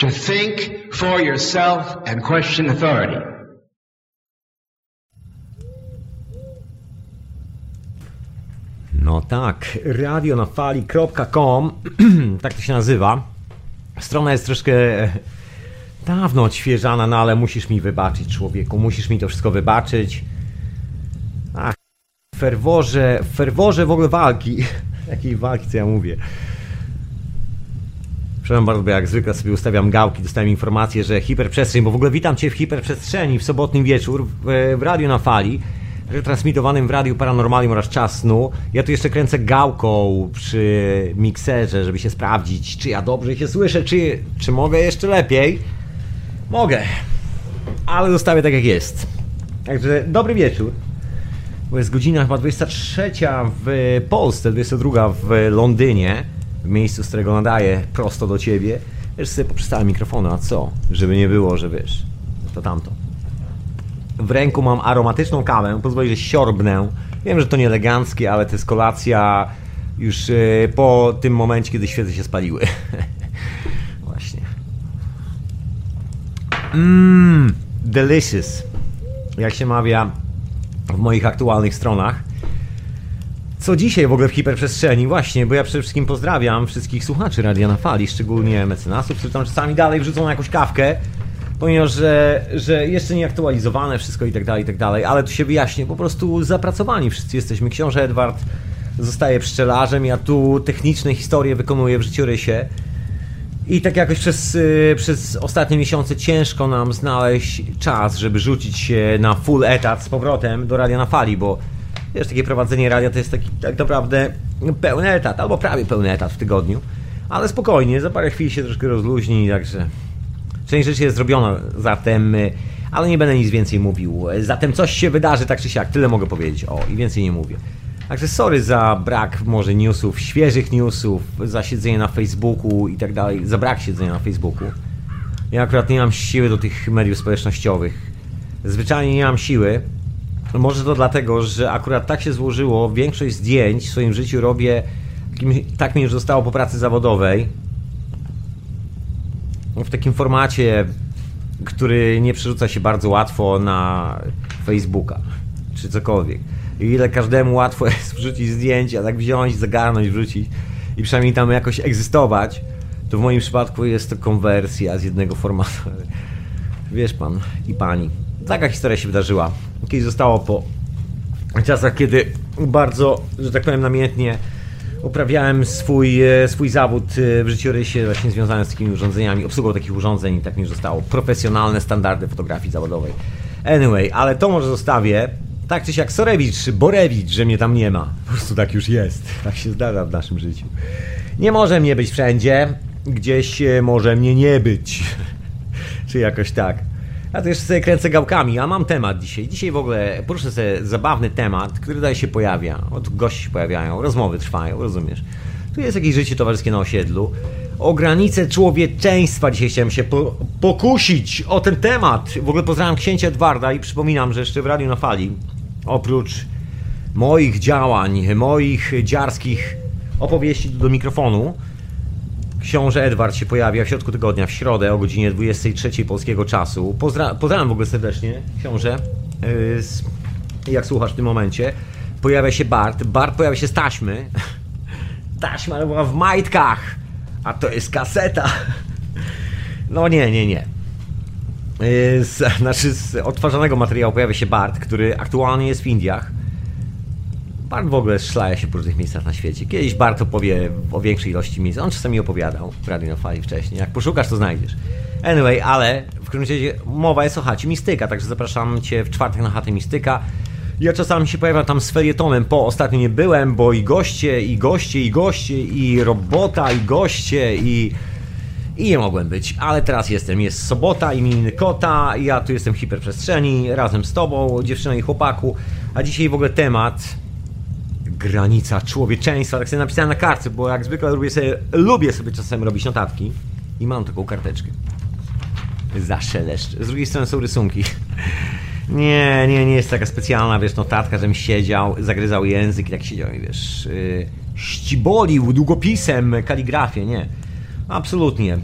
to think for yourself and question authority. No tak, radionafali.com, tak to się nazywa. Strona jest troszkę dawno odświeżana, no ale musisz mi wybaczyć, człowieku, musisz mi to wszystko wybaczyć. Ach, w ferworze, w ferworze w ogóle walki. Jakiej walki, co ja mówię? Przepraszam bardzo, bo jak zwykle sobie ustawiam gałki, dostałem informację, że hiperprzestrzeń, bo w ogóle witam Cię w hiperprzestrzeni w sobotni wieczór w, w Radiu na Fali, retransmitowanym w Radiu Paranormalium oraz Czas Snu. Ja tu jeszcze kręcę gałką przy mikserze, żeby się sprawdzić, czy ja dobrze się słyszę, czy, czy mogę jeszcze lepiej. Mogę, ale zostawię tak jak jest. Także dobry wieczór. Bo jest godzina chyba 23 w Polsce, 22 w Londynie, w miejscu, z którego nadaję prosto do ciebie. Wiesz, sobie poprzestałem mikrofonu, a co? Żeby nie było, że wiesz, to tamto. W ręku mam aromatyczną kawę, pozwoli, że siorbnę. Wiem, że to nie eleganckie, ale to jest kolacja już e, po tym momencie, kiedy świece się spaliły. Właśnie. Mmm, delicious. Jak się mawia w moich aktualnych stronach. Co dzisiaj w ogóle w hiperprzestrzeni? Właśnie, bo ja przede wszystkim pozdrawiam wszystkich słuchaczy Radia na Fali, szczególnie mecenasów, którzy tam czasami dalej wrzucą jakąś kawkę, ponieważ że, że jeszcze nie aktualizowane wszystko i tak dalej, i tak dalej, ale tu się wyjaśnię, po prostu zapracowani wszyscy jesteśmy. Książę Edward zostaje pszczelarzem, ja tu techniczne historie wykonuję w życiorysie. I tak jakoś przez, y, przez ostatnie miesiące ciężko nam znaleźć czas, żeby rzucić się na full etat z powrotem do Radia na Fali, bo wiesz, takie prowadzenie radia to jest taki tak naprawdę pełny etat, albo prawie pełny etat w tygodniu. Ale spokojnie, za parę chwil się troszkę rozluźni, także część rzeczy jest zrobiona, zatem, ale nie będę nic więcej mówił. Zatem coś się wydarzy tak czy siak, tyle mogę powiedzieć. O, i więcej nie mówię. Także sorry za brak może newsów, świeżych newsów, za siedzenie na Facebooku i tak dalej, za brak siedzenia na Facebooku. Ja akurat nie mam siły do tych mediów społecznościowych. Zwyczajnie nie mam siły. Może to dlatego, że akurat tak się złożyło, większość zdjęć w swoim życiu robię, tak mi już zostało po pracy zawodowej. W takim formacie, który nie przerzuca się bardzo łatwo na Facebooka czy cokolwiek. I ile każdemu łatwo jest wrzucić zdjęcia, tak wziąć, zagarnąć, wrzucić i przynajmniej tam jakoś egzystować, to w moim przypadku jest to konwersja z jednego formatu. Wiesz pan i pani. Taka historia się wydarzyła. Kiedyś zostało po czasach, kiedy bardzo, że tak powiem, namiętnie uprawiałem swój, e, swój zawód e, w życiorysie właśnie związany z takimi urządzeniami, obsługą takich urządzeń i tak mi zostało. Profesjonalne standardy fotografii zawodowej. Anyway, ale to może zostawię tak czy siak Sorewicz, Borewicz, że mnie tam nie ma. Po prostu tak już jest. Tak się zdarza w naszym życiu. Nie może mnie być wszędzie, gdzieś e, może mnie nie być. czy jakoś tak. Ja to jeszcze sobie kręcę gałkami, a mam temat dzisiaj. Dzisiaj w ogóle poruszę sobie zabawny temat, który tutaj się pojawia. O, tu goście się pojawiają, rozmowy trwają, rozumiesz? Tu jest jakieś życie towarzyskie na osiedlu. O granicę człowieczeństwa dzisiaj chciałem się po pokusić o ten temat. W ogóle pozdrawiam księcia Edwarda i przypominam, że jeszcze w Radiu na Fali oprócz moich działań, moich dziarskich opowieści do mikrofonu, książę Edward się pojawia w środku tygodnia, w środę o godzinie 23 polskiego czasu. Pozdra pozdrawiam w ogóle serdecznie, książę, yy, jak słuchasz w tym momencie. Pojawia się Bart, Bart pojawia się z taśmy. Taśma ale była w majtkach, a to jest kaseta. No nie, nie, nie. Y, z, znaczy z odtwarzanego materiału pojawia się Bart, który aktualnie jest w Indiach. Bart w ogóle szlaje się po różnych miejscach na świecie. Kiedyś Bart opowie o większej ilości miejsc. On czasami opowiadał w Radio na Fali wcześniej. Jak poszukasz, to znajdziesz. Anyway, ale w każdym razie mowa jest o chacie Mistyka, także zapraszam Cię w czwartek na chatę Mistyka. Ja czasami się pojawiam tam z felietonem, po ostatnio nie byłem, bo i goście, i goście, i goście, i robota, i goście, i i nie mogłem być, ale teraz jestem. Jest sobota, imieniny kota, ja tu jestem w hiperprzestrzeni razem z tobą, dziewczyną i chłopaku. A dzisiaj w ogóle temat granica człowieczeństwa. Tak sobie napisałem na kartce, bo jak zwykle lubię sobie, lubię sobie czasem robić notatki. I mam taką karteczkę. Zaszeleszcz. Z drugiej strony są rysunki. Nie, nie, nie jest taka specjalna, wiesz, notatka, żebym siedział, zagryzał język i tak siedział i wiesz, yy, ścibolił długopisem kaligrafię, nie. Absolutnie.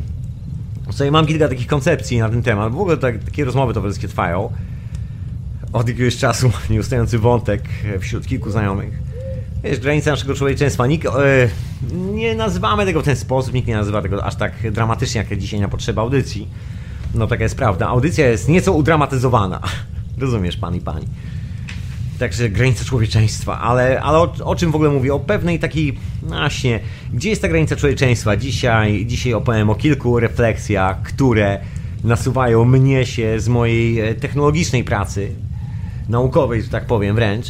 Sobie mam kilka takich koncepcji na ten temat. W ogóle tak, takie rozmowy towarzyskie trwają. Od jakiegoś czasu nieustający wątek wśród kilku znajomych. Wiesz, granica naszego człowieczeństwa. Nikt, e, nie nazywamy tego w ten sposób, nikt nie nazywa tego aż tak dramatycznie, jak dzisiaj na potrzeby audycji. No taka jest prawda. Audycja jest nieco udramatyzowana. Rozumiesz, pan i pani. Także granica człowieczeństwa, ale, ale o, o, czym w ogóle mówię? O pewnej takiej, właśnie, gdzie jest ta granica człowieczeństwa? Dzisiaj, dzisiaj opowiem o kilku refleksjach, które nasuwają mnie się z mojej e, technologicznej pracy, naukowej, że tak powiem wręcz.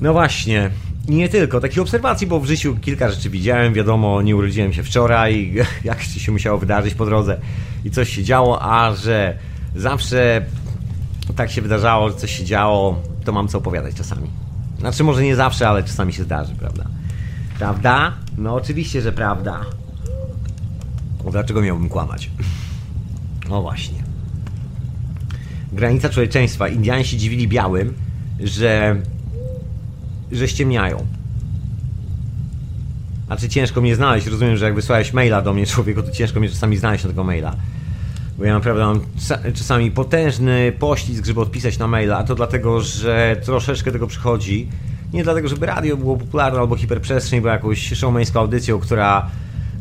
No właśnie, nie tylko, takich obserwacji, bo w życiu kilka rzeczy widziałem, wiadomo, nie urodziłem się wczoraj, jak się musiało wydarzyć po drodze i coś się działo, a że zawsze tak się wydarzało, że coś się działo, to mam co opowiadać czasami. Znaczy może nie zawsze, ale czasami się zdarzy, prawda? Prawda? No oczywiście, że prawda. Dlaczego miałbym kłamać? No właśnie. Granica człowieczeństwa. Indianie się dziwili białym, że że ściemniają. Znaczy ciężko mnie znaleźć, rozumiem, że jak wysłałeś maila do mnie człowieku, to ciężko mnie czasami znaleźć na tego maila. Bo ja naprawdę mam czasami potężny poślizg, żeby odpisać na maila, a to dlatego, że troszeczkę tego przychodzi. Nie dlatego, żeby radio było popularne albo hiperprzestrzeń, bo jakąś showmańską audycją, która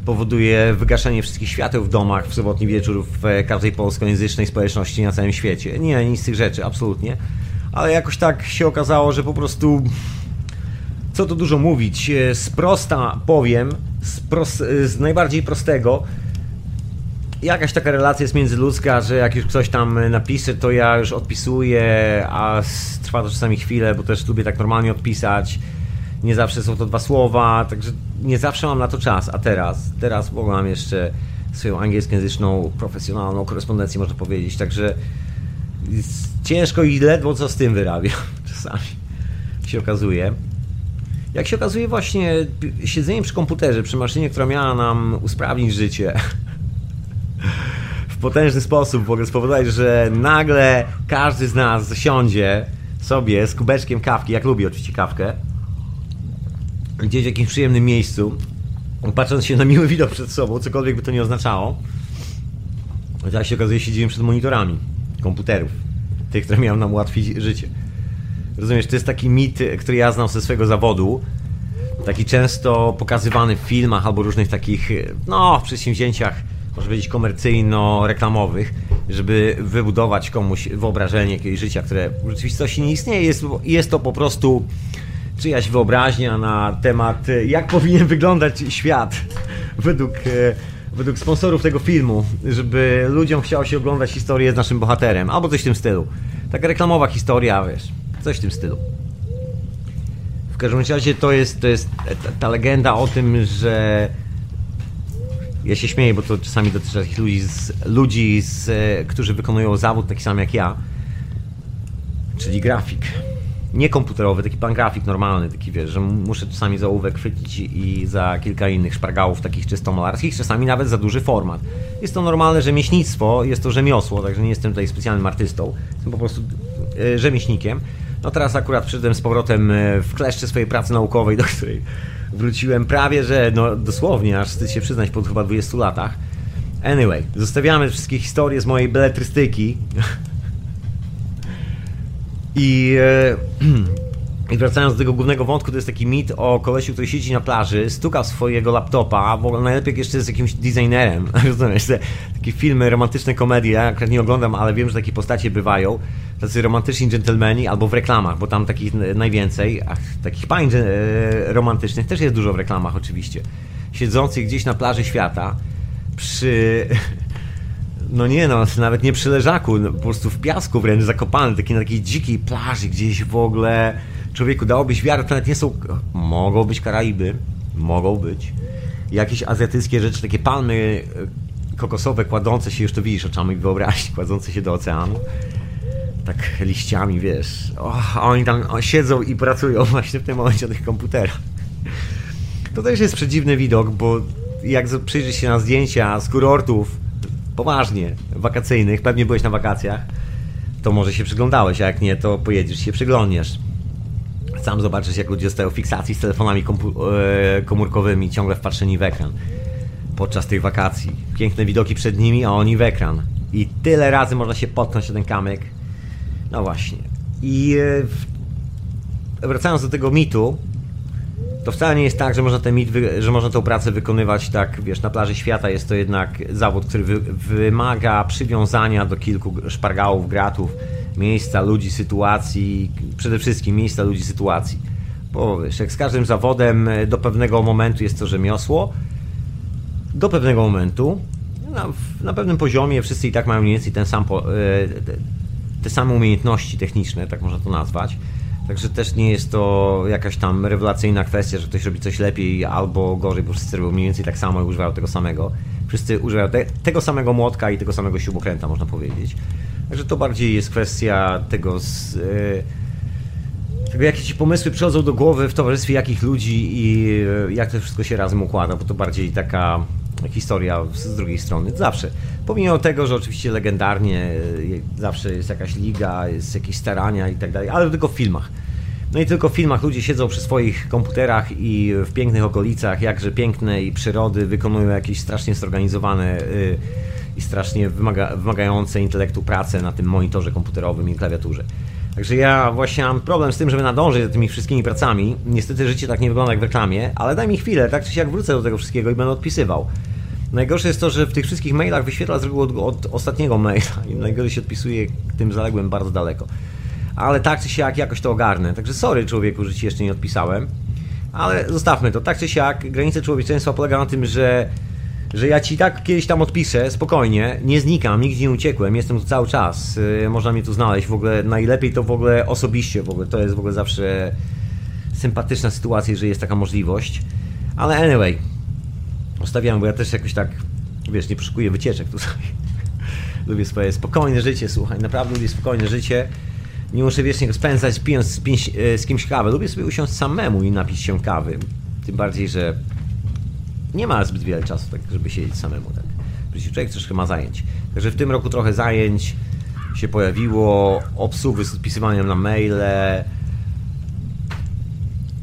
powoduje wygaszenie wszystkich świateł w domach w sobotni wieczór w każdej polskojęzycznej społeczności na całym świecie. Nie, nic z tych rzeczy, absolutnie. Ale jakoś tak się okazało, że po prostu co tu dużo mówić, e, z prosta powiem, z, pros, e, z najbardziej prostego, jakaś taka relacja jest międzyludzka, że jak już ktoś tam napisze, to ja już odpisuję, a trwa to czasami chwilę, bo też lubię tak normalnie odpisać. Nie zawsze są to dwa słowa, także nie zawsze mam na to czas, a teraz, teraz ogóle mam jeszcze swoją angielskojęzyczną, profesjonalną korespondencję, można powiedzieć, także ciężko i ledwo co z tym wyrabiam czasami się okazuje. Jak się okazuje, właśnie siedzenie przy komputerze, przy maszynie, która miała nam usprawnić życie w potężny sposób, w ogóle spowodować, że nagle każdy z nas zasiądzie sobie z kubeczkiem kawki, jak lubi oczywiście kawkę, gdzieś w jakimś przyjemnym miejscu, patrząc się na miły widok przed sobą, cokolwiek by to nie oznaczało. Jak się okazuje, siedzimy przed monitorami komputerów, tych, które miały nam ułatwić życie. Rozumiesz, to jest taki mit, który ja znam ze swojego zawodu. Taki często pokazywany w filmach albo różnych takich, no, przedsięwzięciach, może powiedzieć komercyjno-reklamowych, żeby wybudować komuś wyobrażenie jakiegoś życia, które w rzeczywistości nie istnieje. Jest, jest to po prostu czyjaś wyobraźnia na temat, jak powinien wyglądać świat według, według sponsorów tego filmu, żeby ludziom chciało się oglądać historię z naszym bohaterem, albo coś w tym stylu. Taka reklamowa historia, wiesz. Coś w tym stylu. W każdym razie to jest, to jest ta, ta legenda o tym, że ja się śmieję, bo to czasami dotyczy takich ludzi, z, ludzi z, którzy wykonują zawód taki sam jak ja, czyli grafik. Nie komputerowy, taki pan grafik normalny, taki wiesz, że muszę czasami za ołówek chwycić i za kilka innych szpargałów takich czysto malarskich, czasami nawet za duży format. Jest to normalne rzemieślnictwo, jest to rzemiosło, także nie jestem tutaj specjalnym artystą, jestem po prostu e, rzemieślnikiem. No teraz akurat przyszedłem z powrotem e, w kleszcze swojej pracy naukowej, do której wróciłem prawie, że no dosłownie, aż wstyd się przyznać po chyba 20 latach. Anyway, zostawiamy wszystkie historie z mojej beletrystyki. I, e, I wracając do tego głównego wątku, to jest taki mit o kolesiu, który siedzi na plaży, stuka swojego laptopa, w ogóle najlepiej jeszcze jest jakimś designerem. Rozumiesz, te, takie filmy, romantyczne komedie, ja akurat nie oglądam, ale wiem, że takie postacie bywają tacy romantyczni dżentelmeni, albo w reklamach, bo tam takich najwięcej, ach, takich pań e, romantycznych też jest dużo w reklamach oczywiście, siedzących gdzieś na plaży świata, przy... No nie no, nawet nie przy leżaku, no, po prostu w piasku wręcz zakopany, taki na takiej dzikiej plaży gdzieś w ogóle. Człowieku, dałobyś wiarę, to nawet nie są... Mogą być Karaiby, mogą być. Jakieś azjatyckie rzeczy, takie palmy e, kokosowe kładące się, już to widzisz oczami wyobraźni, kładące się do oceanu tak liściami, wiesz. oni tam siedzą i pracują właśnie w tym momencie na tych komputerach. To też jest przedziwny widok, bo jak przyjrzysz się na zdjęcia z kurortów, poważnie, wakacyjnych, pewnie byłeś na wakacjach, to może się przyglądałeś, a jak nie, to pojedziesz się przyglądniesz. Sam zobaczysz, jak ludzie stoją w fiksacji z telefonami e, komórkowymi, ciągle wpatrzeni w ekran podczas tych wakacji. Piękne widoki przed nimi, a oni w ekran. I tyle razy można się potknąć o ten kamyk. No właśnie. I e, wracając do tego mitu, to wcale nie jest tak, że można ten mit, że można tę pracę wykonywać tak, wiesz, na plaży świata jest to jednak zawód, który wy, wymaga przywiązania do kilku szpargałów, gratów, miejsca, ludzi, sytuacji, przede wszystkim miejsca, ludzi, sytuacji. Bo wiesz, jak z każdym zawodem e, do pewnego momentu jest to rzemiosło, do pewnego momentu, na, na pewnym poziomie wszyscy i tak mają mniej więcej ten sam, po, e, te, same umiejętności techniczne, tak można to nazwać. Także też nie jest to jakaś tam rewelacyjna kwestia, że ktoś robi coś lepiej albo gorzej, bo wszyscy robią mniej więcej tak samo i używają tego samego. Wszyscy używają te, tego samego młotka i tego samego śrubokręta, można powiedzieć. Także to bardziej jest kwestia tego, z, tego jakie ci pomysły przychodzą do głowy w towarzystwie jakich ludzi i yy, jak to wszystko się razem układa, bo to bardziej taka historia z drugiej strony. Zawsze. Pomimo tego, że oczywiście legendarnie y, zawsze jest jakaś liga, jest jakieś starania i tak dalej, ale tylko w filmach. No i tylko w filmach ludzie siedzą przy swoich komputerach i w pięknych okolicach, jakże pięknej przyrody, wykonują jakieś strasznie zorganizowane y, i strasznie wymaga, wymagające intelektu prace na tym monitorze komputerowym i klawiaturze. Także ja właśnie mam problem z tym, żeby nadążyć za tymi wszystkimi pracami. Niestety życie tak nie wygląda jak w reklamie, ale daj mi chwilę, tak czy siak wrócę do tego wszystkiego i będę odpisywał. Najgorsze jest to, że w tych wszystkich mailach wyświetla z reguły od, od ostatniego maila i najgorzej się odpisuje tym zaległym bardzo daleko. Ale tak czy siak jakoś to ogarnę. Także sorry człowieku, że ci jeszcze nie odpisałem. Ale zostawmy to. Tak czy siak granice człowieczeństwa polega na tym, że że ja ci tak kiedyś tam odpiszę, spokojnie, nie znikam, nigdzie nie uciekłem, jestem tu cały czas, yy, można mnie tu znaleźć, w ogóle najlepiej to w ogóle osobiście, w ogóle to jest w ogóle zawsze sympatyczna sytuacja, że jest taka możliwość, ale anyway, Zostawiam, bo ja też jakoś tak, wiesz, nie poszukuję wycieczek tutaj. lubię swoje spokojne życie, słuchaj, naprawdę lubię spokojne życie. Nie muszę wiecznie go spędzać pijąc z, e, z kimś kawę. Lubię sobie usiąść samemu i napić się kawy. Tym bardziej, że nie ma zbyt wiele czasu, tak, żeby siedzieć samemu. Tak. Przecież człowiek troszkę ma zajęć. Także w tym roku trochę zajęć się pojawiło, obsługi z odpisywaniem na maile,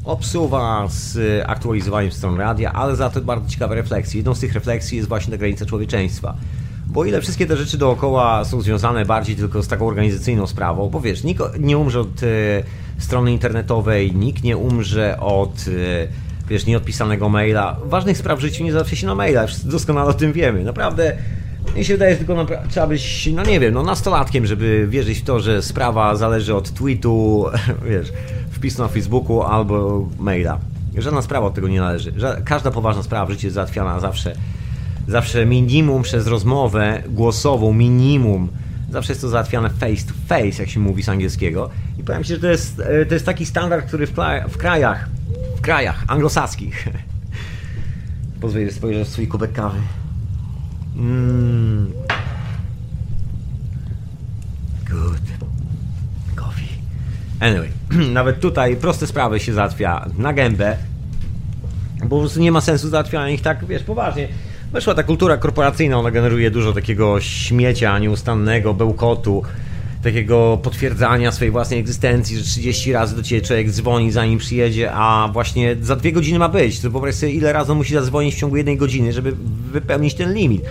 obsuwa z aktualizowaniem stron radia, ale za to bardzo ciekawe refleksje. Jedną z tych refleksji jest właśnie ta granica człowieczeństwa. Bo ile wszystkie te rzeczy dookoła są związane bardziej tylko z taką organizacyjną sprawą, bo wiesz, nikt nie umrze od e, strony internetowej, nikt nie umrze od e, wiesz, nieodpisanego maila. Ważnych spraw w życiu nie zawsze się na maila, wszyscy doskonale o tym wiemy. Naprawdę mi się wydaje, że tylko trzeba być, no nie wiem, no nastolatkiem, żeby wierzyć w to, że sprawa zależy od tweetu, wiesz, wpisu na Facebooku albo maila. Żadna sprawa od tego nie należy. Każda poważna sprawa w życiu jest załatwiana zawsze, zawsze minimum przez rozmowę głosową, minimum. Zawsze jest to załatwiane face to face, jak się mówi z angielskiego. I powiem Ci, że to jest, e, to jest taki standard, który w, w krajach, w krajach anglosaskich. Pozwolę spojrzeć w swój kubek kawy. Mmm. Anyway, nawet tutaj proste sprawy się załatwia na gębę, bo po prostu nie ma sensu załatwiania ich tak, wiesz, poważnie. Weszła ta kultura korporacyjna, ona generuje dużo takiego śmiecia nieustannego, bełkotu, takiego potwierdzania swojej własnej egzystencji, że 30 razy do ciebie człowiek dzwoni zanim przyjedzie, a właśnie za dwie godziny ma być. To wyobraź sobie, ile razy on musi zadzwonić w ciągu jednej godziny, żeby wypełnić ten limit.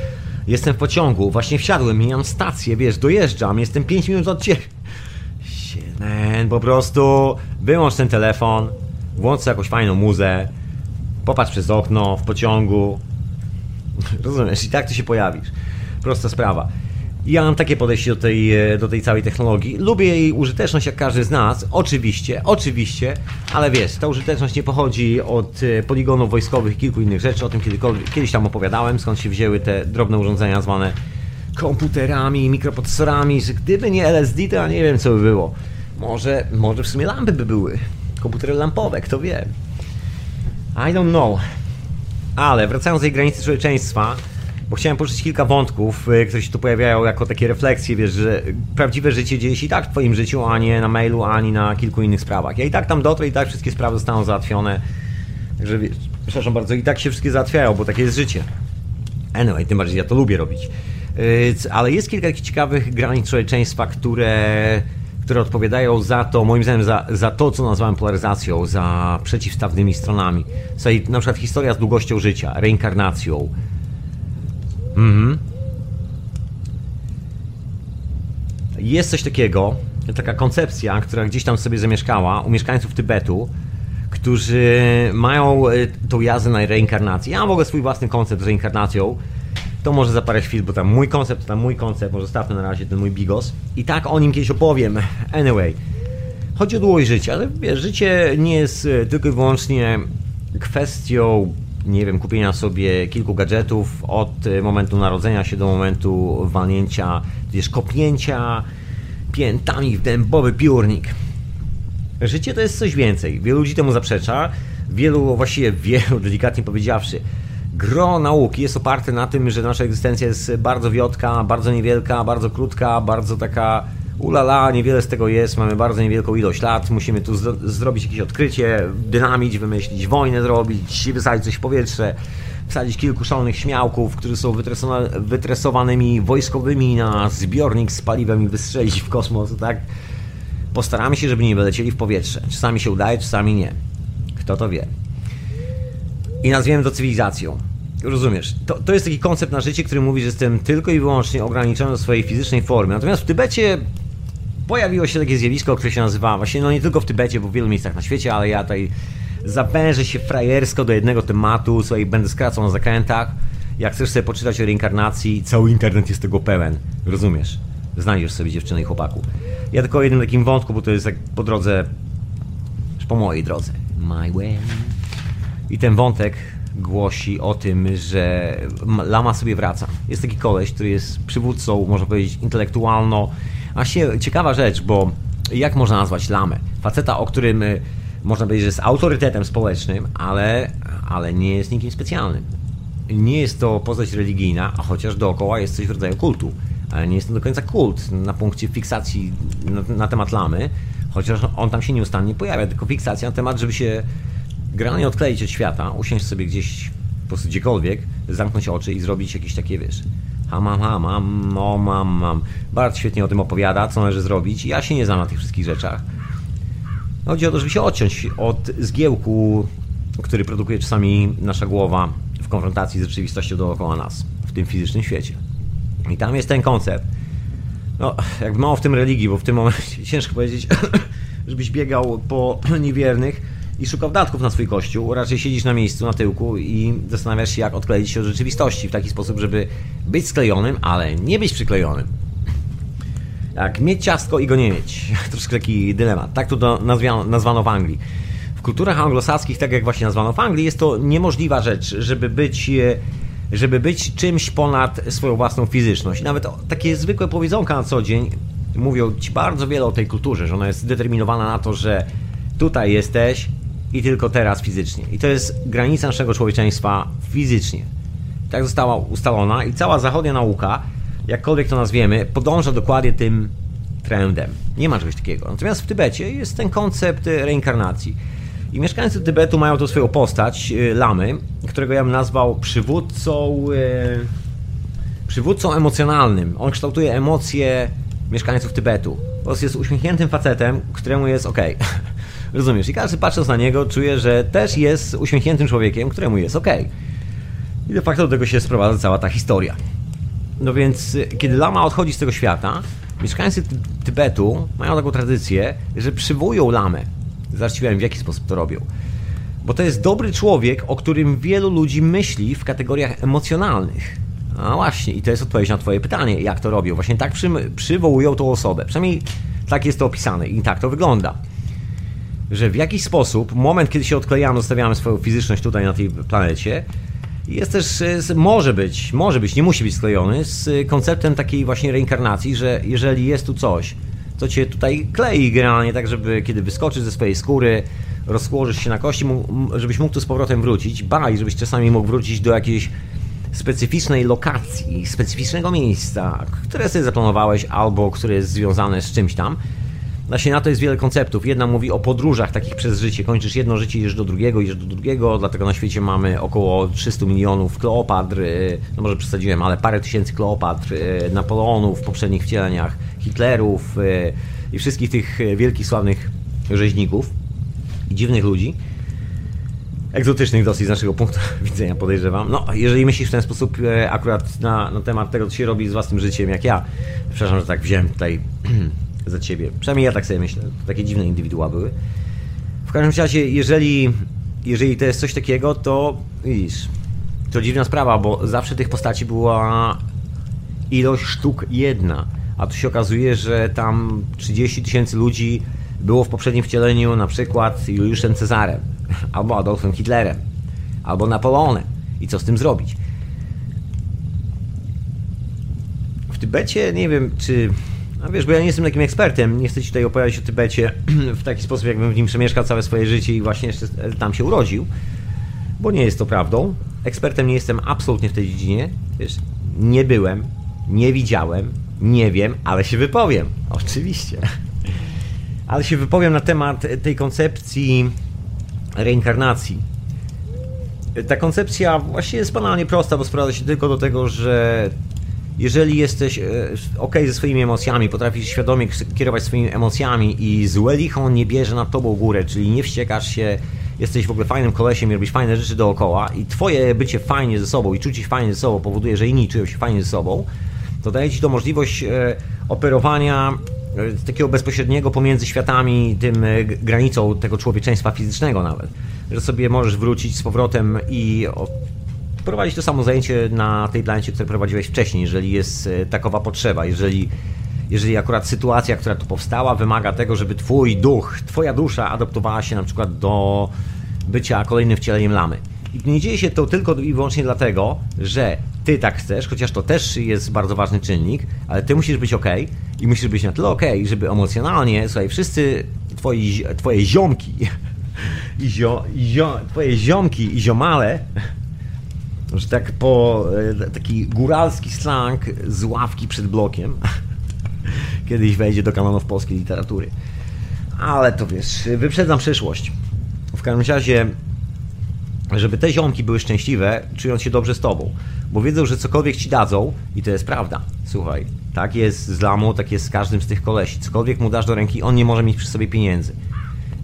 Jestem w pociągu, właśnie wsiadłem, mijam stację, wiesz, dojeżdżam, jestem 5 minut od ciebie. Man, po prostu wyłącz ten telefon, włącz jakąś fajną muzę, popatrz przez okno w pociągu. Rozumiesz, i tak ty się pojawisz. Prosta sprawa. Ja mam takie podejście do tej, e, do tej całej technologii. Lubię jej użyteczność jak każdy z nas, oczywiście, oczywiście, ale wiesz, ta użyteczność nie pochodzi od e, poligonów wojskowych i kilku innych rzeczy. O tym kiedyś tam opowiadałem, skąd się wzięły te drobne urządzenia zwane komputerami, mikroprocesorami, gdyby nie LSD, to ja nie wiem co by było. Może, może w sumie lampy by były. Komputery lampowe, kto wie. I don't know. Ale wracając do tej granicy człowieczeństwa, bo chciałem poruszyć kilka wątków, y, które się tu pojawiają jako takie refleksje, wiesz, że prawdziwe życie dzieje się i tak w twoim życiu, a nie na mailu, ani na kilku innych sprawach. Ja i tak tam dotrę i tak wszystkie sprawy zostaną załatwione. Także wiesz, przepraszam bardzo, i tak się wszystkie załatwiają, bo takie jest życie. Anyway, tym bardziej ja to lubię robić. Y, ale jest kilka ciekawych granic człowieczeństwa, które które odpowiadają za to, moim zdaniem, za, za to, co nazywam polaryzacją, za przeciwstawnymi stronami. Tutaj na przykład historia z długością życia, reinkarnacją, Mhm. Jest coś takiego, taka koncepcja, która gdzieś tam sobie zamieszkała u mieszkańców Tybetu, którzy mają e, tą jazdę na reinkarnację. Ja mam w ogóle swój własny koncept z reinkarnacją. To może za parę chwil, bo tam mój koncept, to tam mój koncept, może zostawmy na razie ten mój bigos. I tak o nim kiedyś opowiem. Anyway. Chodzi o długość życia, ale wiesz, życie nie jest e, tylko i wyłącznie kwestią, nie wiem, kupienia sobie kilku gadżetów od e, momentu narodzenia się do momentu walnięcia, wiesz, kopnięcia piętami w dębowy piórnik. Życie to jest coś więcej. Wielu ludzi temu zaprzecza. Wielu, właściwie wielu, delikatnie powiedziawszy, gro nauki jest oparte na tym, że nasza egzystencja jest bardzo wiotka, bardzo niewielka, bardzo krótka, bardzo taka ulala, niewiele z tego jest, mamy bardzo niewielką ilość lat, musimy tu zrobić jakieś odkrycie, dynamić, wymyślić, wojnę zrobić, wysadzić coś w powietrze, wsadzić kilku szalonych śmiałków, którzy są wytresowanymi wojskowymi na zbiornik z paliwem i wystrzelić w kosmos, tak? Postaramy się, żeby nie wylecieli w powietrze. Czasami się udaje, czasami nie. Kto to wie. I nazwiemy to cywilizacją. Rozumiesz? To, to jest taki koncept na życie, który mówi, że jestem tylko i wyłącznie ograniczony do swojej fizycznej formy. Natomiast w Tybecie pojawiło się takie zjawisko, które się nazywa, właśnie no nie tylko w Tybecie, bo w wielu miejscach na świecie, ale ja tutaj zawężę się frajersko do jednego tematu, słuchaj, będę skracał na zakrętach. Jak chcesz sobie poczytać o reinkarnacji, cały internet jest tego pełen. Rozumiesz? Znajdziesz sobie dziewczynę i chłopaku. Ja tylko o jednym takim wątku, bo to jest jak po drodze, po mojej drodze. My way. I ten wątek głosi o tym, że Lama sobie wraca. Jest taki koleś, który jest przywódcą, można powiedzieć, intelektualno. A się ciekawa rzecz, bo jak można nazwać Lamę? Faceta, o którym y, można powiedzieć, że jest autorytetem społecznym, ale, ale nie jest nikim specjalnym. Nie jest to postać religijna, a chociaż dookoła jest coś w rodzaju kultu. Ale nie jest to do końca kult na punkcie fiksacji na, na temat lamy, chociaż on tam się nieustannie pojawia, tylko fiksacja na temat, żeby się granie odkleić od świata, usiąść sobie gdzieś po prostu gdziekolwiek, zamknąć oczy i zrobić jakieś takie, wiesz, ha mam, ha mam, no mam, mam. Bardzo świetnie o tym opowiada, co należy zrobić. Ja się nie znam na tych wszystkich rzeczach. Chodzi o to, żeby się odciąć od zgiełku, który produkuje czasami nasza głowa w konfrontacji z rzeczywistością dookoła nas, w tym fizycznym świecie. I tam jest ten koncept. No, jakby mało w tym religii, bo w tym momencie ciężko powiedzieć, żebyś biegał po niewiernych i szukał datków na swój kościół. Raczej siedzisz na miejscu, na tyłku i zastanawiasz się, jak odkleić się od rzeczywistości w taki sposób, żeby być sklejonym, ale nie być przyklejonym. Jak mieć ciastko i go nie mieć. Troszkę taki dylemat. Tak to nazwano, nazwano w Anglii. W kulturach anglosaskich, tak jak właśnie nazwano w Anglii, jest to niemożliwa rzecz, żeby być e, żeby być czymś ponad swoją własną fizyczność. Nawet takie zwykłe powiedzonka na co dzień mówią ci bardzo wiele o tej kulturze, że ona jest zdeterminowana na to, że tutaj jesteś i tylko teraz fizycznie. I to jest granica naszego człowieczeństwa fizycznie. Tak została ustalona i cała zachodnia nauka, jakkolwiek to nazwiemy, podąża dokładnie tym trendem. Nie ma czegoś takiego. Natomiast w Tybecie jest ten koncept reinkarnacji. I mieszkańcy Tybetu mają tu swoją postać, y, Lamy, którego ja bym nazwał przywódcą, y, przywódcą emocjonalnym. On kształtuje emocje mieszkańców Tybetu. Po prostu jest uśmiechniętym facetem, któremu jest ok. Rozumiesz? I każdy patrząc na niego czuje, że też jest uśmiechniętym człowiekiem, któremu jest ok. I de facto do tego się sprowadza cała ta historia. No więc, y, kiedy lama odchodzi z tego świata, mieszkańcy Tybetu mają taką tradycję, że przywołują lamę Zaraz w jaki sposób to robią. Bo to jest dobry człowiek, o którym wielu ludzi myśli w kategoriach emocjonalnych. A właśnie, i to jest odpowiedź na Twoje pytanie, jak to robią. Właśnie tak przy, przywołują tą osobę. Przynajmniej tak jest to opisane i tak to wygląda. Że w jakiś sposób, moment, kiedy się odklejamy, zostawiamy swoją fizyczność tutaj na tej planecie, jest też, może być, może być, nie musi być sklejony z konceptem takiej właśnie reinkarnacji, że jeżeli jest tu coś, co cię tutaj klei generalnie, tak żeby kiedy wyskoczysz ze swojej skóry, rozłożysz się na kości, żebyś mógł tu z powrotem wrócić, ba i żebyś czasami mógł wrócić do jakiejś specyficznej lokacji, specyficznego miejsca, które sobie zaplanowałeś albo które jest związane z czymś tam. Właśnie na to jest wiele konceptów. Jedna mówi o podróżach takich przez życie. Kończysz jedno życie, idziesz do drugiego, idziesz do drugiego, dlatego na świecie mamy około 300 milionów Kleopatr, y, no może przesadziłem, ale parę tysięcy Kleopatr, y, Napoleonów w poprzednich wcieleniach, Hitlerów y, i wszystkich tych wielkich, sławnych rzeźników i dziwnych ludzi. egzotycznych dosyć z naszego punktu widzenia, podejrzewam. No, jeżeli myślisz w ten sposób akurat na, na temat tego, co się robi z własnym życiem, jak ja, przepraszam, że tak wziąłem tutaj za ciebie. Przynajmniej ja tak sobie myślę. Takie dziwne indywidua były. W każdym razie, jeżeli, jeżeli to jest coś takiego, to widzisz, to dziwna sprawa, bo zawsze tych postaci była ilość sztuk jedna. A tu się okazuje, że tam 30 tysięcy ludzi było w poprzednim wcieleniu na przykład Juliuszem Cezarem, albo Adolfem Hitlerem, albo Napoleonem. I co z tym zrobić? W Tybecie nie wiem, czy. No wiesz, bo ja nie jestem takim ekspertem, nie chcę ci tutaj opowiadać o Tybecie w taki sposób, jakbym w nim przemieszkał całe swoje życie i właśnie jeszcze tam się urodził, bo nie jest to prawdą. Ekspertem nie jestem absolutnie w tej dziedzinie. Wiesz, nie byłem, nie widziałem, nie wiem, ale się wypowiem. Oczywiście. Ale się wypowiem na temat tej koncepcji reinkarnacji. Ta koncepcja właśnie jest banalnie prosta, bo sprowadza się tylko do tego, że jeżeli jesteś e, ok ze swoimi emocjami, potrafisz świadomie kierować swoimi emocjami i złe licho nie bierze nad tobą górę, czyli nie wściekasz się, jesteś w ogóle fajnym kolesiem i robisz fajne rzeczy dookoła i twoje bycie fajnie ze sobą i czucie się fajnie ze sobą powoduje, że inni czują się fajnie ze sobą, to daje ci to możliwość e, operowania e, takiego bezpośredniego pomiędzy światami, tym granicą tego człowieczeństwa fizycznego nawet. Że sobie możesz wrócić z powrotem i prowadzić to samo zajęcie na tej planecie, które prowadziłeś wcześniej, jeżeli jest e, takowa potrzeba, jeżeli, jeżeli akurat sytuacja, która tu powstała, wymaga tego, żeby twój duch, twoja dusza adoptowała się na przykład do bycia kolejnym wcieleniem lamy. I nie dzieje się to tylko i wyłącznie dlatego, że ty tak chcesz, chociaż to też jest bardzo ważny czynnik, ale ty musisz być ok i musisz być na tyle ok, żeby emocjonalnie, słuchaj, wszyscy twoi, twoje ziomki i zio, zio, twoje ziomki i ziomale że tak po e, taki góralski slang z ławki przed blokiem kiedyś wejdzie do kanonów polskiej literatury. Ale to wiesz, wyprzedzam przyszłość. W każdym razie, żeby te ziomki były szczęśliwe, czując się dobrze z tobą, bo wiedzą, że cokolwiek ci dadzą, i to jest prawda. Słuchaj, tak jest z Lamu, tak jest z każdym z tych kolesi. Cokolwiek mu dasz do ręki, on nie może mieć przy sobie pieniędzy.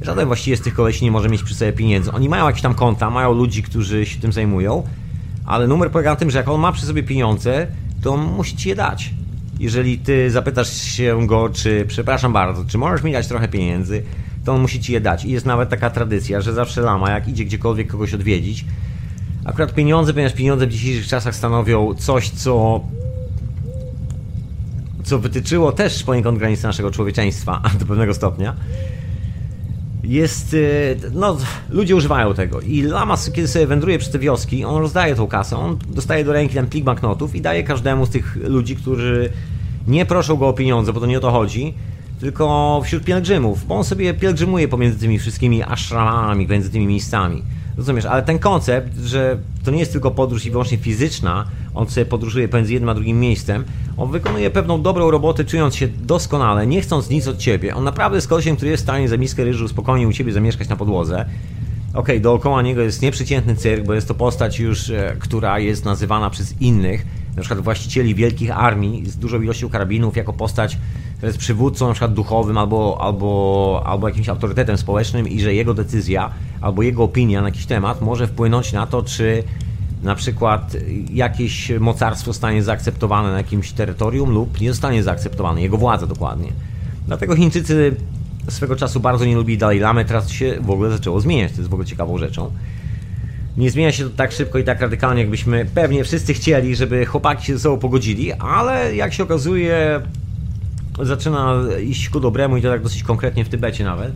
Żaden właściwie z tych kolesi nie może mieć przy sobie pieniędzy. Oni mają jakieś tam konta, mają ludzi, którzy się tym zajmują, ale numer polega na tym, że jak on ma przy sobie pieniądze, to on musi ci je dać. Jeżeli ty zapytasz się go, czy przepraszam bardzo, czy możesz mi dać trochę pieniędzy, to on musi ci je dać. I jest nawet taka tradycja, że zawsze lama, jak idzie gdziekolwiek kogoś odwiedzić, akurat pieniądze, ponieważ pieniądze w dzisiejszych czasach stanowią coś, co co wytyczyło też poniekąd granice naszego człowieczeństwa do pewnego stopnia jest, y, no, ludzie używają tego i Lamas, kiedy sobie wędruje przez te wioski, on rozdaje tą kasę, on dostaje do ręki ten plik banknotów i daje każdemu z tych ludzi, którzy nie proszą go o pieniądze, bo to nie o to chodzi, tylko wśród pielgrzymów, bo on sobie pielgrzymuje pomiędzy tymi wszystkimi ashramami, między tymi miejscami. Rozumiesz, ale ten koncept, że to nie jest tylko podróż i wyłącznie fizyczna, on sobie podróżuje pomiędzy jednym a drugim miejscem, on wykonuje pewną dobrą robotę, czując się doskonale, nie chcąc nic od ciebie. On naprawdę jest kolesiem, który jest w stanie za miskę ryżu spokojnie u ciebie zamieszkać na podłodze. Okej, okay, dookoła niego jest nieprzeciętny cyrk, bo jest to postać już, e, która jest nazywana przez innych, na przykład właścicieli wielkich armii z dużą ilością karabinów, jako postać, która jest przywódcą na przykład duchowym albo, albo, albo jakimś autorytetem społecznym i że jego decyzja albo jego opinia na jakiś temat może wpłynąć na to, czy na przykład jakieś mocarstwo zostanie zaakceptowane na jakimś terytorium lub nie zostanie zaakceptowane, jego władza dokładnie. Dlatego Chińczycy swego czasu bardzo nie lubili Dalai Lamy, teraz się w ogóle zaczęło zmieniać, to jest w ogóle ciekawą rzeczą. Nie zmienia się to tak szybko i tak radykalnie, jakbyśmy pewnie wszyscy chcieli, żeby chłopaki się ze sobą pogodzili, ale jak się okazuje, zaczyna iść ku dobremu i to tak dosyć konkretnie w Tybecie nawet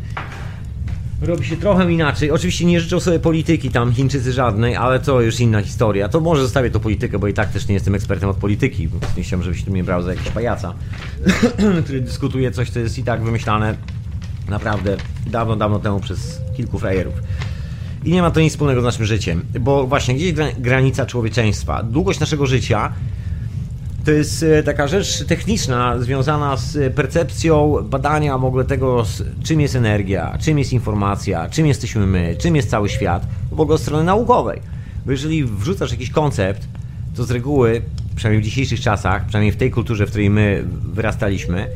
robi się trochę inaczej. Oczywiście nie życzą sobie polityki tam Chińczycy żadnej, ale to już inna historia. To może zostawię to politykę, bo i tak też nie jestem ekspertem od polityki. Nie chciałem, żebyś tu mnie brał za jakiś pajaca, który dyskutuje coś, co jest i tak wymyślane naprawdę dawno, dawno temu przez kilku frajerów. I nie ma to nic wspólnego z naszym życiem, bo właśnie gdzieś granica człowieczeństwa, długość naszego życia to jest e, taka rzecz techniczna związana z percepcją badania w ogóle tego, czym jest energia, czym jest informacja, czym jesteśmy my, czym jest cały świat, w ogóle od strony naukowej. Bo jeżeli wrzucasz jakiś koncept, to z reguły, przynajmniej w dzisiejszych czasach, przynajmniej w tej kulturze, w której my wyrastaliśmy,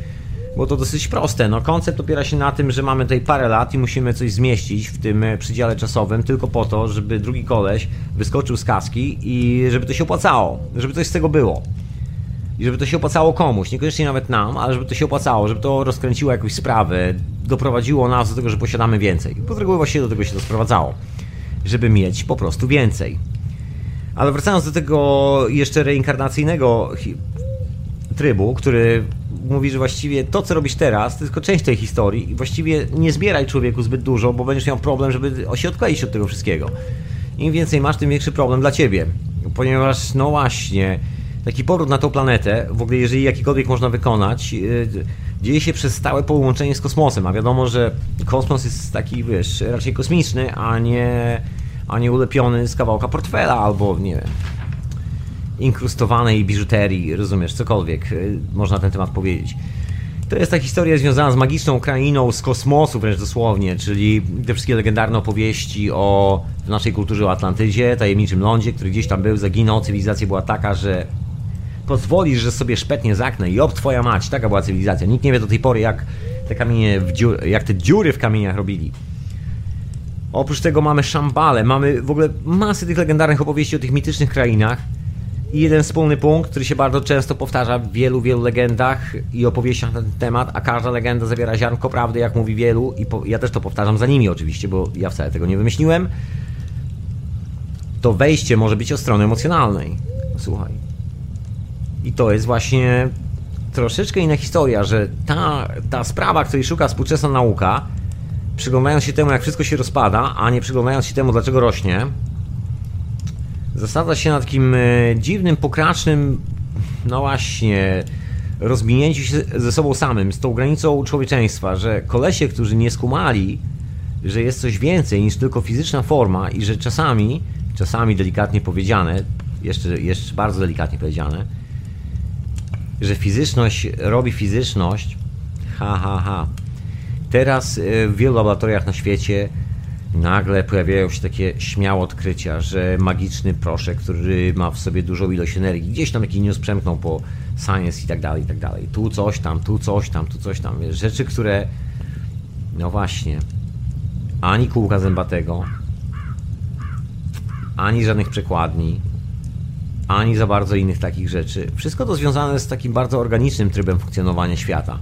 Bo to dosyć proste. No, koncept opiera się na tym, że mamy tutaj parę lat i musimy coś zmieścić w tym e, przydziale czasowym tylko po to, żeby drugi koleś wyskoczył z kaski i żeby to się opłacało, żeby coś z tego było. I żeby to się opłacało komuś, niekoniecznie nawet nam, ale żeby to się opłacało, żeby to rozkręciło jakąś sprawę, doprowadziło nas do tego, że posiadamy więcej. Bo z reguły właściwie do tego się to sprowadzało. Żeby mieć po prostu więcej. Ale wracając do tego jeszcze reinkarnacyjnego trybu, który mówi, że właściwie to, co robisz teraz, to tylko część tej historii i właściwie nie zbieraj człowieku zbyt dużo, bo będziesz miał problem, żeby się odkleić od tego wszystkiego. Im więcej masz, tym większy problem dla ciebie. Ponieważ, no właśnie, taki powrót na tą planetę, w ogóle jeżeli jakikolwiek można wykonać, yy, dzieje się przez stałe połączenie z kosmosem, a wiadomo, że kosmos jest taki, wiesz, raczej kosmiczny, a nie, a nie ulepiony z kawałka portfela albo, nie wiem, inkrustowanej biżuterii, rozumiesz, cokolwiek yy, można na ten temat powiedzieć. To jest ta historia związana z magiczną krainą z kosmosu wręcz dosłownie, czyli te wszystkie legendarne opowieści o naszej kulturze o Atlantydzie, tajemniczym lądzie, który gdzieś tam był, zaginął. Cywilizacja była taka, że pozwolisz, że sobie szpetnie zaknę i ob twoja mać. Taka była cywilizacja. Nikt nie wie do tej pory, jak te kamienie, dziur, jak te dziury w kamieniach robili. Oprócz tego mamy Szambale, mamy w ogóle masę tych legendarnych opowieści o tych mitycznych krainach. I jeden wspólny punkt, który się bardzo często powtarza w wielu, wielu legendach i opowieściach na ten temat, a każda legenda zawiera ziarnko prawdy, jak mówi wielu, i po, ja też to powtarzam za nimi oczywiście, bo ja wcale tego nie wymyśliłem. To wejście może być od strony emocjonalnej. Słuchaj. I to jest właśnie troszeczkę inna historia, że ta, ta sprawa, której szuka współczesna nauka, przyglądając się temu, jak wszystko się rozpada, a nie przyglądając się temu, dlaczego rośnie, zasadza się na takim e, dziwnym, pokracznym, no właśnie, rozminięciu się ze sobą samym, z tą granicą człowieczeństwa, że kolesie, którzy nie skumali, że jest coś więcej niż tylko fizyczna forma i że czasami, czasami delikatnie powiedziane, jeszcze, jeszcze bardzo delikatnie powiedziane, że fizyczność robi fizyczność, ha, ha, ha. Teraz e, w wielu laboratoriach na świecie nagle pojawiają się takie śmiałe odkrycia, że magiczny proszek, który ma w sobie dużą ilość energii, gdzieś tam jakiś news przemknął po science i tak dalej, i tak dalej. Tu coś tam, tu coś tam, tu coś tam. Rzeczy, które, no właśnie, ani kółka zębatego, ani żadnych przekładni, ani za bardzo innych takich rzeczy. Wszystko to związane z takim bardzo organicznym trybem funkcjonowania świata.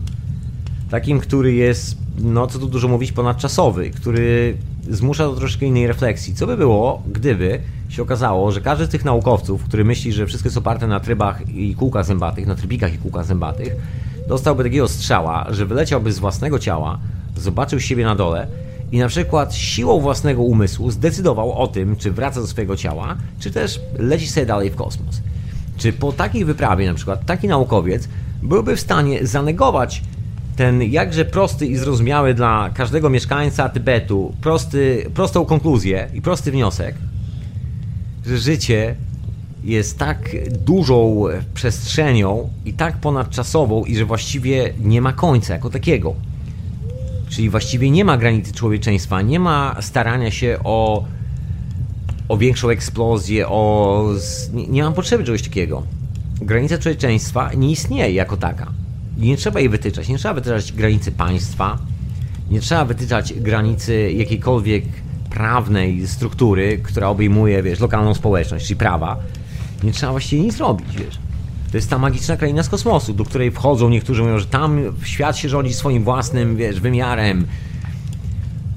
Takim, który jest, no co tu dużo mówić, ponadczasowy, który zmusza do troszkę innej refleksji. Co by było, gdyby się okazało, że każdy z tych naukowców, który myśli, że wszystko jest oparte na trybach i kółkach zębatych, na trybikach i kółkach zębatych, dostałby takiego strzała, że wyleciałby z własnego ciała, zobaczył siebie na dole i na przykład siłą własnego umysłu zdecydował o tym, czy wraca do swojego ciała, czy też leci sobie dalej w kosmos. Czy po takiej wyprawie na przykład taki naukowiec byłby w stanie zanegować ten jakże prosty i zrozumiały dla każdego mieszkańca Tybetu prosty, prostą konkluzję i prosty wniosek, że życie jest tak dużą przestrzenią i tak ponadczasową i że właściwie nie ma końca jako takiego. Czyli właściwie nie ma granicy człowieczeństwa, nie ma starania się o, o większą eksplozję, o, nie, nie mam potrzeby czegoś takiego. Granica człowieczeństwa nie istnieje jako taka. I nie trzeba jej wytyczać. Nie trzeba wytyczać granicy państwa, nie trzeba wytyczać granicy jakiejkolwiek prawnej struktury, która obejmuje, wiesz, lokalną społeczność, czyli prawa. Nie trzeba właściwie nic robić, wiesz. To jest ta magiczna kraina z kosmosu, do której wchodzą niektórzy mówią, że tam świat się rządzi swoim własnym, wiesz, wymiarem.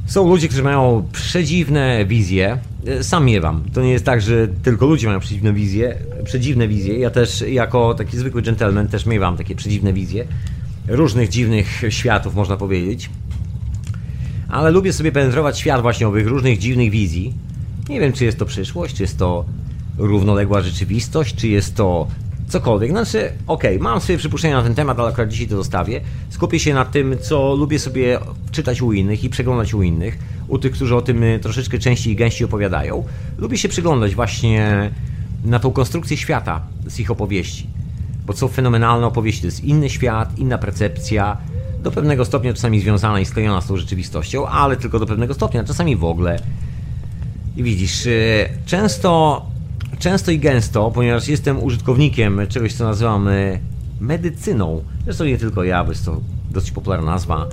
Są ludzie, którzy mają przedziwne wizje. E, sam miewam. To nie jest tak, że tylko ludzie mają przedziwne wizje. Przedziwne wizje. Ja też jako taki zwykły gentleman też miewam takie przedziwne wizje. Różnych dziwnych światów, można powiedzieć. Ale lubię sobie penetrować świat właśnie owych różnych dziwnych wizji. Nie wiem, czy jest to przyszłość, czy jest to równoległa rzeczywistość, czy jest to cokolwiek. Znaczy, okej, okay, mam swoje przypuszczenia na ten temat, ale akurat dzisiaj to zostawię. Skupię się na tym, co lubię sobie czytać u innych i przeglądać u innych, u tych, którzy o tym troszeczkę częściej i gęściej opowiadają. Lubię się przyglądać właśnie na tą konstrukcję świata z ich opowieści. Bo są fenomenalne opowieści, to jest inny świat, inna percepcja, do pewnego stopnia czasami związana i sklejona z tą rzeczywistością, ale tylko do pewnego stopnia, czasami w ogóle. I widzisz, y, często często i gęsto, ponieważ jestem użytkownikiem czegoś, co nazywam e, medycyną. Zresztą nie tylko ja, bo jest to dosyć popularna nazwa,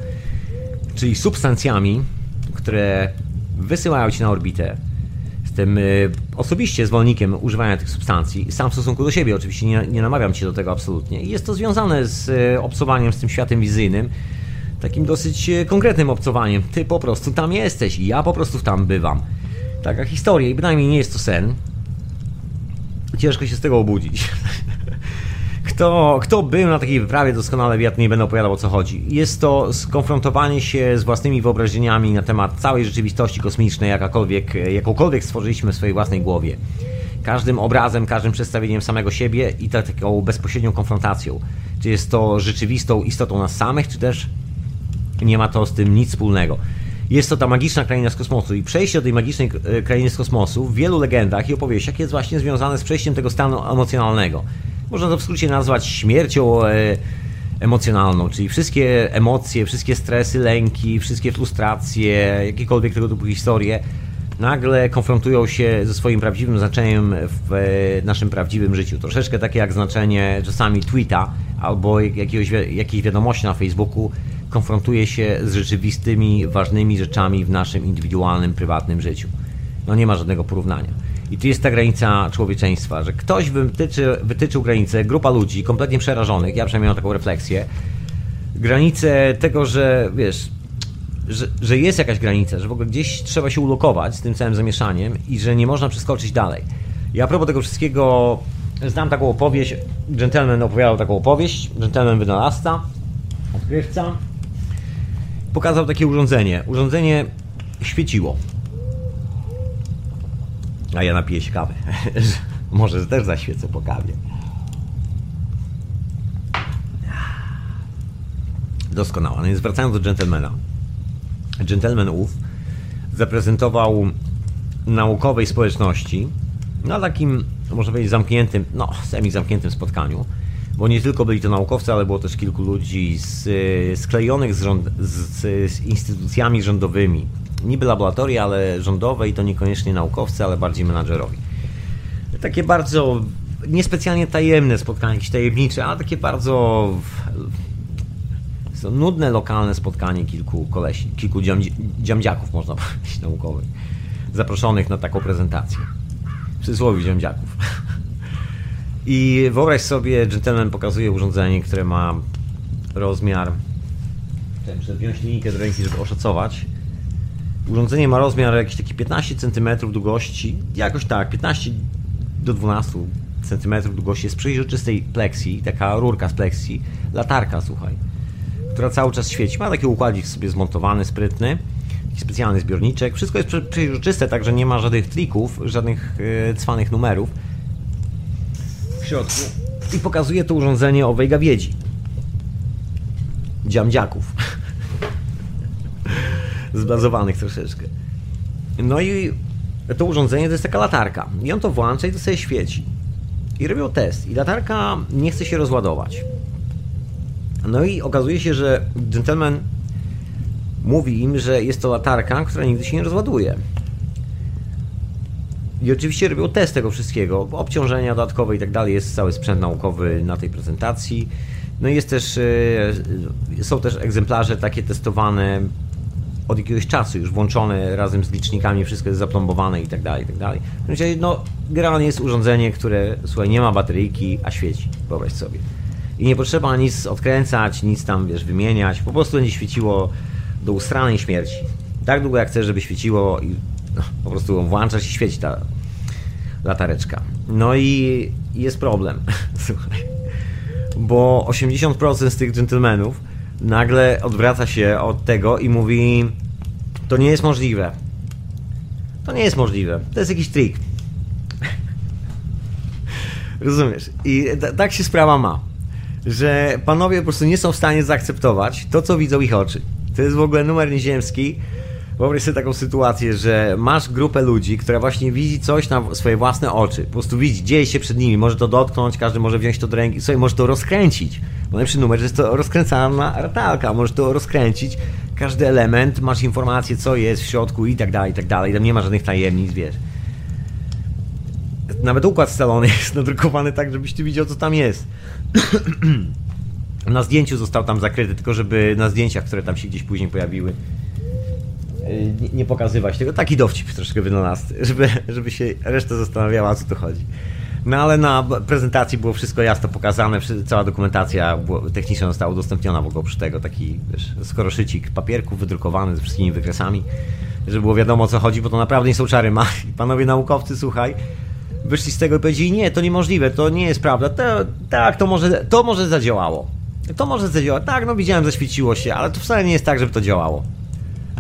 czyli substancjami, które wysyłają Cię na orbitę. Jestem y, osobiście zwolennikiem używania tych substancji, sam w stosunku do siebie oczywiście, nie, nie namawiam Cię do tego absolutnie. I jest to związane z y, obcowaniem z tym światem wizyjnym, takim dosyć konkretnym obcowaniem. Ty po prostu tam jesteś ja po prostu tam bywam. Taka historia i bynajmniej nie jest to sen. Ciężko się z tego obudzić. Kto, kto był na takiej wyprawie, doskonale wie, nie będę opowiadał o co chodzi. Jest to skonfrontowanie się z własnymi wyobrażeniami na temat całej rzeczywistości kosmicznej, jakakolwiek, jakąkolwiek stworzyliśmy w swojej własnej głowie. Każdym obrazem, każdym przedstawieniem samego siebie i tak, taką bezpośrednią konfrontacją. Czy jest to rzeczywistą istotą nas samych, czy też nie ma to z tym nic wspólnego. Jest to ta magiczna kraina z kosmosu i przejście do tej magicznej e, krainy z kosmosu w wielu legendach i opowieściach jest właśnie związane z przejściem tego stanu emocjonalnego. Można to w skrócie nazwać śmiercią e, emocjonalną, czyli wszystkie emocje, wszystkie stresy, lęki, wszystkie frustracje, jakiekolwiek tego typu historie nagle konfrontują się ze swoim prawdziwym znaczeniem w e, naszym prawdziwym życiu. Troszeczkę takie jak znaczenie czasami tweeta albo jakiegoś, jakiejś wiadomości na Facebooku konfrontuje się z rzeczywistymi, ważnymi rzeczami w naszym indywidualnym, prywatnym życiu. No nie ma żadnego porównania. I tu jest ta granica człowieczeństwa, że ktoś wytyczy, wytyczył granicę, grupa ludzi kompletnie przerażonych, ja przynajmniej mam taką refleksję, granicę tego, że wiesz, że, że jest jakaś granica, że w ogóle gdzieś trzeba się ulokować z tym całym zamieszaniem i że nie można przeskoczyć dalej. Ja a propos tego wszystkiego, znam taką opowieść, gentleman opowiadał taką opowieść, gentleman wynalazca, odkrywca, pokazał takie urządzenie. Urządzenie świeciło. A ja napiję się kawy. Może też zaświecę po kawie. Doskonała. No więc wracając do dżentelmena. Gentleman ów zaprezentował naukowej społeczności na takim, można powiedzieć, zamkniętym, no, semi-zamkniętym spotkaniu, bo nie tylko byli to naukowcy, ale było też kilku ludzi z, sklejonych z, rząd, z, z instytucjami rządowymi, niby laboratoria, ale rządowe i to niekoniecznie naukowcy, ale bardziej menadżerowi. Takie bardzo niespecjalnie tajemne spotkanie, jakieś tajemnicze, ale takie bardzo nudne, lokalne spotkanie kilku kolesi, kilku dziamdziaków, można powiedzieć, naukowych, zaproszonych na taką prezentację. W cudzysłowie dziamdziaków. I wyobraź sobie, gentleman pokazuje urządzenie, które ma rozmiar. Chciałem wziąć linijkę do ręki, żeby oszacować. Urządzenie ma rozmiar jakiś taki 15 cm długości, jakoś tak, 15 do 12 cm długości jest przejrzystej pleksji, taka rurka z pleksji, latarka, słuchaj, która cały czas świeci. Ma taki układzik sobie zmontowany, sprytny, specjalny zbiorniczek. Wszystko jest przejrzyste, także nie ma żadnych trików, żadnych yy, cwanych numerów środku. I pokazuje to urządzenie owej gawiedzi. Dziamdziaków. zblazowanych troszeczkę. No i to urządzenie to jest taka latarka. I on to włącza i to sobie świeci. I robią test. I latarka nie chce się rozładować. No i okazuje się, że gentleman mówi im, że jest to latarka, która nigdy się nie rozładuje. I oczywiście robią test tego wszystkiego, obciążenia dodatkowe i tak dalej. Jest cały sprzęt naukowy na tej prezentacji. No i jest też, e, są też egzemplarze takie testowane od jakiegoś czasu już włączone razem z licznikami, wszystko jest zaplombowane i tak dalej, i tak dalej. No, generalnie jest urządzenie, które, słuchaj, nie ma bateryjki, a świeci, wyobraź sobie. I nie potrzeba nic odkręcać, nic tam, wiesz, wymieniać, po prostu będzie świeciło do ustranej śmierci. Tak długo jak chcesz, żeby świeciło i po prostu włączasz i świeci ta latareczka. No i jest problem, słuchaj, bo 80% z tych dżentelmenów nagle odwraca się od tego i mówi: To nie jest możliwe. To nie jest możliwe. To jest jakiś trik. Rozumiesz? I tak się sprawa ma. Że panowie po prostu nie są w stanie zaakceptować to, co widzą ich oczy. To jest w ogóle numer nieziemski. Wyobraź sobie taką sytuację, że masz grupę ludzi, która właśnie widzi coś na swoje własne oczy. Po prostu widzi, dzieje się przed nimi, może to dotknąć, każdy może wziąć to do ręki, sobie może to rozkręcić. Bo najlepszy numer, że jest to rozkręcana ratalka, możesz to rozkręcić, każdy element, masz informację, co jest w środku i tak dalej, i tak dalej. Tam nie ma żadnych tajemnic, wiesz. Nawet układ scalony jest nadrukowany tak, żebyś ty widział, co tam jest. Na zdjęciu został tam zakryty, tylko żeby na zdjęciach, które tam się gdzieś później pojawiły, nie, nie pokazywać tego. Taki dowcip troszkę wynalazł, żeby, żeby się reszta zastanawiała, o co tu chodzi. No ale na prezentacji było wszystko jasno pokazane, cała dokumentacja techniczna została udostępniona w ogóle przy tego, taki wiesz, skoroszycik papierku wydrukowany z wszystkimi wykresami, żeby było wiadomo o co chodzi, bo to naprawdę nie są czary ma. Panowie naukowcy, słuchaj, wyszli z tego i powiedzieli, nie, to niemożliwe, to nie jest prawda, to, tak, to może, to może zadziałało. To może zadziałać, tak, no widziałem, zaświeciło się, ale to wcale nie jest tak, żeby to działało.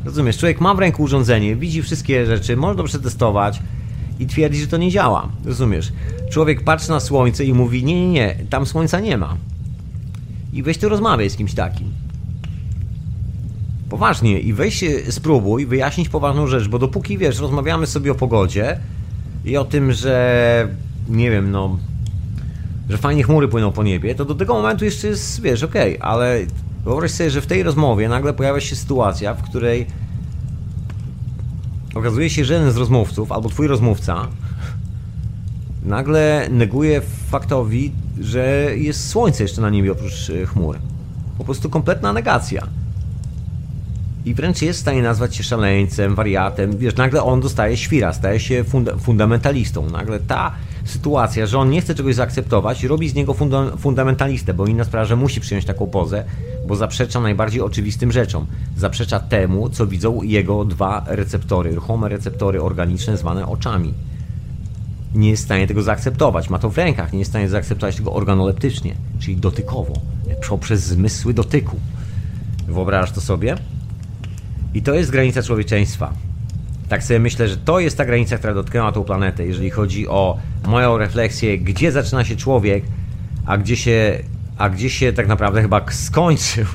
Rozumiesz, człowiek ma w ręku urządzenie, widzi wszystkie rzeczy, może to przetestować, i twierdzi, że to nie działa. Rozumiesz? Człowiek patrzy na słońce i mówi: Nie, nie, nie, tam słońca nie ma. I weź tu rozmawiaj z kimś takim. Poważnie, i weź spróbuj wyjaśnić poważną rzecz, bo dopóki wiesz, rozmawiamy sobie o pogodzie i o tym, że nie wiem, no, że fajnie chmury płyną po niebie, to do tego momentu jeszcze jest, wiesz, okej, okay, ale wyobraź sobie, że w tej rozmowie nagle pojawia się sytuacja, w której okazuje się, że jeden z rozmówców, albo twój rozmówca, nagle neguje faktowi, że jest słońce jeszcze na niebie oprócz e, chmur. Po prostu kompletna negacja. I wręcz jest w stanie nazwać się szaleńcem, wariatem. Wiesz, nagle on dostaje świra, staje się funda fundamentalistą. Nagle ta sytuacja, że on nie chce czegoś zaakceptować, robi z niego funda fundamentalistę, bo inna sprawa, że musi przyjąć taką pozę, bo zaprzecza najbardziej oczywistym rzeczom. Zaprzecza temu, co widzą jego dwa receptory, ruchome receptory organiczne zwane oczami. Nie jest w stanie tego zaakceptować, ma to w rękach, nie jest w stanie zaakceptować tego organoleptycznie, czyli dotykowo, poprzez zmysły dotyku. Wyobrażasz to sobie? I to jest granica człowieczeństwa. Tak sobie myślę, że to jest ta granica, która dotknęła tą planetę, jeżeli chodzi o moją refleksję, gdzie zaczyna się człowiek, a gdzie się a gdzie się tak naprawdę chyba skończył.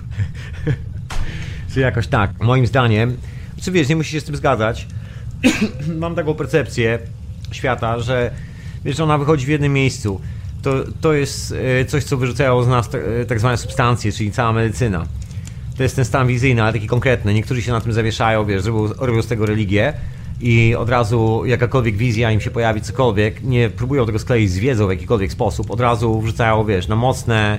Czy jakoś tak. Moim zdaniem, czy wiesz, nie musisz się z tym zgadzać. Mam taką percepcję świata, że wiesz, ona wychodzi w jednym miejscu. To, to jest e, coś, co wyrzucają z nas e, tak zwane substancje, czyli cała medycyna. To jest ten stan wizyjny, ale taki konkretny. Niektórzy się na tym zawieszają, wiesz, robią, robią z tego religię i od razu jakakolwiek wizja im się pojawi, cokolwiek, nie próbują tego skleić z wiedzą w jakikolwiek sposób, od razu wrzucają, wiesz, na mocne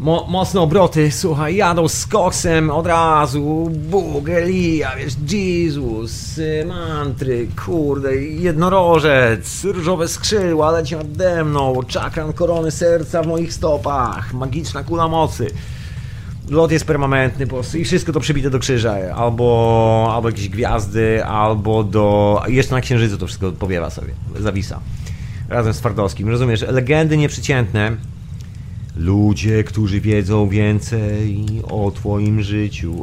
mo, mocne obroty, słuchaj, jadą z koksem od razu, Bóg, Elia, wiesz, Jezus, mantry, kurde, jednorożec, różowe skrzydła leci nade mną, czakran korony serca w moich stopach, magiczna kula mocy lot jest permanentny po prostu i wszystko to przybite do krzyża, albo, albo jakieś gwiazdy, albo do... jeszcze na księżycu to wszystko powiewa sobie, zawisa. Razem z Twardowskim, rozumiesz? Legendy nieprzeciętne, ludzie, którzy wiedzą więcej o twoim życiu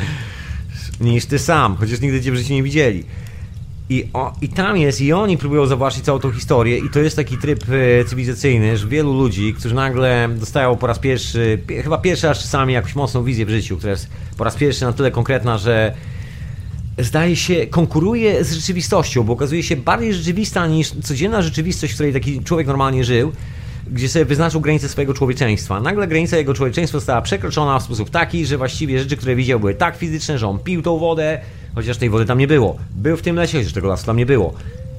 niż ty sam, chociaż nigdy cię w życiu nie widzieli. I, o, I tam jest, i oni próbują zobaczyć całą tą historię, i to jest taki tryb e, cywilizacyjny, że wielu ludzi, którzy nagle dostają po raz pierwszy, pie, chyba pierwszy raz czasami jakąś mocną wizję w życiu, która jest po raz pierwszy na tyle konkretna, że zdaje się, konkuruje z rzeczywistością, bo okazuje się bardziej rzeczywista niż codzienna rzeczywistość, w której taki człowiek normalnie żył, gdzie sobie wyznaczył granicę swojego człowieczeństwa. Nagle granica jego człowieczeństwa została przekroczona w sposób taki, że właściwie rzeczy, które widział, były tak fizyczne, że on pił tą wodę, chociaż tej wody tam nie było. Był w tym lesie, chociaż tego lasu tam nie było.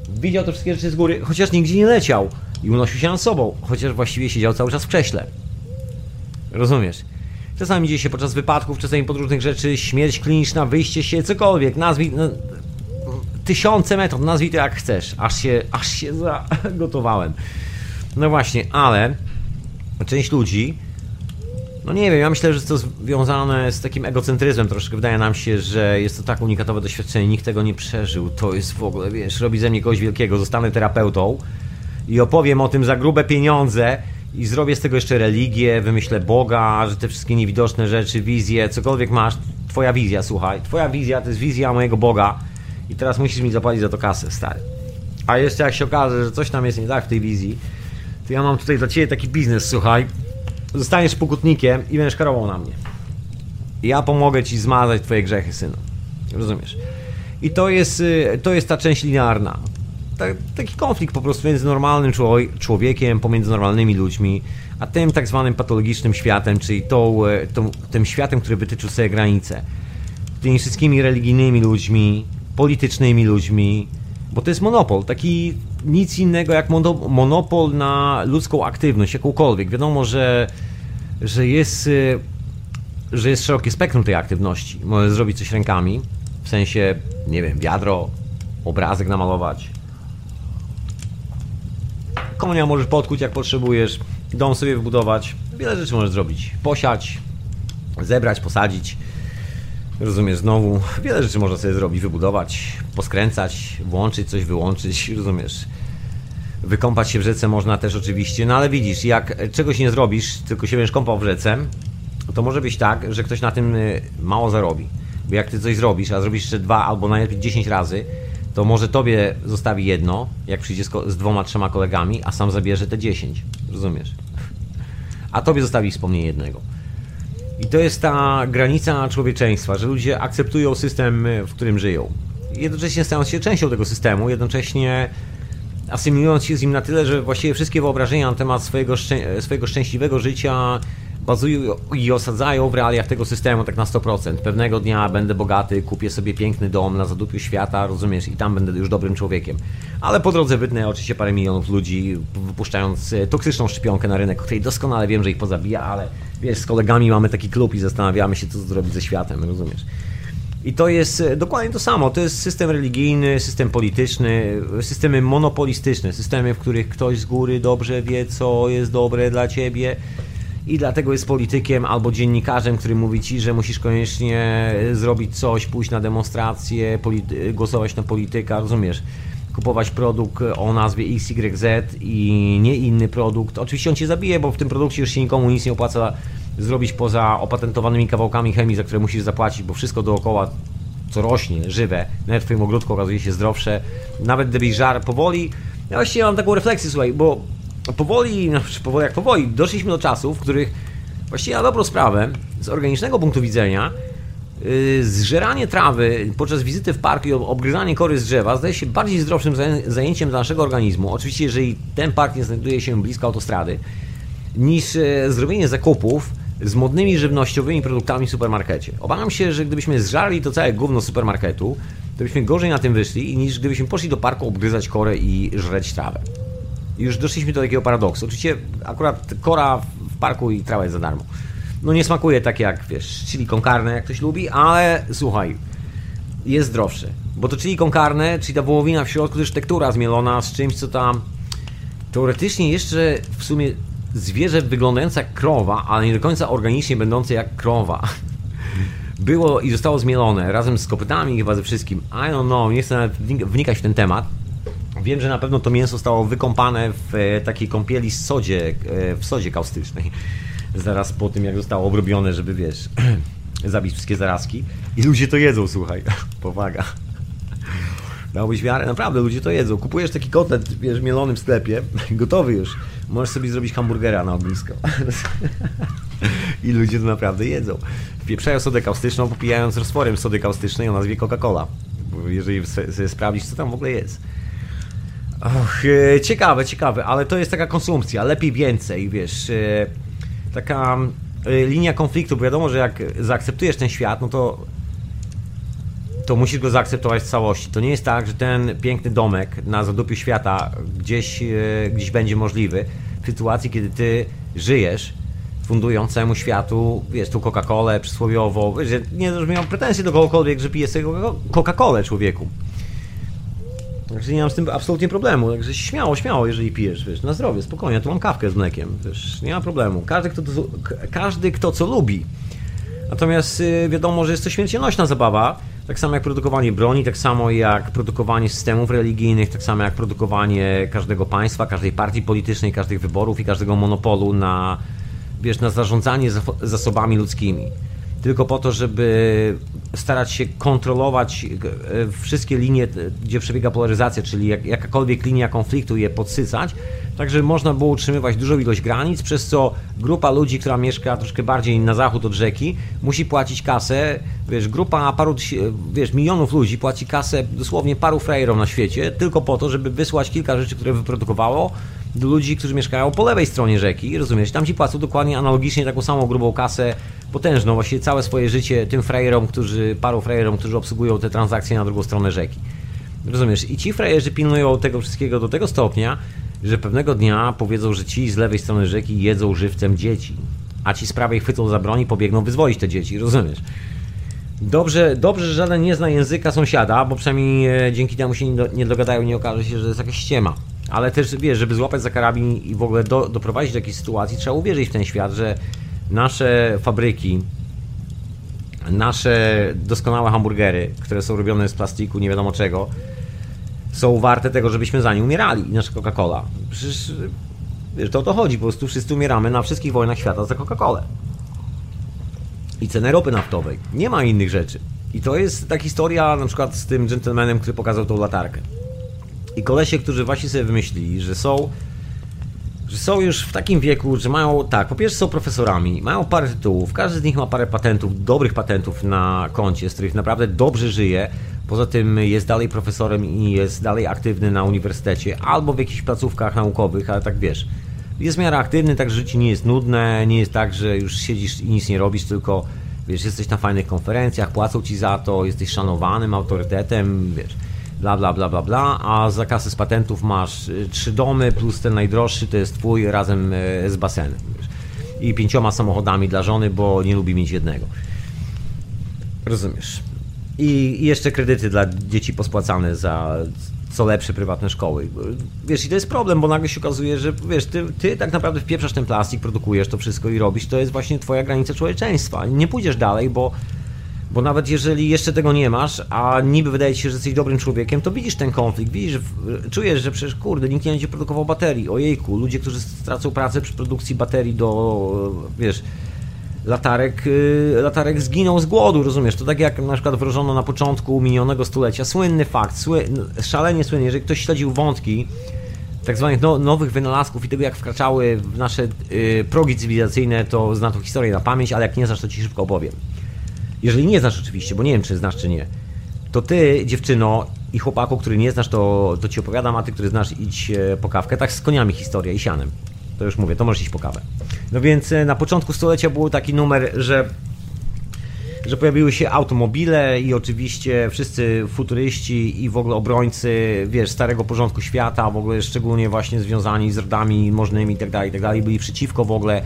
Widział te wszystkie rzeczy z góry, chociaż nigdzie nie leciał. I unosił się nad sobą, chociaż właściwie siedział cały czas w krześle. Rozumiesz? Czasami dzieje się podczas wypadków, czasami podróżnych rzeczy, śmierć kliniczna, wyjście się, cokolwiek, nazwij... No, tysiące metod, nazwij to jak chcesz. Aż się, aż się zagotowałem. No właśnie, ale część ludzi, no nie wiem, ja myślę, że to związane z takim egocentryzmem troszkę. Wydaje nam się, że jest to tak unikatowe doświadczenie, nikt tego nie przeżył. To jest w ogóle, wiesz, robi ze mnie kogoś wielkiego, zostanę terapeutą i opowiem o tym za grube pieniądze i zrobię z tego jeszcze religię, wymyślę Boga, że te wszystkie niewidoczne rzeczy, wizje, cokolwiek masz, twoja wizja, słuchaj, twoja wizja to jest wizja mojego Boga i teraz musisz mi zapłacić za to kasę, stary. A jeszcze jak się okaże, że coś tam jest nie tak w tej wizji, to ja mam tutaj dla ciebie taki biznes, słuchaj. Zostaniesz pokutnikiem i będziesz karował na mnie. Ja pomogę ci zmazać twoje grzechy, synu. Rozumiesz? I to jest, y, to jest ta część linearna. taki konflikt po prostu między normalnym człowiekiem, pomiędzy normalnymi ludźmi, a tym tak zwanym patologicznym światem, czyli tą, y, tą, tym światem, który wytyczył sobie granice. Tymi wszystkimi religijnymi ludźmi, politycznymi ludźmi, bo to jest monopol, taki nic innego jak monopol na ludzką aktywność, jakąkolwiek. Wiadomo, że że jest, y, że jest szerokie spektrum tej aktywności. Możesz zrobić coś rękami, w sensie, nie wiem, wiadro, obrazek namalować. Konia możesz podkuć jak potrzebujesz, dom sobie wybudować. Wiele rzeczy możesz zrobić. Posiać, zebrać, posadzić. Rozumiesz, znowu wiele rzeczy można sobie zrobić, wybudować, poskręcać, włączyć coś, wyłączyć, rozumiesz. Wykąpać się w rzece można też oczywiście, no ale widzisz, jak czegoś nie zrobisz, tylko się będziesz kąpał w rzece, to może być tak, że ktoś na tym y, mało zarobi. Bo jak ty coś zrobisz, a zrobisz jeszcze dwa albo najlepiej 10 razy, to może tobie zostawi jedno, jak przyjdzie z, z dwoma, trzema kolegami, a sam zabierze te 10. Rozumiesz? A tobie zostawi wspomnienie jednego. I to jest ta granica człowieczeństwa, że ludzie akceptują system, w którym żyją. Jednocześnie stając się częścią tego systemu, jednocześnie asymilując się z nim na tyle, że właściwie wszystkie wyobrażenia na temat swojego, szczę swojego szczęśliwego życia bazują i osadzają w realiach tego systemu tak na 100%. Pewnego dnia będę bogaty, kupię sobie piękny dom na zadupiu świata, rozumiesz, i tam będę już dobrym człowiekiem. Ale po drodze wytnę oczywiście parę milionów ludzi, wypuszczając e, toksyczną szczepionkę na rynek, której doskonale wiem, że ich pozabija, ale wiesz, z kolegami mamy taki klub i zastanawiamy się, co zrobić ze światem, rozumiesz. I to jest e, dokładnie to samo. To jest system religijny, system polityczny, systemy monopolistyczne, systemy, w których ktoś z góry dobrze wie, co jest dobre dla ciebie i dlatego jest politykiem albo dziennikarzem, który mówi ci, że musisz koniecznie zrobić coś, pójść na demonstrację, głosować na polityka, rozumiesz? Kupować produkt o nazwie XYZ i nie inny produkt. Oczywiście on cię zabije, bo w tym produkcie już się nikomu nic nie opłaca zrobić poza opatentowanymi kawałkami chemii, za które musisz zapłacić, bo wszystko dookoła co rośnie, żywe, nawet w twoim ogródku okazuje się zdrowsze. Nawet gdybyś żar powoli, ja właściwie mam taką refleksję, słuchaj, bo powoli, no, powoli jak powoli, doszliśmy do czasów, w których właściwie na dobrą sprawę, z organicznego punktu widzenia, zżeranie trawy podczas wizyty w parku i obgryzanie kory z drzewa zdaje się bardziej zdrowszym zajęciem dla naszego organizmu. Oczywiście, jeżeli ten park nie znajduje się blisko autostrady, niż yy, zrobienie zakupów z modnymi żywnościowymi produktami w supermarkecie. Obawiam się, że gdybyśmy zżarli to całe gówno supermarketu, to byśmy gorzej na tym wyszli, niż gdybyśmy poszli do parku obgryzać korę i żreć trawę już doszliśmy do takiego paradoksu. Oczywiście akurat kora w parku i trawa jest za darmo. No nie smakuje tak jak, wiesz, chili con carne, jak ktoś lubi, ale słuchaj, jest zdrowsze. Bo to chili con carne, czyli ta wołowina w środku, też tektura zmielona z czymś, co tam teoretycznie jeszcze w sumie zwierzę wyglądające jak krowa, ale nie do końca organicznie będące jak krowa. Było i zostało zmielone razem z kopytami chyba ze wszystkim. I don't know, nie chcę nawet wnikać w ten temat. Wiem, że na pewno to mięso zostało wykąpane w e, takiej kąpieli sodzie, e, w sodzie kaustycznej. Zaraz po tym, jak zostało obrobione, żeby wiesz, zabić wszystkie zarazki. I ludzie to jedzą, słuchaj. Powaga. Dałbyś wiarę? Naprawdę, ludzie to jedzą. Kupujesz taki kotlet, wiesz, w sklepie, gotowy już. Możesz sobie zrobić hamburgera na ognisko. I ludzie to naprawdę jedzą. Wpieprzają sodę kaustyczną, popijając roztworem sody kaustycznej o nazwie Coca-Cola. Jeżeli sobie sprawdzić, co tam w ogóle jest. Och, e, ciekawe, ciekawe, ale to jest taka konsumpcja, lepiej więcej, wiesz, e, taka e, linia konfliktu, bo wiadomo, że jak zaakceptujesz ten świat, no to to musisz go zaakceptować w całości. To nie jest tak, że ten piękny domek na zadupiu świata gdzieś, gdzieś będzie możliwy w sytuacji, kiedy ty żyjesz fundując całemu światu, wiesz, tu Coca-Colę przysłowiowo, wiesz, nie, że miał pretensje do kogokolwiek, że pije sobie Coca-Colę człowieku. Także nie mam z tym absolutnie problemu. Także śmiało, śmiało, jeżeli pijesz, wiesz, na zdrowie, spokojnie, tu mam kawkę z mlekiem, wiesz, nie ma problemu. Każdy, kto, to, każdy, kto co lubi. Natomiast yy, wiadomo, że jest to śmiercionośna zabawa, tak samo jak produkowanie broni, tak samo jak produkowanie systemów religijnych, tak samo jak produkowanie każdego państwa, każdej partii politycznej, każdych wyborów i każdego monopolu na, wiesz, na zarządzanie zasobami ludzkimi tylko po to, żeby starać się kontrolować e, wszystkie linie, gdzie przebiega polaryzacja, czyli jak, jakakolwiek linia konfliktu je podsycać, tak żeby można było utrzymywać dużą ilość granic, przez co grupa ludzi, która mieszka troszkę bardziej na zachód od rzeki, musi płacić kasę, wiesz, grupa paru, wiesz, milionów ludzi płaci kasę dosłownie paru frajerom na świecie, tylko po to, żeby wysłać kilka rzeczy, które wyprodukowało, do ludzi, którzy mieszkają po lewej stronie rzeki, rozumiesz? Tam ci płacą dokładnie analogicznie taką samą grubą kasę, potężną, właściwie całe swoje życie tym frajerom, którzy, paru frajerom, którzy obsługują te transakcje na drugą stronę rzeki. Rozumiesz? I ci frajerzy pilnują tego wszystkiego do tego stopnia, że pewnego dnia powiedzą, że ci z lewej strony rzeki jedzą żywcem dzieci. a ci z prawej chwycą za broń i pobiegną wyzwolić te dzieci, rozumiesz? Dobrze, dobrze, że żaden nie zna języka sąsiada, bo przynajmniej e, dzięki temu się nie, do, nie dogadają nie okaże się, że jest jakaś ściema. Ale też wiesz, żeby złapać za karabin i w ogóle do, doprowadzić do jakiejś sytuacji, trzeba uwierzyć w ten świat, że nasze fabryki, nasze doskonałe hamburgery, które są robione z plastiku, nie wiadomo czego, są warte tego, żebyśmy za nie umierali. I nasza Coca-Cola. Przecież wiesz, to o to chodzi. Po prostu wszyscy umieramy na wszystkich wojnach świata za Coca-Colę. I cenę ropy naftowej. Nie ma innych rzeczy. I to jest ta historia na przykład z tym gentlemanem, który pokazał tą latarkę. I kolesie, którzy właśnie sobie wymyślili, że są że są już w takim wieku, że mają, tak, po pierwsze są profesorami, mają parę tytułów, każdy z nich ma parę patentów, dobrych patentów na koncie, z których naprawdę dobrze żyje. Poza tym jest dalej profesorem i jest dalej aktywny na uniwersytecie albo w jakichś placówkach naukowych, ale tak wiesz, jest w miarę aktywny, tak życie nie jest nudne, nie jest tak, że już siedzisz i nic nie robisz, tylko wiesz, jesteś na fajnych konferencjach, płacą ci za to, jesteś szanowanym autorytetem, wiesz bla bla bla bla bla, a za kasę z patentów masz y, trzy domy plus ten najdroższy to jest twój razem y, z basenem. I pięcioma samochodami dla żony, bo nie lubi mieć jednego. Rozumiesz. I, jeszcze kredyty dla dzieci pospłacane za co lepsze prywatne szkoły. Wiesz, i to jest problem, bo nagle się okazuje, że wiesz, ty, ty tak naprawdę wpieprzasz ten plastik, produkujesz to wszystko i robisz, to jest właśnie twoja granica człowieczeństwa. Nie pójdziesz dalej, bo bo nawet jeżeli jeszcze tego nie masz, a niby wydaje ci się, że jesteś dobrym człowiekiem, to widzisz ten konflikt, widzisz, czujesz, że przecież kurde, nikt nie będzie produkował baterii. Ojejku, ludzie, którzy stracą pracę przy produkcji baterii do, wiesz, latarek, y, latarek zginą z głodu, rozumiesz? To tak jak na przykład wrożono na początku minionego stulecia. Słynny fakt, sły, szalenie słynny, jeżeli ktoś śledził wątki tak zwanych no, nowych wynalazków i tego, jak wkraczały w nasze y, progi cywilizacyjne, to zna tą historię na pamięć, ale jak nie znasz, to ci szybko opowiem. Jeżeli nie znasz oczywiście, bo nie wiem, czy znasz, czy nie, to ty, dziewczyno i chłopaku, który nie znasz, to, to ci opowiadam, a ty, który znasz, idź e, po kawkę. Tak z koniami historia i sianem. To już mówię, to możesz iść po kawę. No więc e, na początku stulecia był taki numer, że że pojawiły się automobile i oczywiście wszyscy futuryści i w ogóle obrońcy, wiesz, starego porządku świata, w ogóle szczególnie właśnie związani z rodami możnymi itd., tak itd., tak byli przeciwko w ogóle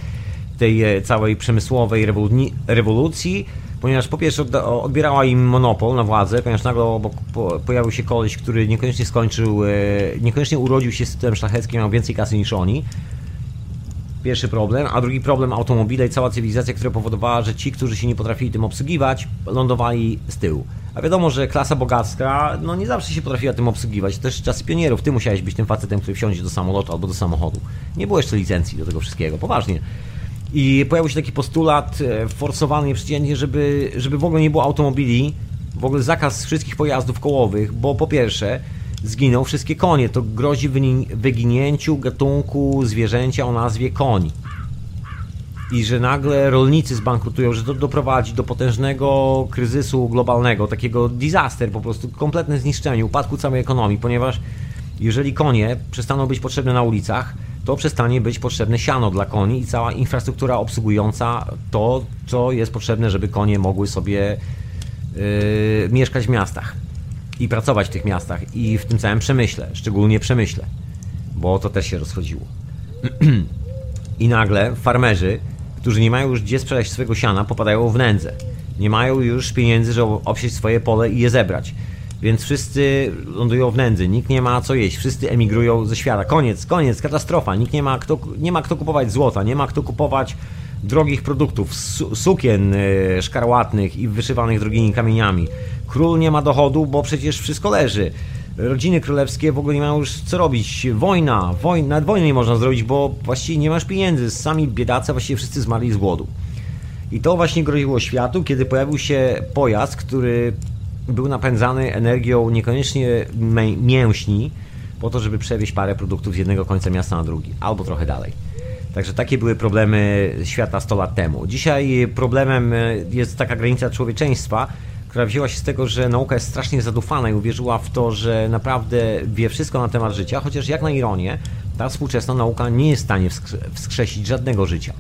tej e, całej przemysłowej rewolucji, ponieważ po pierwsze odbierała im monopol na władzę, ponieważ nagle obok pojawił się koleś, który niekoniecznie skończył, e, niekoniecznie urodził się z tym szlacheckim, miał więcej kasy niż oni. Pierwszy problem, a drugi problem automobile i cała cywilizacja, która powodowała, że ci, którzy się nie potrafili tym obsługiwać, lądowali z tyłu. A wiadomo, że klasa bogacka no nie zawsze się potrafiła tym obsługiwać. Też czasy pionierów, ty musiałeś być tym facetem, który wsiądzie do samolotu albo do samochodu. Nie było jeszcze licencji do tego wszystkiego, poważnie. I pojawił się taki postulat e, forsowany nieprzeciętnie, żeby, żeby w ogóle nie było automobili, w ogóle zakaz wszystkich pojazdów kołowych, bo po pierwsze zginą wszystkie konie. To grozi wyginięciu gatunku zwierzęcia o nazwie koń. I że nagle rolnicy zbankrutują, że to doprowadzi do potężnego kryzysu globalnego, takiego disaster, po prostu kompletne zniszczenie, upadku całej ekonomii, ponieważ jeżeli konie przestaną być potrzebne na ulicach, to przestanie być potrzebne siano dla koni i cała infrastruktura obsługująca to, co jest potrzebne, żeby konie mogły sobie yy, mieszkać w miastach i pracować w tych miastach i w tym całym przemyśle, szczególnie przemyśle, bo to też się rozchodziło. I nagle farmerzy, którzy nie mają już gdzie sprzedać swojego siana, popadają w nędzę. Nie mają już pieniędzy, żeby obsieć swoje pole i je zebrać. Więc wszyscy lądują w nędzy, nikt nie ma co jeść, wszyscy emigrują ze świata. Koniec, koniec, katastrofa. Nikt nie ma kto, nie ma kto kupować złota, nie ma kto kupować drogich produktów, su sukien y, szkarłatnych i wyszywanych drogimi kamieniami. Król nie ma dochodu, bo przecież wszystko leży. Rodziny królewskie w ogóle nie mają już co robić. Wojna, wojna, nawet wojny nie można zrobić, bo właściwie nie masz pieniędzy. Sami biedacy właściwie wszyscy zmarli z głodu. I to właśnie groziło światu, kiedy pojawił się pojazd, który był napędzany energią niekoniecznie mięśni, po to, żeby przewieźć parę produktów z jednego końca miasta na drugi, albo trochę dalej. Także takie były problemy świata 100 lat temu. Dzisiaj problemem jest taka granica człowieczeństwa, która wzięła się z tego, że nauka jest strasznie zadufana i uwierzyła w to, że naprawdę wie wszystko na temat życia, chociaż jak na ironię, ta współczesna nauka nie jest w stanie wskrzesić żadnego życia.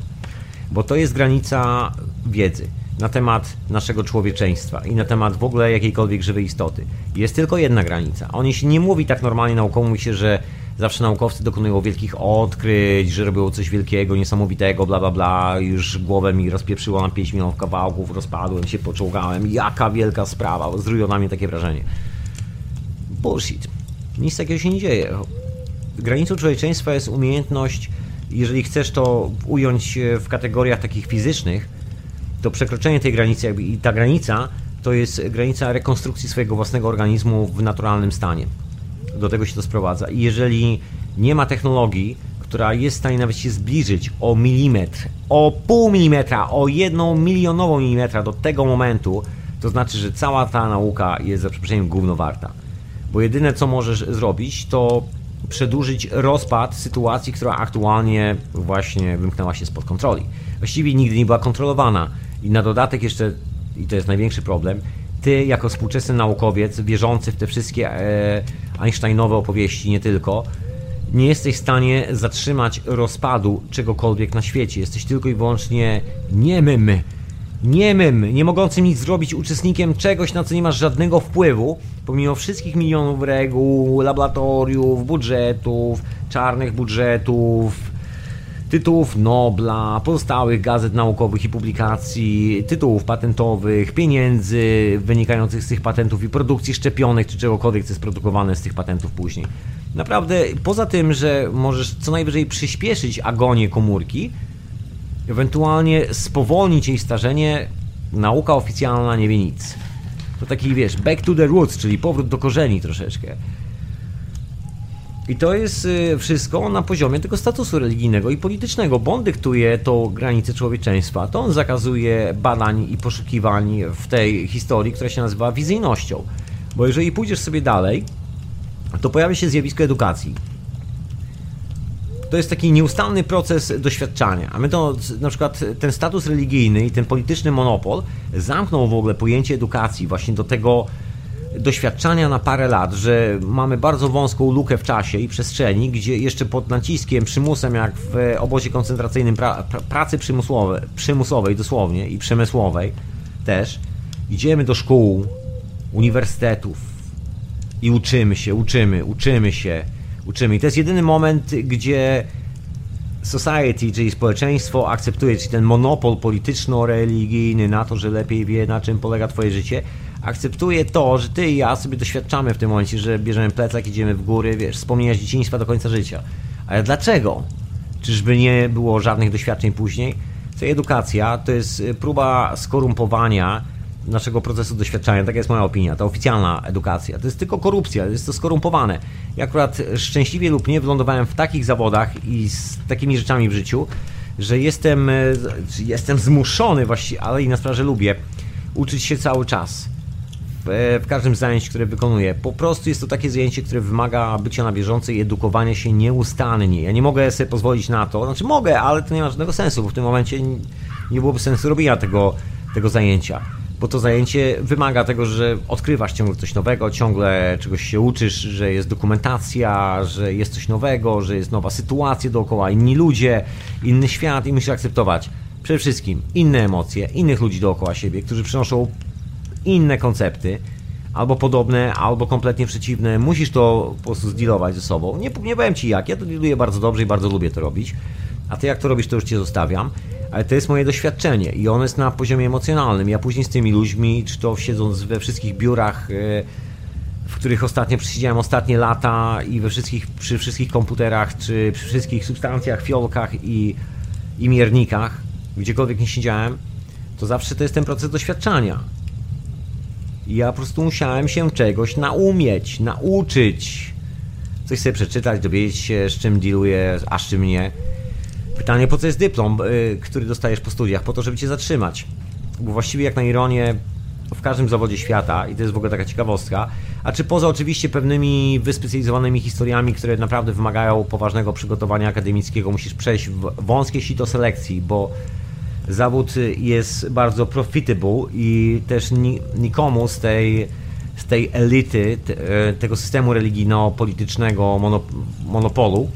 Bo to jest granica wiedzy na temat naszego człowieczeństwa i na temat w ogóle jakiejkolwiek żywej istoty. Jest tylko jedna granica. O niej się nie mówi tak normalnie naukowo, mówi się, że zawsze naukowcy dokonują wielkich odkryć, że robią coś wielkiego, niesamowitego, bla bla bla, już głowę mi rozpieprzyło na 5 milionów kawałków, rozpadłem się, poczołgałem, jaka wielka sprawa, zrobiło na mnie takie wrażenie. Bullshit. Nic takiego się nie dzieje. Granicą człowieczeństwa jest umiejętność, jeżeli chcesz to ująć w kategoriach takich fizycznych, to przekroczenie tej granicy jakby, i ta granica to jest granica rekonstrukcji swojego własnego organizmu w naturalnym stanie. Do tego się to sprowadza. I jeżeli nie ma technologii, która jest w stanie nawet się zbliżyć o milimetr, o pół milimetra, o jedną milionową milimetra do tego momentu, to znaczy, że cała ta nauka jest za przeproszeniem gówno warta. Bo jedyne co możesz zrobić, to przedłużyć rozpad sytuacji, która aktualnie właśnie wymknęła się spod kontroli. Właściwie nigdy nie była kontrolowana. I na dodatek jeszcze, i to jest największy problem, ty jako współczesny naukowiec, wierzący w te wszystkie e, Einsteinowe opowieści, nie tylko, nie jesteś w stanie zatrzymać rozpadu czegokolwiek na świecie. Jesteś tylko i wyłącznie niemym, niemym, nie mogącym nic zrobić uczestnikiem czegoś, na co nie masz żadnego wpływu, pomimo wszystkich milionów reguł, laboratoriów, budżetów, czarnych budżetów, tytułów Nobla, pozostałych gazet naukowych i publikacji, tytułów patentowych, pieniędzy wynikających z tych patentów i produkcji szczepionek czy czegokolwiek, co jest produkowane z tych patentów później. Naprawdę, poza tym, że możesz co najwyżej przyspieszyć agonię komórki, ewentualnie spowolnić jej starzenie, nauka oficjalna nie wie nic. To taki, wiesz, back to the roots, czyli powrót do korzeni troszeczkę. I to jest y, wszystko na poziomie tego statusu religijnego i politycznego, bo on dyktuje to granice człowieczeństwa. To on zakazuje badań i poszukiwań w tej historii, która się nazywa wizyjnością. Bo jeżeli pójdziesz sobie dalej, to pojawia się zjawisko edukacji. To jest taki nieustanny proces doświadczania. A my to, na przykład ten status religijny i ten polityczny monopol zamknął w ogóle pojęcie edukacji właśnie do tego doświadczania na parę lat, że mamy bardzo wąską lukę w czasie i przestrzeni, gdzie jeszcze pod naciskiem, przymusem, jak w obozie koncentracyjnym pra, pra, pracy przymusowej, przymusowej dosłownie i przemysłowej też, idziemy do szkół, uniwersytetów i uczymy się, uczymy, uczymy się, uczymy. I to jest jedyny moment, gdzie society, czyli społeczeństwo akceptuje, ten monopol polityczno-religijny na to, że lepiej wie, na czym polega twoje życie, akceptuje to, że ty i ja sobie doświadczamy w tym momencie, że bierzemy plecak, idziemy w góry, wiesz, wspomnienia z dzieciństwa do końca życia. Ale dlaczego? Czyżby nie było żadnych doświadczeń później? Co edukacja to jest próba skorumpowania naszego procesu doświadczania, taka jest moja opinia, ta oficjalna edukacja. To jest tylko korupcja, jest to skorumpowane. Ja akurat szczęśliwie lub nie wylądowałem w takich zawodach i z takimi rzeczami w życiu, że jestem, jestem zmuszony właściwie, ale i na sprawę, lubię, uczyć się cały czas w, w każdym zajęciu, które wykonuję. Po prostu jest to takie zajęcie, które wymaga bycia na bieżąco i edukowania się nieustannie. Ja nie mogę sobie pozwolić na to, znaczy mogę, ale to nie ma żadnego sensu, bo w tym momencie nie byłoby sensu robienia tego, tego zajęcia. Bo to zajęcie wymaga tego, że odkrywasz ciągle coś nowego, ciągle czegoś się uczysz, że jest dokumentacja, że jest coś nowego, że jest nowa sytuacja dookoła, inni ludzie, inny świat i musisz akceptować przede wszystkim inne emocje, innych ludzi dookoła siebie, którzy przynoszą inne koncepty, albo podobne, albo kompletnie przeciwne. Musisz to po prostu zdealować ze sobą. Nie, nie powiem ci jak, ja to dealuję bardzo dobrze i bardzo lubię to robić. A ty jak to robisz, to już cię zostawiam. Ale to jest moje doświadczenie i ono jest na poziomie emocjonalnym. Ja później z tymi ludźmi, czy to siedząc we wszystkich biurach, e, w których ostatnio przesiedziałem ostatnie lata i we wszystkich, przy wszystkich komputerach, czy przy wszystkich substancjach, fiolkach i, i miernikach, gdziekolwiek nie siedziałem, to zawsze to jest ten proces doświadczania. Ja po prostu musiałem się czegoś naumieć, nauczyć. Coś sobie przeczytać, dowiedzieć się, z czym dealuję, a z czym nie. Pytanie, po co jest dyplom, yy, który dostajesz po studiach? Po to, żeby cię zatrzymać. Bo właściwie jak na ironię, w każdym zawodzie świata, i to jest w ogóle taka ciekawostka, a czy poza oczywiście pewnymi wyspecjalizowanymi historiami, które naprawdę wymagają poważnego przygotowania akademickiego, musisz przejść w wąskie sito selekcji, bo zawód jest bardzo profitable i też nikomu z tej, z tej elity, e, tego systemu religijno-politycznego monopolu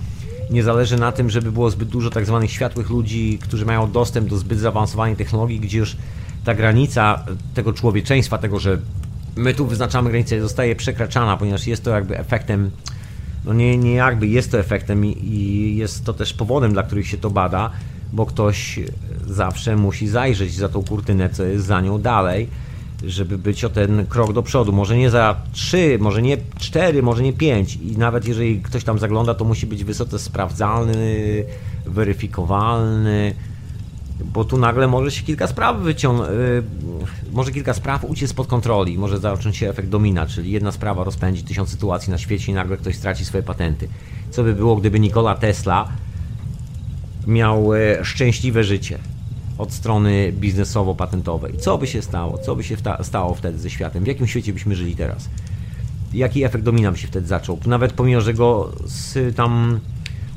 nie zależy na tym, żeby było zbyt dużo tak zwanych światłych ludzi, którzy mają dostęp do zbyt zaawansowanej technologii, gdzie już ta granica tego człowieczeństwa, tego, że my tu wyznaczamy granicę, zostaje przekraczana, ponieważ jest to jakby efektem no nie, nie jakby jest to efektem i, i jest to też powodem, dla których się to bada, bo ktoś zawsze musi zajrzeć za tą kurtynę, co jest za nią dalej, żeby być o ten krok do przodu. Może nie za 3, może nie 4, może nie 5 i nawet jeżeli ktoś tam zagląda, to musi być wysoce sprawdzalny, weryfikowalny, bo tu nagle może się kilka spraw wyciągnąć, może kilka spraw uciec spod kontroli, może zacząć się efekt domina, czyli jedna sprawa rozpędzi tysiąc sytuacji na świecie i nagle ktoś straci swoje patenty. Co by było, gdyby Nikola Tesla miał e, szczęśliwe życie od strony biznesowo-patentowej? Co by się stało? Co by się stało wtedy ze światem? W jakim świecie byśmy żyli teraz? Jaki efekt domina by się wtedy zaczął? Nawet pomimo, że go tam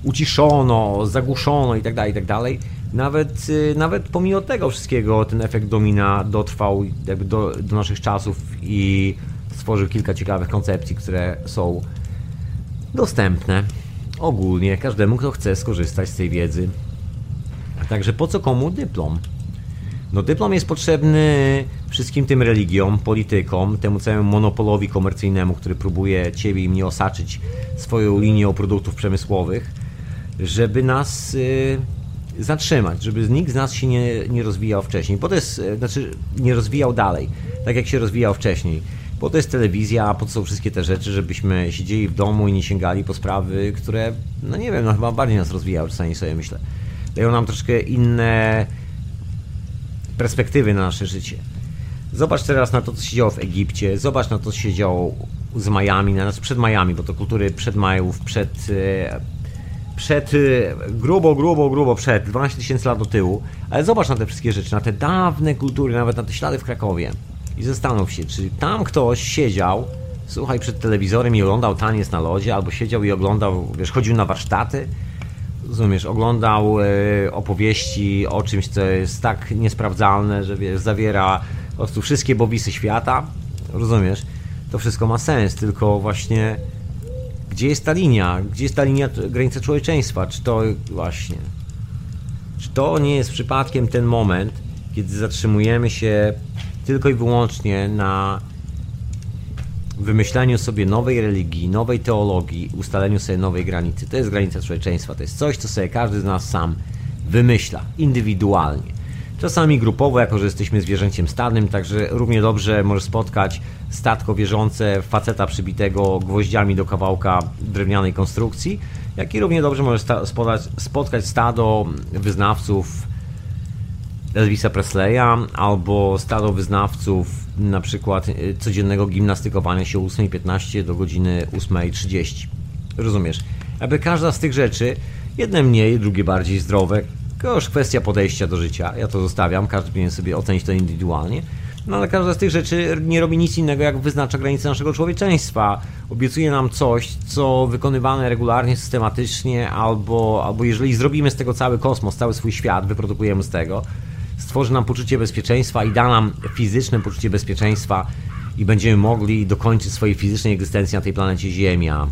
uciszono, zagłuszono i tak dalej, i tak dalej, nawet, y, nawet pomimo tego wszystkiego ten efekt domina dotrwał jakby do, do naszych czasów i stworzył kilka ciekawych koncepcji, które są dostępne ogólnie każdemu, kto chce skorzystać z tej wiedzy. Także po co komu dyplom? No dyplom jest potrzebny wszystkim tym religiom, politykom, temu całemu monopolowi komercyjnemu, który próbuje ciebie i mnie osaczyć swoją linią produktów przemysłowych, żeby nas y, zatrzymać, żeby nikt z nas się nie, nie rozwijał wcześniej, bo to jest, e, znaczy nie rozwijał dalej, tak jak się rozwijał wcześniej. Bo to jest telewizja, po co są wszystkie te rzeczy, żebyśmy siedzieli w domu i nie sięgali po sprawy, które, no nie wiem, no chyba bardziej nas rozwijały, czasami sobie myślę. Dają nam troszkę inne perspektywy na nasze życie. Zobacz teraz na to, co się działo w Egipcie, zobacz na to, co się działo z Majami, na nas przed Majami, bo to kultury przed Majów, przed e, przed, y, grubo, grubo, grubo przed, 12 tysięcy lat do tyłu, ale zobacz na te wszystkie rzeczy, na te dawne kultury, nawet na te ślady w Krakowie i zastanów się, czy tam ktoś siedział, słuchaj, przed telewizorem i oglądał taniec na lodzie, albo siedział i oglądał, wiesz, chodził na warsztaty, rozumiesz, oglądał y, opowieści o czymś, co jest tak niesprawdzalne, że wiesz, zawiera po prostu wszystkie bowisy świata, rozumiesz, to wszystko ma sens, tylko właśnie gdzie jest ta linia? Gdzie jest ta linia granicy człowieczeństwa? Czy to właśnie. Czy to nie jest przypadkiem ten moment, kiedy zatrzymujemy się tylko i wyłącznie na wymyślaniu sobie nowej religii, nowej teologii, ustaleniu sobie nowej granicy? To jest granica człowieczeństwa. To jest coś, co sobie każdy z nas sam wymyśla, indywidualnie. Czasami grupowo, jako że jesteśmy zwierzęciem stadnym, także równie dobrze może spotkać statko wierzące faceta przybitego gwoździami do kawałka drewnianej konstrukcji, jak i równie dobrze może spotkać stado wyznawców Elvisa Presleya albo stado wyznawców na przykład y, codziennego gimnastykowania się o 8.15 do godziny 8.30. Rozumiesz? Aby każda z tych rzeczy, jedne mniej, drugie bardziej zdrowe, to już kwestia podejścia do życia. Ja to zostawiam, każdy powinien sobie ocenić to indywidualnie. No ale każda z tych rzeczy nie robi nic innego, jak wyznacza granice naszego człowieczeństwa. Obiecuje nam coś, co wykonywane regularnie, systematycznie, albo, albo jeżeli zrobimy z tego cały kosmos, cały swój świat, wyprodukujemy z tego, stworzy nam poczucie bezpieczeństwa i da nam fizyczne poczucie bezpieczeństwa i będziemy mogli dokończyć swojej fizycznej egzystencji na tej planecie Ziemia.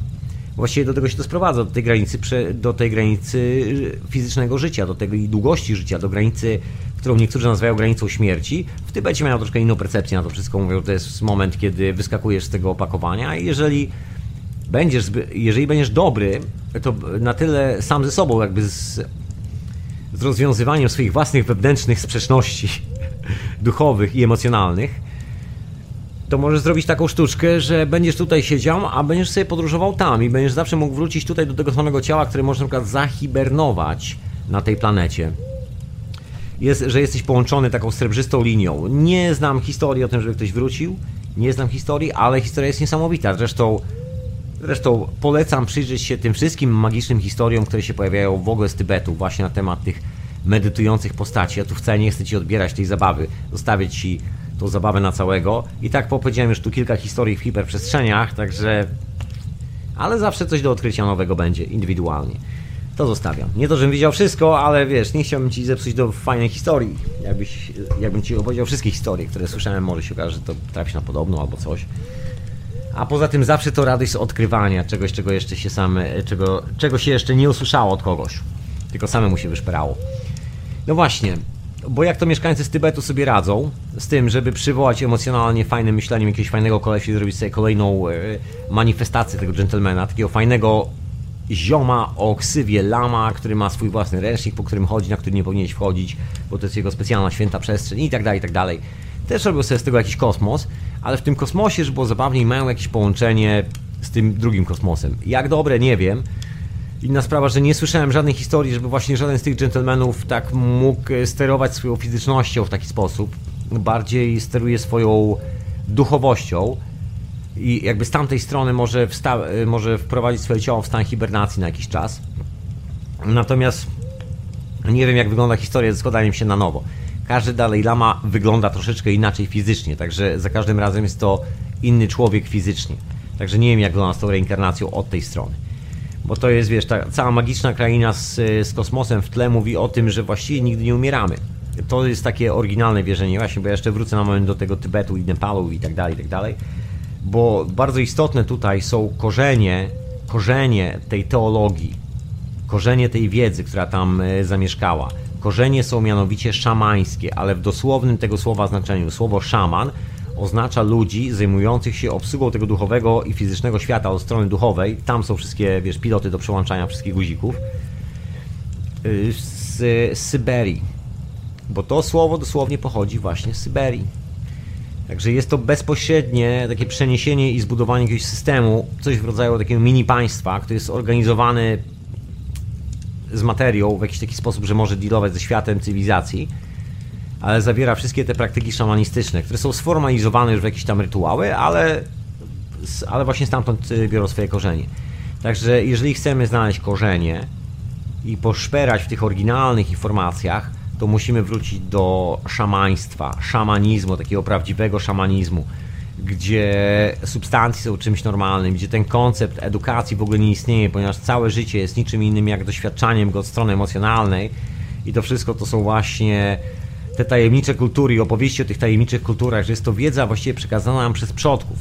Właściwie do tego się to sprowadza, do tej granicy, do tej granicy fizycznego życia, do tej długości życia, do granicy, którą niektórzy nazywają granicą śmierci. W Tybecie mają troszkę inną percepcję na to wszystko. Mówią, to jest moment, kiedy wyskakujesz z tego opakowania i jeżeli będziesz, jeżeli będziesz dobry, to na tyle sam ze sobą, jakby z, z rozwiązywaniem swoich własnych wewnętrznych sprzeczności duchowych i emocjonalnych, to możesz zrobić taką sztuczkę, że będziesz tutaj siedział, a będziesz sobie podróżował tam i będziesz zawsze mógł wrócić tutaj do tego samego ciała, które możesz na przykład zahibernować na tej planecie. Jest, że jesteś połączony taką srebrzystą linią. Nie znam historii o tym, żeby ktoś wrócił. Nie znam historii, ale historia jest niesamowita. Zresztą, zresztą polecam przyjrzeć się tym wszystkim magicznym historiom, które się pojawiają w ogóle z Tybetu, właśnie na temat tych medytujących postaci. Ja tu wcale nie chcę Ci odbierać tej zabawy. Zostawię Ci tą zabawę na całego. I tak powiedziałem już tu kilka historii w hiperprzestrzeniach, także... Ale zawsze coś do odkrycia nowego będzie, indywidualnie. To zostawiam. Nie to, żebym widział wszystko, ale wiesz, nie chciałbym Ci zepsuć do fajnej historii. Jakbyś, jakbym Ci opowiedział wszystkie historie, które słyszałem, może się okaże, że to trafi na podobną albo coś. A poza tym zawsze to radość z odkrywania czegoś, czego jeszcze się same, czego, czego się jeszcze nie usłyszało od kogoś. Tylko samemu się wyszperało. No właśnie, bo jak to mieszkańcy z Tybetu sobie radzą z tym, żeby przywołać emocjonalnie fajnym myśleniem jakiegoś fajnego kolesia i zrobić sobie kolejną e, manifestację tego gentlemana, takiego fajnego zioma o ksywie lama, który ma swój własny ręcznik, po którym chodzi, na który nie powinieneś wchodzić, bo to jest jego specjalna święta przestrzeń i tak dalej, i tak dalej. Też robią sobie z tego jakiś kosmos, ale w tym kosmosie, żeby było zabawniej, mają jakieś połączenie z tym drugim kosmosem. Jak dobre, nie wiem. Inna sprawa, że nie słyszałem żadnej historii, żeby właśnie żaden z tych dżentelmenów tak mógł sterować swoją fizycznością w taki sposób. Bardziej steruje swoją duchowością i jakby z tamtej strony może, wsta- może wprowadzić swoje ciało w stan hibernacji na jakiś czas. Natomiast nie wiem, jak wygląda historia ze składaniem się na nowo. Każdy Dalai Lama wygląda troszeczkę inaczej fizycznie, także za każdym razem jest to inny człowiek fizycznie. Także nie wiem, jak wygląda z tą reinkarnacją od tej strony. Bo to jest, wiesz, ta cała magiczna kraina z, z kosmosem w tle mówi o tym, że właściwie nigdy nie umieramy. To jest takie oryginalne wierzenie, właśnie, bo ja jeszcze wrócę na moment do tego Tybetu i Nepalu i tak dalej, i tak dalej. Bo bardzo istotne tutaj są korzenie, korzenie tej teologii, korzenie tej wiedzy, która tam e, zamieszkała. Korzenie są mianowicie szamańskie, ale w dosłownym tego słowa znaczeniu. Słowo szaman oznacza ludzi zajmujących się obsługą tego duchowego i fizycznego świata od strony duchowej. Tam są wszystkie, wiesz, piloty do przełączania wszystkich guzików. Y, z, Syberii. Bo to słowo dosłownie pochodzi właśnie z Syberii. Także jest to bezpośrednie takie przeniesienie i zbudowanie jakiegoś systemu, coś w rodzaju takiego mini państwa, który jest organizowany z materią w jakiś taki sposób, że może dealować ze światem cywilizacji ale zawiera wszystkie te praktyki szamanistyczne, które są sformalizowane już w jakieś tam rytuały, ale, ale właśnie stamtąd y, biorą swoje korzenie. Także jeżeli chcemy znaleźć korzenie i poszperać w tych oryginalnych informacjach, to musimy wrócić do szamaństwa, szamanizmu, takiego prawdziwego szamanizmu, gdzie substancje są czymś normalnym, gdzie ten koncept edukacji w ogóle nie istnieje, ponieważ całe życie jest niczym innym jak doświadczaniem go od strony emocjonalnej i to wszystko to są właśnie te tajemnicze kultury i opowieści o tych tajemniczych kulturach, że jest to wiedza właściwie przekazana nam przez przodków.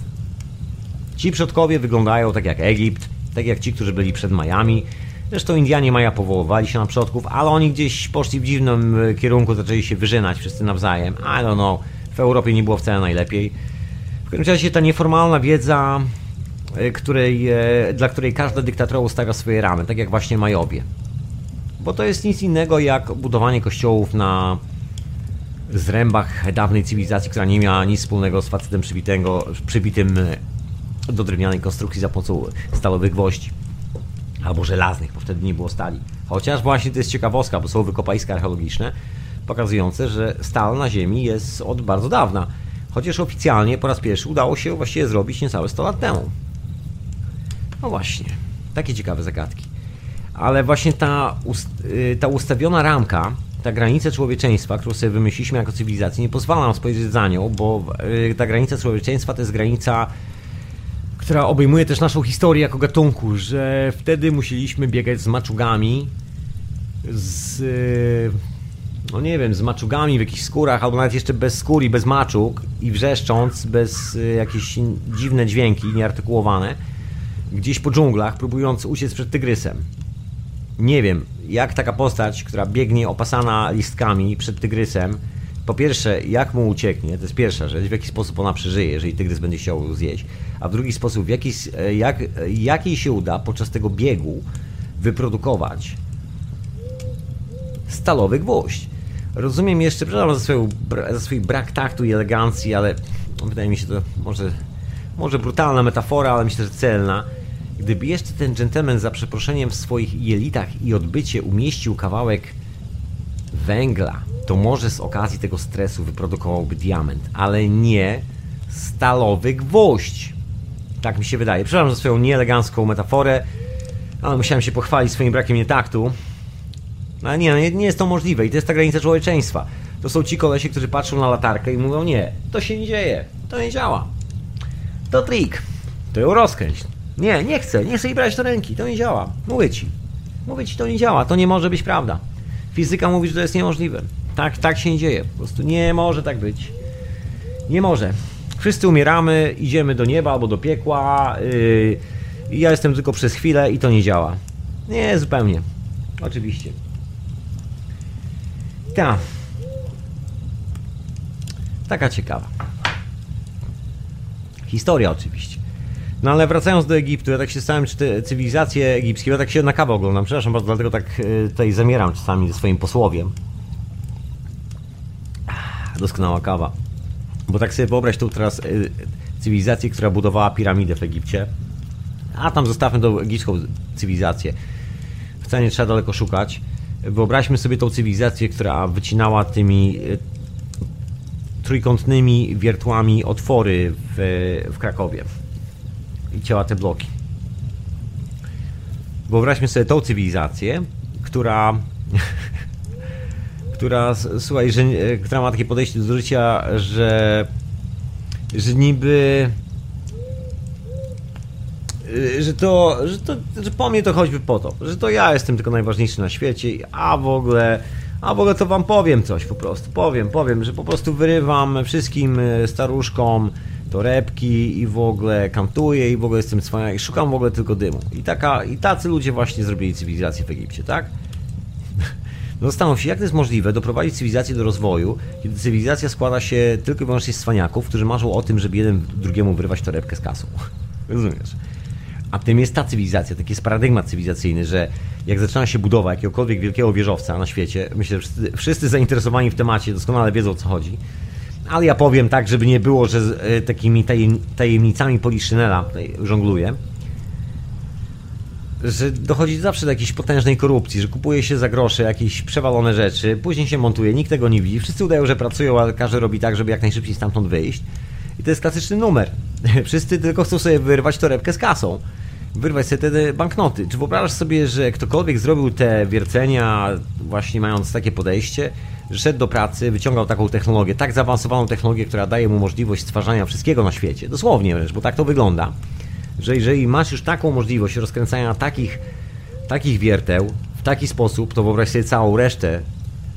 Ci przodkowie wyglądają tak jak Egipt, tak jak ci, którzy byli przed Majami. Zresztą Indianie Maja powoływali się na przodków, ale oni gdzieś poszli w dziwnym e, kierunku, zaczęli się wyżynać wszyscy nawzajem. I don't know, w Europie nie było wcale najlepiej. W każdym razie ta nieformalna wiedza, e, której, e, dla której każda dyktatura ustawia swoje ramy, tak jak właśnie Majowie. Bo to jest nic innego jak budowanie kościołów na zrębach dawnej cywilizacji, która nie miała nic wspólnego z facetem przybitego, przybitym do drewnianej konstrukcji za pomocą stalowych gwoździ. Albo żelaznych, bo wtedy nie było stali. Chociaż właśnie to jest ciekawostka, bo są wykopaliska archeologiczne pokazujące, że stal na Ziemi jest od bardzo dawna. Chociaż oficjalnie po raz pierwszy udało się właściwie zrobić niecałe 100 lat temu. No właśnie, takie ciekawe zagadki. Ale właśnie ta, y, ta ustawiona ramka ta granica człowieczeństwa, którą sobie wymyśliliśmy jako cywilizacja, nie pozwala nam spojrzeć za nią, bo y, ta granica człowieczeństwa to jest granica, która obejmuje też naszą historię jako gatunku, że wtedy musieliśmy biegać z maczugami, z y, no nie wiem, z maczugami w jakichś skórach, albo nawet jeszcze bez skór i bez maczug i wrzeszcząc, bez y, jakieś dziwne dźwięki nieartykułowane, gdzieś po dżunglach, próbując uciec przed tygrysem nie wiem, jak taka postać, która biegnie opasana listkami przed tygrysem, po pierwsze, jak mu ucieknie, to jest pierwsza rzecz, w jaki sposób ona przeżyje, jeżeli tygrys będzie chciał zjeść, a w drugi sposób, w jaki, jak, jak jej się uda podczas tego biegu wyprodukować stalowy gwóźdź. Rozumiem jeszcze, przepraszam za, swoją, za swój brak taktu i elegancji, ale wydaje mi się to może, może brutalna metafora, ale myślę, że celna Gdyby jeszcze ten gentleman za przeproszeniem w swoich jelitach i odbycie umieścił kawałek węgla, to może z okazji tego stresu wyprodukowałby diament, ale nie stalowy gwoźdź. Tak mi się wydaje. Przepraszam za swoją nieelegancką metaforę, ale musiałem się pochwalić swoim brakiem nietaktu. No, ale nie, nie, nie jest to możliwe i to jest ta granica człowieczeństwa. To są ci kolesie, którzy patrzą na latarkę i mówią nie, to się nie dzieje, to nie działa. To trik, to ją rozkręć, nie, nie chcę, nie chcę jej brać do ręki, to nie działa. Mówię ci. Mówię ci, to nie działa, to nie może być prawda. Fizyka mówi, że to jest niemożliwe. Tak, tak się nie dzieje. Po prostu nie może tak być. Nie może. Wszyscy umieramy, idziemy do nieba albo do piekła. Yy, ja jestem tylko przez chwilę i to nie działa. Nie, zupełnie. Oczywiście. Tak. Taka ciekawa. Historia oczywiście. No ale wracając do Egiptu, ja tak się stałem, cywilizacje egipskie, ja tak się na kawę oglądam, przepraszam bardzo, dlatego tak e, tutaj zamieram czasami ze swoim posłowiem. Doskonała kawa. Bo tak sobie wyobraź tu teraz e, cywilizację, która budowała piramidę w Egipcie, a tam zostawmy tą egipską cywilizację. Wcale nie trzeba daleko szukać. Wyobraźmy sobie tą cywilizację, która wycinała tymi e, trójkątnymi wiertłami otwory w, w Krakowie i cięła te bloki. Wyobraźmy sobie tą cywilizację, która która, słuchaj, że, która ma takie podejście do życia, że że niby że to, że to, że po mnie to choćby po to, że to ja jestem tylko najważniejszy na świecie, a w ogóle, a w ogóle to wam powiem coś po prostu, powiem, powiem, że po prostu wyrywam wszystkim staruszkom torebki i w ogóle kantuję i w ogóle jestem cwania i szukam w ogóle tylko dymu. I, taka, I tacy ludzie właśnie zrobili cywilizację w Egipcie, tak? No zastanów się, jak to jest możliwe doprowadzić cywilizację do rozwoju, kiedy cywilizacja składa się tylko i wyłącznie z cwaniaków, którzy marzą o tym, żeby jeden drugiemu wyrywać torebkę z kasą. Rozumiesz? A tym jest ta cywilizacja, taki jest paradygmat cywilizacyjny, że jak zaczyna się budowa jakiegokolwiek wielkiego wieżowca na świecie, myślę, że wszyscy, wszyscy zainteresowani w temacie doskonale wiedzą o co chodzi, ale ja powiem tak, żeby nie było, że e, takimi tajemnicami Poliszynela żongluję, że dochodzi zawsze do jakiejś potężnej korupcji, że kupuje się za grosze jakieś przewalone rzeczy, później się montuje, nikt tego nie widzi, wszyscy udają, że pracują, ale każdy robi tak, żeby jak najszybciej stamtąd wyjść. I to jest klasyczny numer. Wszyscy tylko chcą sobie wyrwać torebkę z kasą. Wyrwać sobie te banknoty. Czy wyobrażasz sobie, że ktokolwiek zrobił te wiercenia, właśnie mając takie podejście, że szedł do pracy, wyciągał taką technologię, tak zaawansowaną technologię, która daje mu możliwość stwarzania wszystkiego na świecie, dosłownie wręcz, bo tak to wygląda, że jeżeli masz już taką możliwość rozkręcania takich, takich wierteł w taki sposób, to wyobraź sobie całą resztę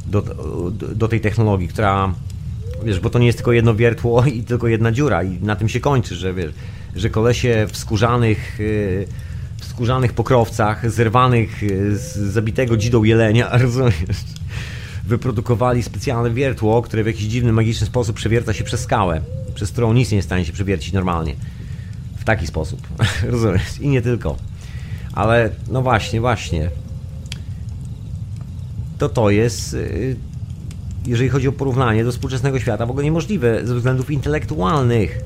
do, do, do tej technologii, która wiesz, bo to nie jest tylko jedno wiertło i tylko jedna dziura i na tym się kończy, że wiesz, że kolesie w skórzanych y, w skórzanych pokrowcach, zerwanych y, z zabitego dzidą jelenia, rozumiesz? wyprodukowali specjalne wiertło, które w jakiś dziwny, magiczny sposób przewierca się przez skałę, przez którą nic nie jest stanie się przewiercić normalnie. W taki sposób. Rozumiesz? I nie tylko. Ale no właśnie, właśnie. To to jest, y, jeżeli chodzi o porównanie do współczesnego świata, w ogóle niemożliwe ze względów intelektualnych.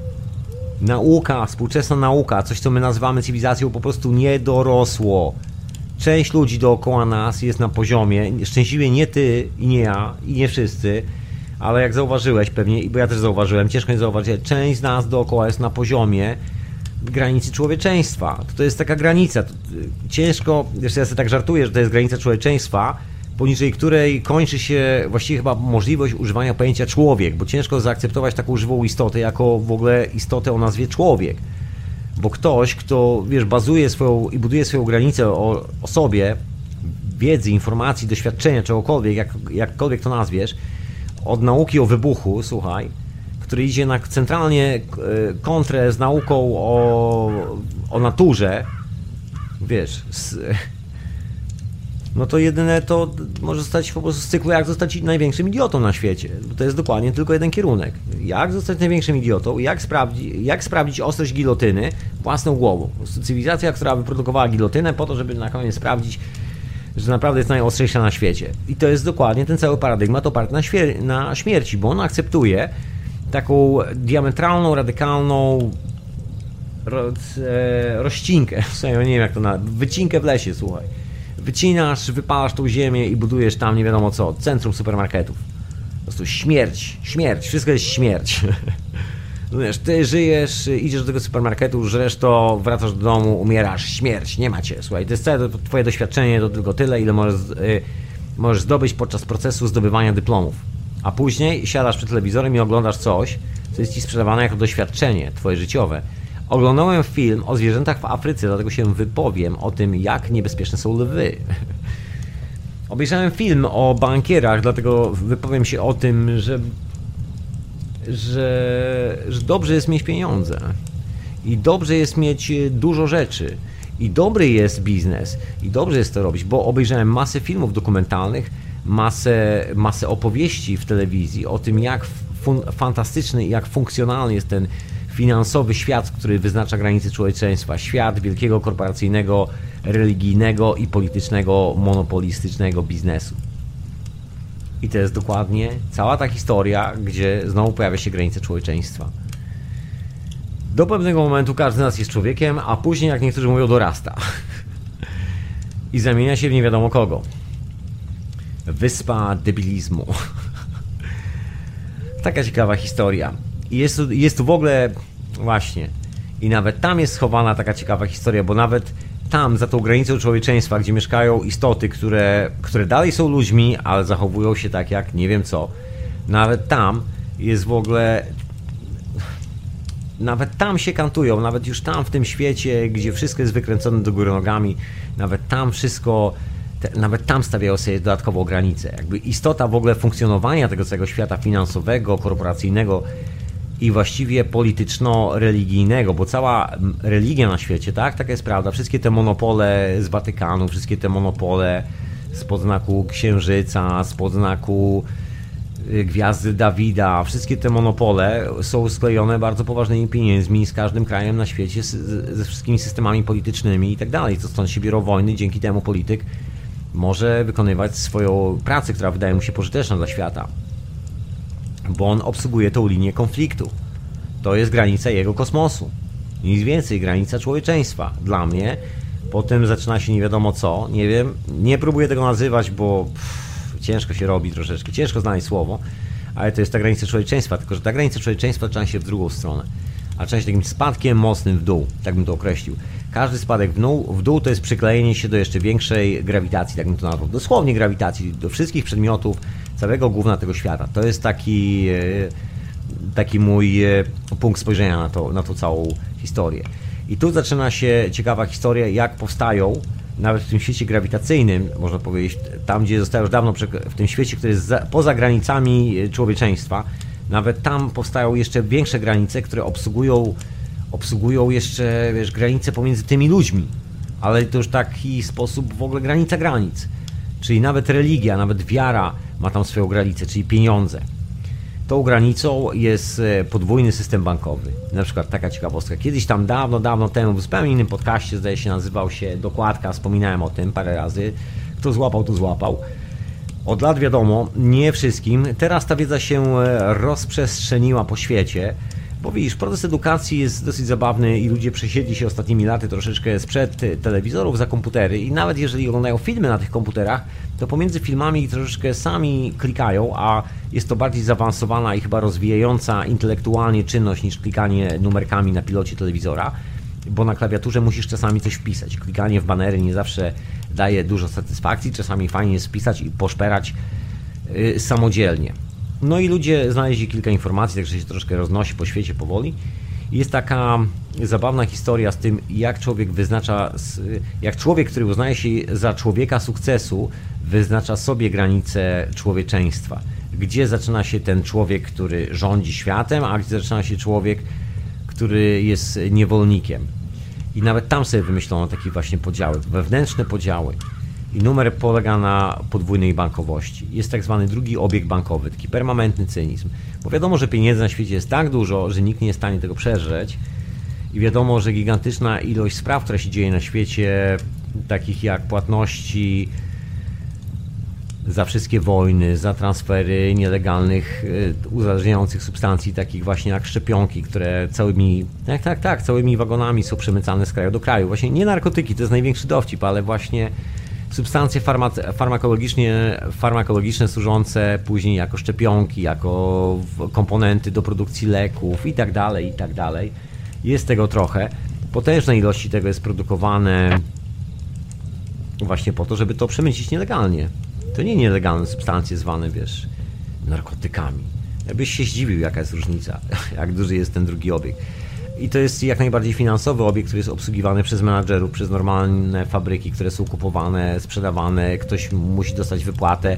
Nauka, współczesna nauka, coś co my nazywamy cywilizacją, po prostu nie dorosło część ludzi dookoła nas jest na poziomie, szczęśliwie nie ty i nie ja i nie wszyscy, ale jak zauważyłeś pewnie, bo ja też zauważyłem, ciężko nie zauważyć, część z nas dookoła jest na poziomie granicy człowieczeństwa. To, to jest taka granica. Ciężko, jeszcze ja sobie tak żartuję, że to jest granica człowieczeństwa, poniżej której kończy się właściwie chyba możliwość używania pojęcia człowiek, bo ciężko zaakceptować taką żywą istotę jako w ogóle istotę o nazwie człowiek. Bo ktoś, kto, wiesz, bazuje swoją i buduje swoją granicę o, o sobie, wiedzy, informacji, doświadczenia, czegokolwiek, jak, jakkolwiek to nazwiesz, od nauki o wybuchu, słuchaj, który idzie na centralnie e, kontrę z nauką o, o naturze, wiesz, z, no to jedyne to może zostać po prostu z cyklu, jak zostać największym idiotą na świecie. Bo to jest dokładnie tylko jeden kierunek. Jak zostać największym idiotą, jak, sprawdzi, jak sprawdzić ostrość gilotyny własną głową. Cywilizacja, która wyprodukowała gilotynę po to, żeby na koniec sprawdzić, że naprawdę jest najostrzejsza na świecie. I to jest dokładnie ten cały paradygmat oparty na, na śmierci, bo on akceptuje taką diametralną, radykalną ro- e, rozcinkę, nie wiem jak to na wycinkę w lesie, słuchaj wycinasz, wypalasz tą ziemię i budujesz tam nie wiadomo co, centrum supermarketów. Po prostu śmierć, śmierć, wszystko jest śmierć. Wiesz, ty żyjesz, idziesz do tego supermarketu, żresz to, wracasz do domu, umierasz, śmierć, nie macie. Słuchaj, to jest całe twoje doświadczenie, to tylko tyle, ile możesz, y, możesz zdobyć podczas procesu zdobywania dyplomów. A później siadasz przed telewizorem i oglądasz coś, co jest ci sprzedawane jako doświadczenie twoje życiowe. Oglądałem film o zwierzętach w Afryce, dlatego się wypowiem o tym, jak niebezpieczne są lwy. Obejrzałem film o bankierach, dlatego wypowiem się o tym, że, że, że dobrze jest mieć pieniądze. I dobrze jest mieć dużo rzeczy. I dobry jest biznes. I dobrze jest to robić, bo obejrzałem masę filmów dokumentalnych, masę, masę opowieści w telewizji o tym, jak fantastyczny i jak funkcjonalny jest ten finansowy świat, który wyznacza granice człowieczeństwa. Świat wielkiego korporacyjnego, religijnego i politycznego, monopolistycznego biznesu. I to jest dokładnie cała ta historia, gdzie znowu pojawia się granica człowieczeństwa. Do pewnego momentu każdy z nas jest człowiekiem, a później, jak niektórzy mówią, dorasta. I zamienia się w nie wiadomo kogo. Wyspa debilizmu. Taka ciekawa historia. Jest, jest tu w ogóle właśnie. I nawet tam jest schowana taka ciekawa historia, bo nawet tam, za tą granicą człowieczeństwa, gdzie mieszkają istoty, które, które dalej są ludźmi, ale zachowują się tak jak nie wiem co, nawet tam jest w ogóle. Nawet tam się kantują, nawet już tam w tym świecie, gdzie wszystko jest wykręcone do góry nogami, nawet tam wszystko te, nawet tam stawiają sobie dodatkową granicę. Jakby istota w ogóle funkcjonowania tego całego świata finansowego, korporacyjnego i właściwie polityczno-religijnego, bo cała religia na świecie, tak, taka jest prawda, wszystkie te monopole z Watykanu, wszystkie te monopole spod znaku Księżyca, spod znaku y, Gwiazdy Dawida, wszystkie te monopole są sklejone bardzo poważnymi pieniędzmi z każdym krajem na świecie, ze wszystkimi systemami politycznymi i tak dalej. To stąd się biorą wojny, dzięki temu polityk może wykonywać swoją pracę, która wydaje mu się pożyteczna dla świata bo on obsługuje tą linię konfliktu. To jest granica jego kosmosu. Nic więcej, granica człowieczeństwa. Dla mnie potem zaczyna się nie wiadomo co, nie wiem, nie próbuję tego nazywać, bo pff, ciężko się robi troszeczkę, ciężko znaleźć słowo, ale to jest ta granica człowieczeństwa, tylko że ta granica człowieczeństwa zaczyna się w drugą stronę, a się takim spadkiem mocnym w dół, tak bym to określił. Każdy spadek w dół, w dół to jest przyklejenie się do jeszcze większej grawitacji, tak bym to nazwał, dosłownie grawitacji, do wszystkich przedmiotów, całego główna tego świata. To jest taki, e, taki mój e, punkt spojrzenia na, to, na tą całą historię. I tu zaczyna się ciekawa historia, jak powstają nawet w tym świecie grawitacyjnym, można powiedzieć, tam gdzie zostało już dawno, w tym świecie, który jest za, poza granicami e, człowieczeństwa, nawet tam powstają jeszcze większe granice, które obsługują, obsługują jeszcze wiesz, granice pomiędzy tymi ludźmi. Ale to już taki sposób w ogóle granica granic. Czyli nawet religia, nawet wiara ma tam swoją granicę, czyli pieniądze. Tą granicą jest e, podwójny system bankowy. Na przykład taka ciekawostka. Kiedyś tam dawno, dawno temu w zupełnie innym podcaście, zdaje się, nazywał się Dokładka, wspominałem o tym parę razy. Kto złapał, to złapał. Od lat wiadomo, nie wszystkim. Teraz ta wiedza się e, rozprzestrzeniła po świecie. Bo widzisz, proces edukacji jest dosyć zabawny i ludzie przesiedli się ostatnimi laty troszeczkę sprzed telewizorów za komputery i nawet jeżeli oglądają filmy na tych komputerach, to pomiędzy filmami troszeczkę sami klikają, a jest to bardziej zaawansowana i chyba rozwijająca intelektualnie czynność niż klikanie numerkami na pilocie telewizora, bo na klawiaturze musisz czasami coś wpisać. Klikanie w banery nie zawsze daje dużo satysfakcji, czasami fajnie jest wpisać i poszperać yy, samodzielnie. No i ludzie znaleźli kilka informacji, także się troszkę roznosi po świecie powoli. Jest taka zabawna historia z tym, jak człowiek wyznacza, jak człowiek, który uznaje się za człowieka sukcesu, wyznacza sobie granice człowieczeństwa. Gdzie zaczyna się ten człowiek, który rządzi światem, a gdzie zaczyna się człowiek, który jest niewolnikiem. I nawet tam sobie wymyślono takie właśnie podziały, wewnętrzne podziały. I numer polega na podwójnej bankowości. Jest tak zwany drugi obieg bankowy, taki permanentny cynizm. Bo wiadomo, że pieniędzy na świecie jest tak dużo, że nikt nie jest w stanie tego przeżyć. I wiadomo, że gigantyczna ilość spraw, która się dzieje na świecie, takich jak płatności za wszystkie wojny, za transfery nielegalnych, y, uzależniających substancji, takich właśnie jak szczepionki, które całymi, tak, tak, tak, całymi wagonami są przemycane z kraju do kraju. Właśnie nie narkotyki, to jest największy dowcip, ale właśnie substancje farmakologicznie, farmakologiczne służące później jako szczepionki, jako komponenty do produkcji leków i tak dalej, i tak dalej. Jest tego trochę. Potężne ilości tego jest produkowane właśnie po to, żeby to przemycić nielegalnie. To nie nielegalne substancje zwane, wiesz, narkotykami. Jakbyś się zdziwił, jaka jest różnica, jak duży jest ten drugi obieg. I to jest jak najbardziej finansowy obiekt, który jest obsługiwany przez menadżerów, przez normalne fabryki, które są kupowane, sprzedawane, ktoś musi dostać wypłatę,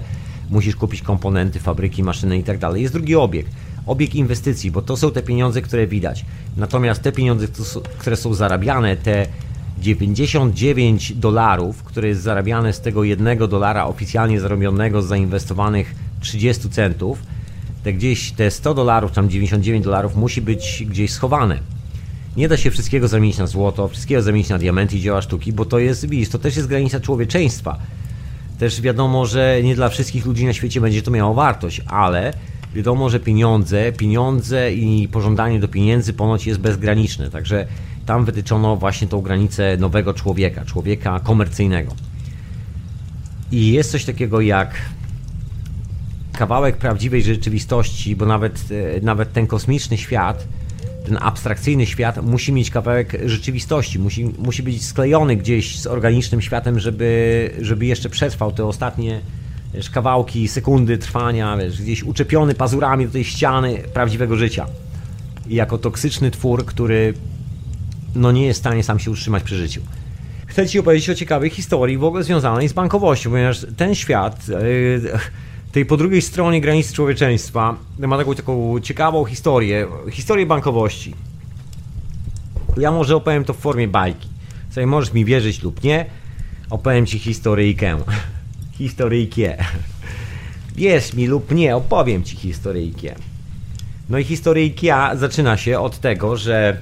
musisz kupić komponenty, fabryki, maszyny i tak. Jest drugi obieg. Obieg inwestycji, bo to są te pieniądze, które widać. Natomiast te pieniądze, które są zarabiane, te 99 dolarów, które jest zarabiane z tego jednego dolara oficjalnie zarobionego z zainwestowanych 30 centów, te gdzieś te 100 dolarów, tam 99 dolarów musi być gdzieś schowane. Nie da się wszystkiego zamienić na złoto, wszystkiego zamienić na diamenty i dzieła sztuki, bo to jest, widzisz, to też jest granica człowieczeństwa. Też wiadomo, że nie dla wszystkich ludzi na świecie będzie to miało wartość, ale wiadomo, że pieniądze, pieniądze i pożądanie do pieniędzy ponoć jest bezgraniczne. Także tam wytyczono właśnie tą granicę nowego człowieka, człowieka komercyjnego. I jest coś takiego jak kawałek prawdziwej rzeczywistości, bo nawet, e, nawet ten kosmiczny świat, ten abstrakcyjny świat musi mieć kawałek rzeczywistości, musi, musi być sklejony gdzieś z organicznym światem, żeby, żeby jeszcze przetrwał te ostatnie wiesz, kawałki, sekundy trwania, wiesz, gdzieś uczepiony pazurami do tej ściany prawdziwego życia. I jako toksyczny twór, który no nie jest w stanie sam się utrzymać przy życiu. Chcę Ci opowiedzieć o ciekawej historii w ogóle związanej z bankowością, ponieważ ten świat yy, tej po drugiej stronie granicy człowieczeństwa ma taką, taką ciekawą historię, historię bankowości. Ja może opowiem to w formie bajki. Sobie możesz mi wierzyć lub nie, opowiem Ci historyjkę. Historyjkę. Wierz mi lub nie, opowiem Ci historyjkę. No i historyjka zaczyna się od tego, że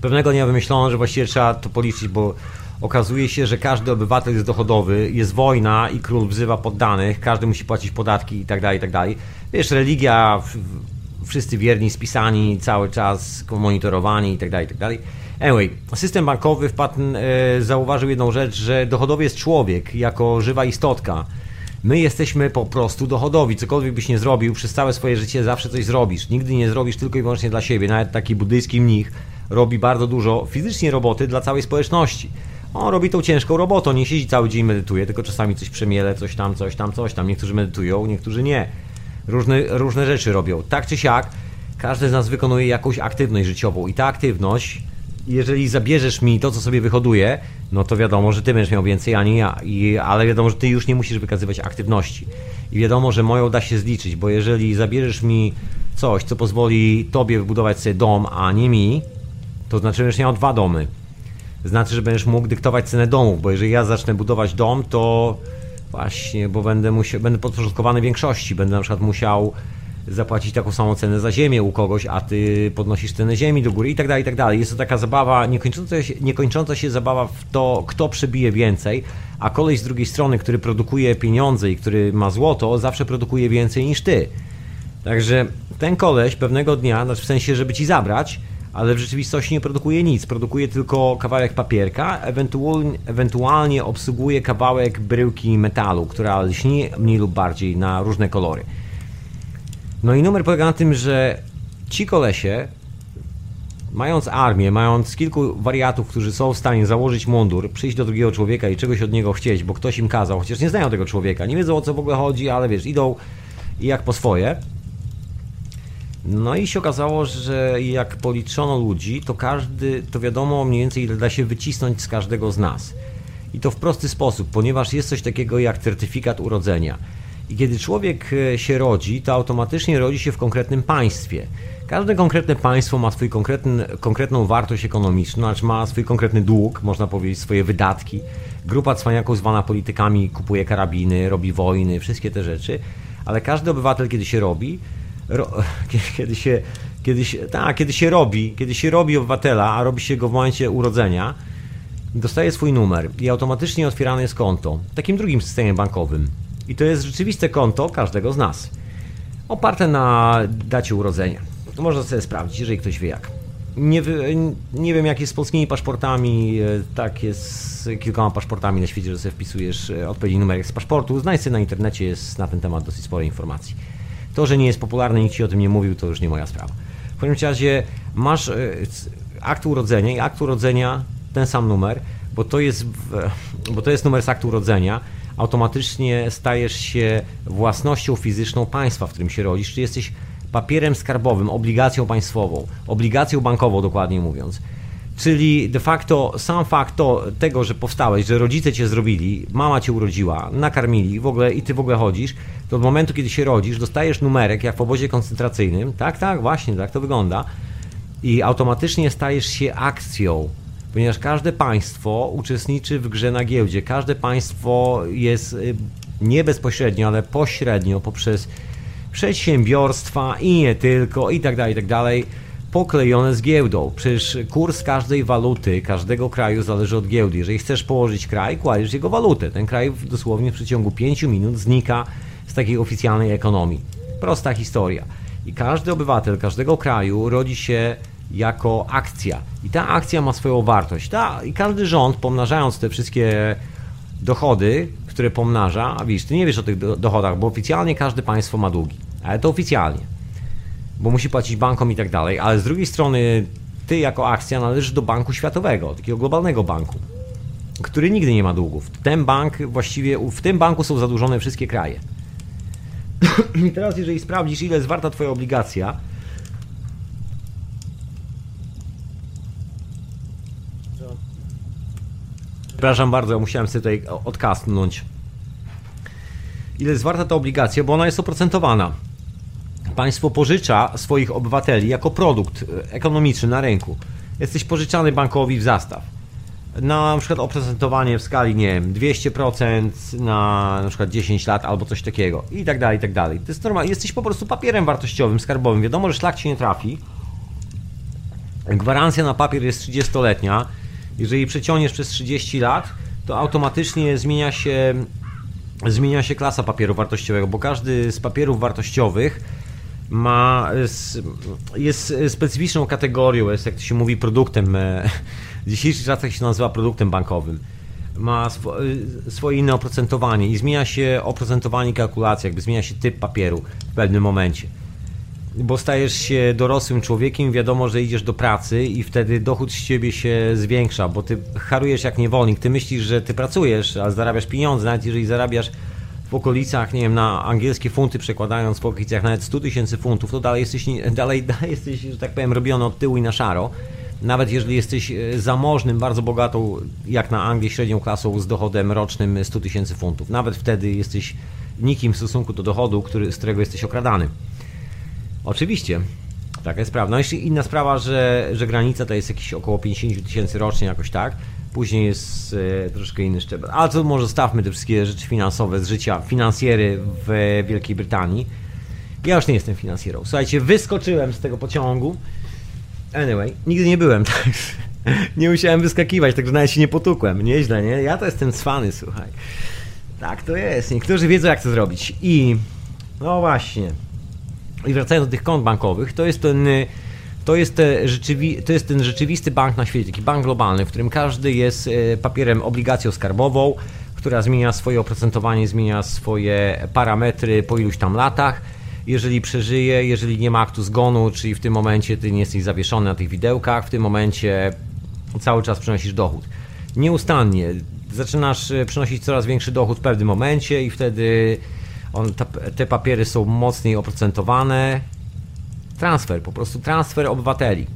pewnego dnia wymyślono, że właściwie trzeba to policzyć, bo okazuje się, że każdy obywatel jest dochodowy, jest wojna i król wzywa poddanych, każdy musi płacić podatki i tak dalej, i tak dalej. Wiesz, religia, wszyscy wierni, spisani, cały czas monitorowani i tak dalej, i tak dalej. Anyway, system bankowy wpadł, e, zauważył jedną rzecz, że dochodowy jest człowiek jako żywa istotka. My jesteśmy po prostu dochodowi. Cokolwiek byś nie zrobił, przez całe swoje życie zawsze coś zrobisz. Nigdy nie zrobisz tylko i wyłącznie dla siebie. Nawet taki buddyjski mnich robi bardzo dużo fizycznie roboty dla całej społeczności. On robi tą ciężką robotę, nie siedzi cały dzień medytuje, tylko czasami coś przemiele, coś tam, coś tam, coś tam. Niektórzy medytują, niektórzy nie. Różne, różne rzeczy robią. Tak czy siak, każdy z nas wykonuje jakąś aktywność życiową i ta aktywność, jeżeli zabierzesz mi to, co sobie wyhoduję, no to wiadomo, że ty będziesz miał więcej, a nie ja. I, ale wiadomo, że ty już nie musisz wykazywać aktywności. I wiadomo, że moją da się zliczyć, bo jeżeli zabierzesz mi coś, co pozwoli tobie wybudować sobie dom, a nie mi, to znaczy, że będziesz miał dwa domy znaczy, że będziesz mógł dyktować cenę domów, bo jeżeli ja zacznę budować dom, to właśnie, bo będę, musiał, będę podporządkowany większości, będę na przykład musiał zapłacić taką samą cenę za ziemię u kogoś, a ty podnosisz cenę ziemi do góry i tak dalej, i tak dalej. Jest to taka zabawa, niekończąca się, niekończąca się zabawa w to, kto przebije więcej, a koleś z drugiej strony, który produkuje pieniądze i który ma złoto, zawsze produkuje więcej niż ty. Także ten koleś pewnego dnia, znaczy w sensie, żeby ci zabrać, ale w rzeczywistości nie produkuje nic. Produkuje tylko kawałek papierka, ewentualnie, ewentualnie obsługuje kawałek bryłki metalu, która lśni mniej lub bardziej na różne kolory. No i numer polega na tym, że ci kolesie, mając armię, mając kilku wariatów, którzy są w stanie założyć mundur, przyjść do drugiego człowieka i czegoś od niego chcieć, bo ktoś im kazał, chociaż nie znają tego człowieka, nie wiedzą o co w ogóle chodzi, ale wiesz, idą jak po swoje, no i się okazało, że jak policzono ludzi, to każdy, to wiadomo mniej więcej ile da się wycisnąć z każdego z nas. I to w prosty sposób, ponieważ jest coś takiego jak certyfikat urodzenia. I kiedy człowiek e, się rodzi, to automatycznie rodzi się w konkretnym państwie. Każde konkretne państwo ma swój konkretny, konkretną wartość ekonomiczną, znaczy ma swój konkretny dług, można powiedzieć, swoje wydatki. Grupa cwaniaków zwana politykami kupuje karabiny, robi wojny, wszystkie te rzeczy, ale każdy obywatel, kiedy się robi, ro, kiedy się, kiedy się, tak, kiedy się robi, kiedy się robi obywatela, a robi się go w momencie urodzenia, dostaje swój numer i automatycznie otwierane jest konto w takim drugim systemie bankowym. I to jest rzeczywiste konto każdego z nas. Oparte na dacie urodzenia. Można sobie sprawdzić, jeżeli ktoś wie jak. Nie, nie wiem jak jest z polskimi paszportami, e, tak jest z kilkoma paszportami na świecie, że sobie wpisujesz e, odpowiedni numer z paszportu. Znajdź sobie na internecie, jest na ten temat dosyć sporo informacji. To, że nie jest popularny, nikt ci o tym nie mówił, to już nie moja sprawa. W każdym razie masz e, akt urodzenia i akt urodzenia ten sam numer, bo to jest, bo to jest numer z aktu urodzenia, automatycznie stajesz się własnością fizyczną państwa, w którym się rodzisz, czy jesteś papierem skarbowym, obligacją państwową, obligacją bankową dokładnie mówiąc. Czyli de facto sam fakt to, tego, że powstałeś, że rodzice cię zrobili, mama cię urodziła, nakarmili w ogóle i ty w ogóle chodzisz, to od momentu, kiedy się rodzisz, dostajesz numerek jak w obozie koncentracyjnym. Tak, tak, właśnie, tak to wygląda. I automatycznie stajesz się akcją, ponieważ każde państwo uczestniczy w grze na giełdzie. Każde państwo jest y, nie bezpośrednio, ale pośrednio poprzez przedsiębiorstwa i nie tylko, i tak dalej, i tak dalej, poklejone z giełdą. Przecież kurs każdej waluty, każdego kraju zależy od giełdy. Jeżeli chcesz położyć kraj, kładziesz jego walutę. Ten kraj dosłownie w przeciągu 5 minut znika z takiej oficjalnej ekonomii. Prosta historia. I każdy obywatel każdego kraju rodzi się jako akcja. I ta akcja ma swoją wartość. Ta, I każdy rząd, pomnażając te wszystkie dochody, które pomnaża, a widzisz, ty nie wiesz o tych dochodach, bo oficjalnie każde państwo ma długi. Ale to oficjalnie. Bo musi płacić bankom i tak dalej. Ale z drugiej strony, ty jako akcja należysz do banku światowego, takiego globalnego banku, który nigdy nie ma długów. Ten bank właściwie, w tym banku są zadłużone wszystkie kraje. I teraz, jeżeli sprawdzisz, ile jest warta Twoja obligacja, Przepraszam bardzo, ja musiałem sobie tutaj odkasnąć. Ile jest warta ta obligacja, bo ona jest oprocentowana. Państwo pożycza swoich obywateli jako produkt e, ekonomiczny na rynku. Jesteś pożyczany bankowi w zastaw. Na, przykład oprocentowanie w skali, nie wiem, 200% na na przykład 10 lat albo coś takiego. I tak dalej, i tak dalej. To jest normalne. Jesteś po prostu papierem wartościowym, skarbowym. Wiadomo, że szlak ci nie trafi. Gwarancja na papier jest 30-letnia jeżeli przeciągniesz przez 30 lat, to automatycznie zmienia się, zmienia się klasa papieru wartościowego, bo każdy z papierów wartościowych ma, jest specyficzną kategorią, jest jak to się mówi produktem, e, w dzisiejszych czasach się nazywa produktem bankowym. Ma e, swoje inne oprocentowanie i zmienia się oprocentowanie kalkulacji, jakby zmienia się typ papieru w pewnym momencie bo stajesz się dorosłym człowiekiem, wiadomo, że idziesz do pracy i wtedy dochód z ciebie się zwiększa, bo ty harujesz jak niewolnik. Ty myślisz, że ty pracujesz, a zarabiasz pieniądze, nawet jeżeli zarabiasz w okolicach, nie wiem, na angielskie funty przekładając w okolicach nawet 100 tysięcy funtów, to dalej jesteś, dalej, dalej jesteś, że tak powiem, robiony od tyłu i na szaro. Nawet jeżeli jesteś e, zamożnym, bardzo bogatą, jak na Anglię, średnią klasą z dochodem rocznym 100 tysięcy funtów. Nawet wtedy jesteś nikim w stosunku do dochodu, który, z którego jesteś okradany. Oczywiście. Taka jest prawda. No jeszcze inna sprawa, że, że granica to jest jakieś około 50 tysięcy rocznie, jakoś tak. Później jest e, troszkę inny szczebel. Ale to może stawmy te wszystkie rzeczy finansowe z życia finansjery w Wielkiej Brytanii. Ja już nie jestem finansjerą. Słuchajcie, wyskoczyłem z tego pociągu. Anyway, nigdy nie byłem, tak. Nie musiałem wyskakiwać, także nawet się nie potukłem. Nieźle, nie? Ja to jestem cwany, słuchaj. Tak to jest. Niektórzy wiedzą, jak to zrobić. I no właśnie. I wracając do tych kont bankowych, to jest ten to jest, rzeczywi, to jest ten rzeczywisty bank na świecie, taki bank globalny, w którym każdy jest e, papierem, obligacją skarbową, która zmienia swoje oprocentowanie, zmienia swoje parametry po iluś tam latach. Jeżeli przeżyje, jeżeli nie ma aktu zgonu, czyli w tym momencie ty nie jesteś zawieszony na tych widełkach, w tym momencie cały czas przynosisz dochód. Nieustannie zaczynasz e, przynosić coraz większy dochód w pewnym momencie i wtedy on, te papiery są mocniej oprocentowane. Transfer, po prostu transfer obywateli.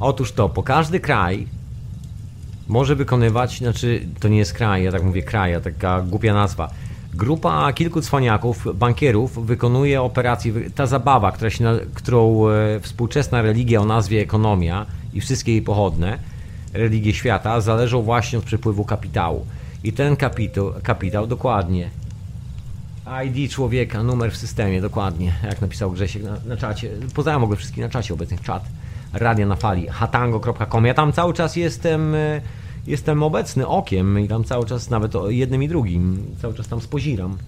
Otóż to, po każdy kraj może wykonywać, znaczy to nie jest kraj, ja tak mówię kraj, taka głupia nazwa. Grupa kilku cwaniaków, bankierów wykonuje operację, ta zabawa, która się, którą e, współczesna religia o nazwie ekonomia i wszystkie jej pochodne, religie świata, zależą właśnie od przepływu kapitału. I ten kapitał, kapitał dokładnie ID człowieka, numer w systemie, dokładnie, jak napisał Grzesiek na, na czacie. Pozdrawiam mogę wszystkich na czacie obecnych, czat Radia na Fali, hatango.com. Ja tam cały czas jestem, e, jestem obecny okiem i tam cały czas nawet jednym i drugim, cały czas tam spoziram.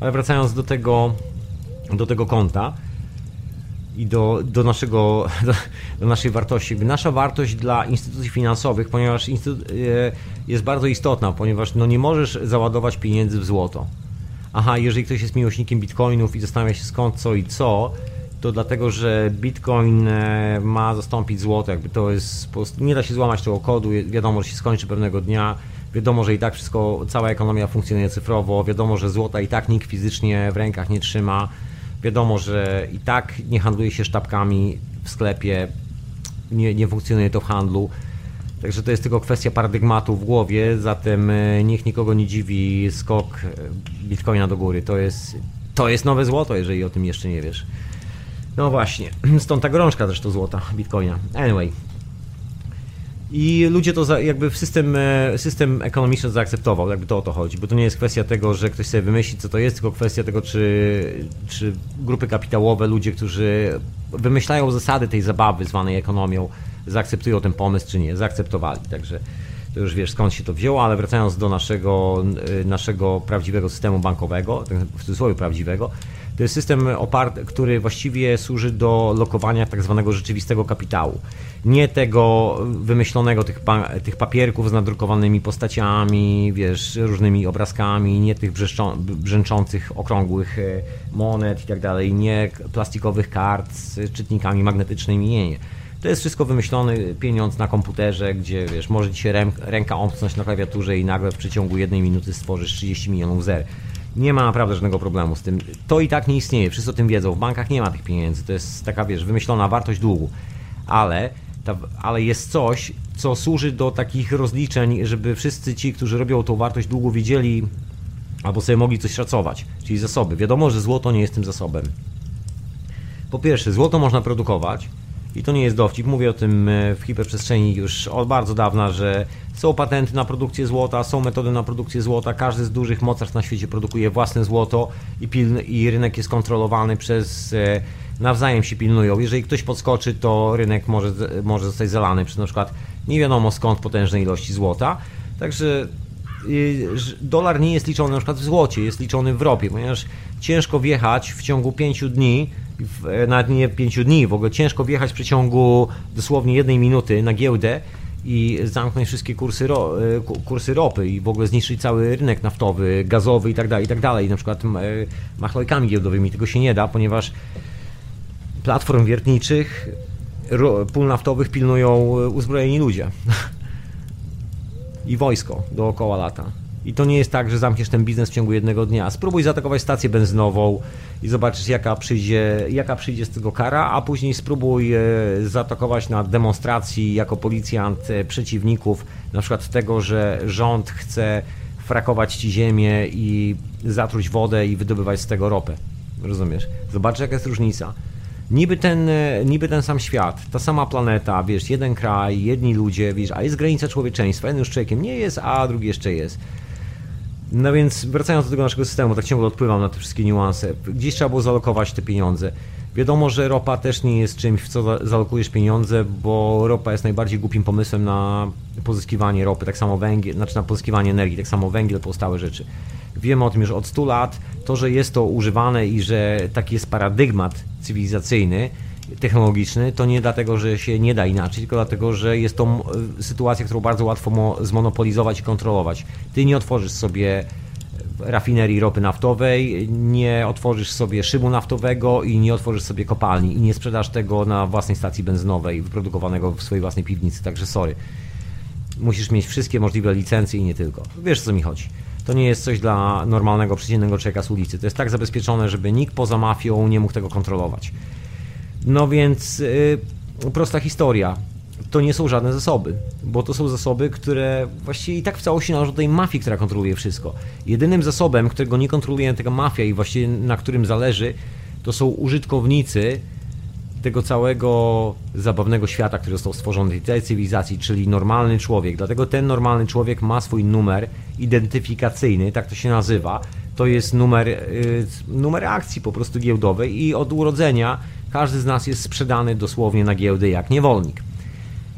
Ale wracając do tego, do tego konta i do, do, naszego, do, do naszej wartości. Nasza wartość dla instytucji finansowych, ponieważ e, jest bardzo istotna, ponieważ no nie możesz załadować pieniędzy w złoto aha, jeżeli ktoś jest miłośnikiem bitcoinów i zastanawia się skąd, co i co, to dlatego, że bitcoin e, ma zastąpić złoto, jakby to jest, nie da się złamać tego kodu, wiadomo, że się skończy pewnego dnia, wiadomo, że i tak wszystko, cała ekonomia funkcjonuje cyfrowo, wiadomo, że złota i tak nikt fizycznie w rękach nie trzyma, wiadomo, że i tak nie handluje się sztabkami w sklepie, nie, nie funkcjonuje to w handlu, Także to jest tylko kwestia paradygmatu w głowie, zatem e, niech nikogo nie dziwi skok e, bitcoina do góry. To jest, to jest nowe złoto, jeżeli o tym jeszcze nie wiesz. No właśnie, stąd ta gorączka zresztą złota bitcoina. Anyway. I ludzie to za, jakby system, e, system ekonomiczny zaakceptował, jakby to o to chodzi, bo to nie jest kwestia tego, że ktoś sobie wymyśli, co to jest, tylko kwestia tego, czy, czy grupy kapitałowe, ludzie, którzy wymyślają zasady tej zabawy zwanej ekonomią, zaakceptują ten pomysł, czy nie. Zaakceptowali, także to już wiesz skąd się to wzięło, ale wracając do naszego, y, naszego prawdziwego systemu bankowego, w cudzysłowie prawdziwego, to jest system oparty, który właściwie służy do lokowania tak zwanego rzeczywistego kapitału. Nie tego wymyślonego, tych, tych papierków z nadrukowanymi postaciami, wiesz, różnymi obrazkami, nie tych brzęczących, okrągłych e, monet i tak dalej, nie plastikowych kart z czytnikami magnetycznymi, nie, nie to jest wszystko wymyślony pieniądz na komputerze, gdzie wiesz, może ci się ręka omknąć na klawiaturze i nagle w przeciągu jednej minuty stworzysz 30 milionów zer. Nie ma naprawdę żadnego problemu z tym. To i tak nie istnieje, wszyscy o tym wiedzą. W bankach nie ma tych pieniędzy. To jest taka, wiesz, wymyślona wartość długu. Ale, ta, ale jest coś, co służy do takich rozliczeń, żeby wszyscy ci, którzy robią tą wartość długu, wiedzieli albo sobie mogli coś szacować, czyli zasoby. Wiadomo, że złoto nie jest tym zasobem. Po pierwsze, złoto można produkować, i to nie jest dowcip, mówię o tym e, w hiperprzestrzeni już od bardzo dawna, że są patenty na produkcję złota, są metody na produkcję złota, każdy z dużych mocarstw na świecie produkuje własne złoto i, i rynek jest kontrolowany przez e, nawzajem się pilnują. Jeżeli ktoś podskoczy, to rynek może, może zostać zalany przez na przykład nie wiadomo skąd potężne ilości złota. Także dolar nie jest liczony na przykład w złocie, jest liczony w ropie, ponieważ ciężko wjechać w ciągu 5 dni, nawet nie 5 dni, w ogóle ciężko wjechać w przeciągu dosłownie jednej minuty na giełdę i zamknąć wszystkie kursy, ro, e, kursy ropy i w ogóle zniszczyć cały rynek naftowy, gazowy i tak dalej, i tak dalej. Na przykład e, machlojkami giełdowymi tego się nie da, ponieważ platform wiertniczych, pól naftowych pilnują uzbrojeni ludzie. i wojsko dookoła lata. I to nie jest tak, że zamkniesz ten biznes w ciągu jednego dnia. Spróbuj zaatakować stację benzynową i zobaczysz, jaka przyjdzie, jaka przyjdzie z tego kara, a później spróbuj e, zaatakować na demonstracji jako policjant e, przeciwników, na przykład tego, że rząd chce frakować ci ziemię i zatruć wodę i wydobywać z tego ropę. Rozumiesz? Zobacz, jaka jest różnica niby ten, e, niby ten sam świat, ta sama planeta, wiesz, jeden kraj, jedni ludzie, wiesz, a jest granica człowieczeństwa, jeden już człowiekiem nie jest, a drugi jeszcze jest. No więc wracając do tego naszego systemu, tak ciągle odpływam na te wszystkie niuanse. Gdzieś trzeba było zalokować te pieniądze. Wiadomo, że ropa też nie jest czymś, w co zalokujesz pieniądze, bo ropa jest najbardziej głupim pomysłem na pozyskiwanie ropy, tak samo węgiel, znaczy na pozyskiwanie energii, tak samo węgiel, pozostałe rzeczy. Wiemy o tym już od 100 lat. To, że jest to używane i że taki jest paradygmat cywilizacyjny, technologiczny, to nie dlatego, że się nie da inaczej, tylko dlatego, że jest to sytuacja, którą bardzo łatwo zmonopolizować i kontrolować. Ty nie otworzysz sobie rafinerii ropy naftowej, nie otworzysz sobie szybu naftowego i nie otworzysz sobie kopalni i nie sprzedasz tego na własnej stacji benzynowej wyprodukowanego w swojej własnej piwnicy, także sorry. Musisz mieć wszystkie możliwe licencje i nie tylko. Wiesz o co mi chodzi. To nie jest coś dla normalnego, przeciętnego człowieka z ulicy. To jest tak zabezpieczone, żeby nikt poza mafią nie mógł tego kontrolować. No więc yy, prosta historia. To nie są żadne zasoby, bo to są zasoby, które właściwie i tak w całości należą do tej mafii, która kontroluje wszystko. Jedynym zasobem, którego nie kontroluje tego mafia i właściwie na którym zależy, to są użytkownicy tego całego zabawnego świata, który został stworzony, tej cywilizacji, czyli normalny człowiek. Dlatego ten normalny człowiek ma swój numer identyfikacyjny, tak to się nazywa. To jest numer, yy, numer akcji po prostu giełdowej i od urodzenia każdy z nas jest sprzedany dosłownie na giełdy jak niewolnik.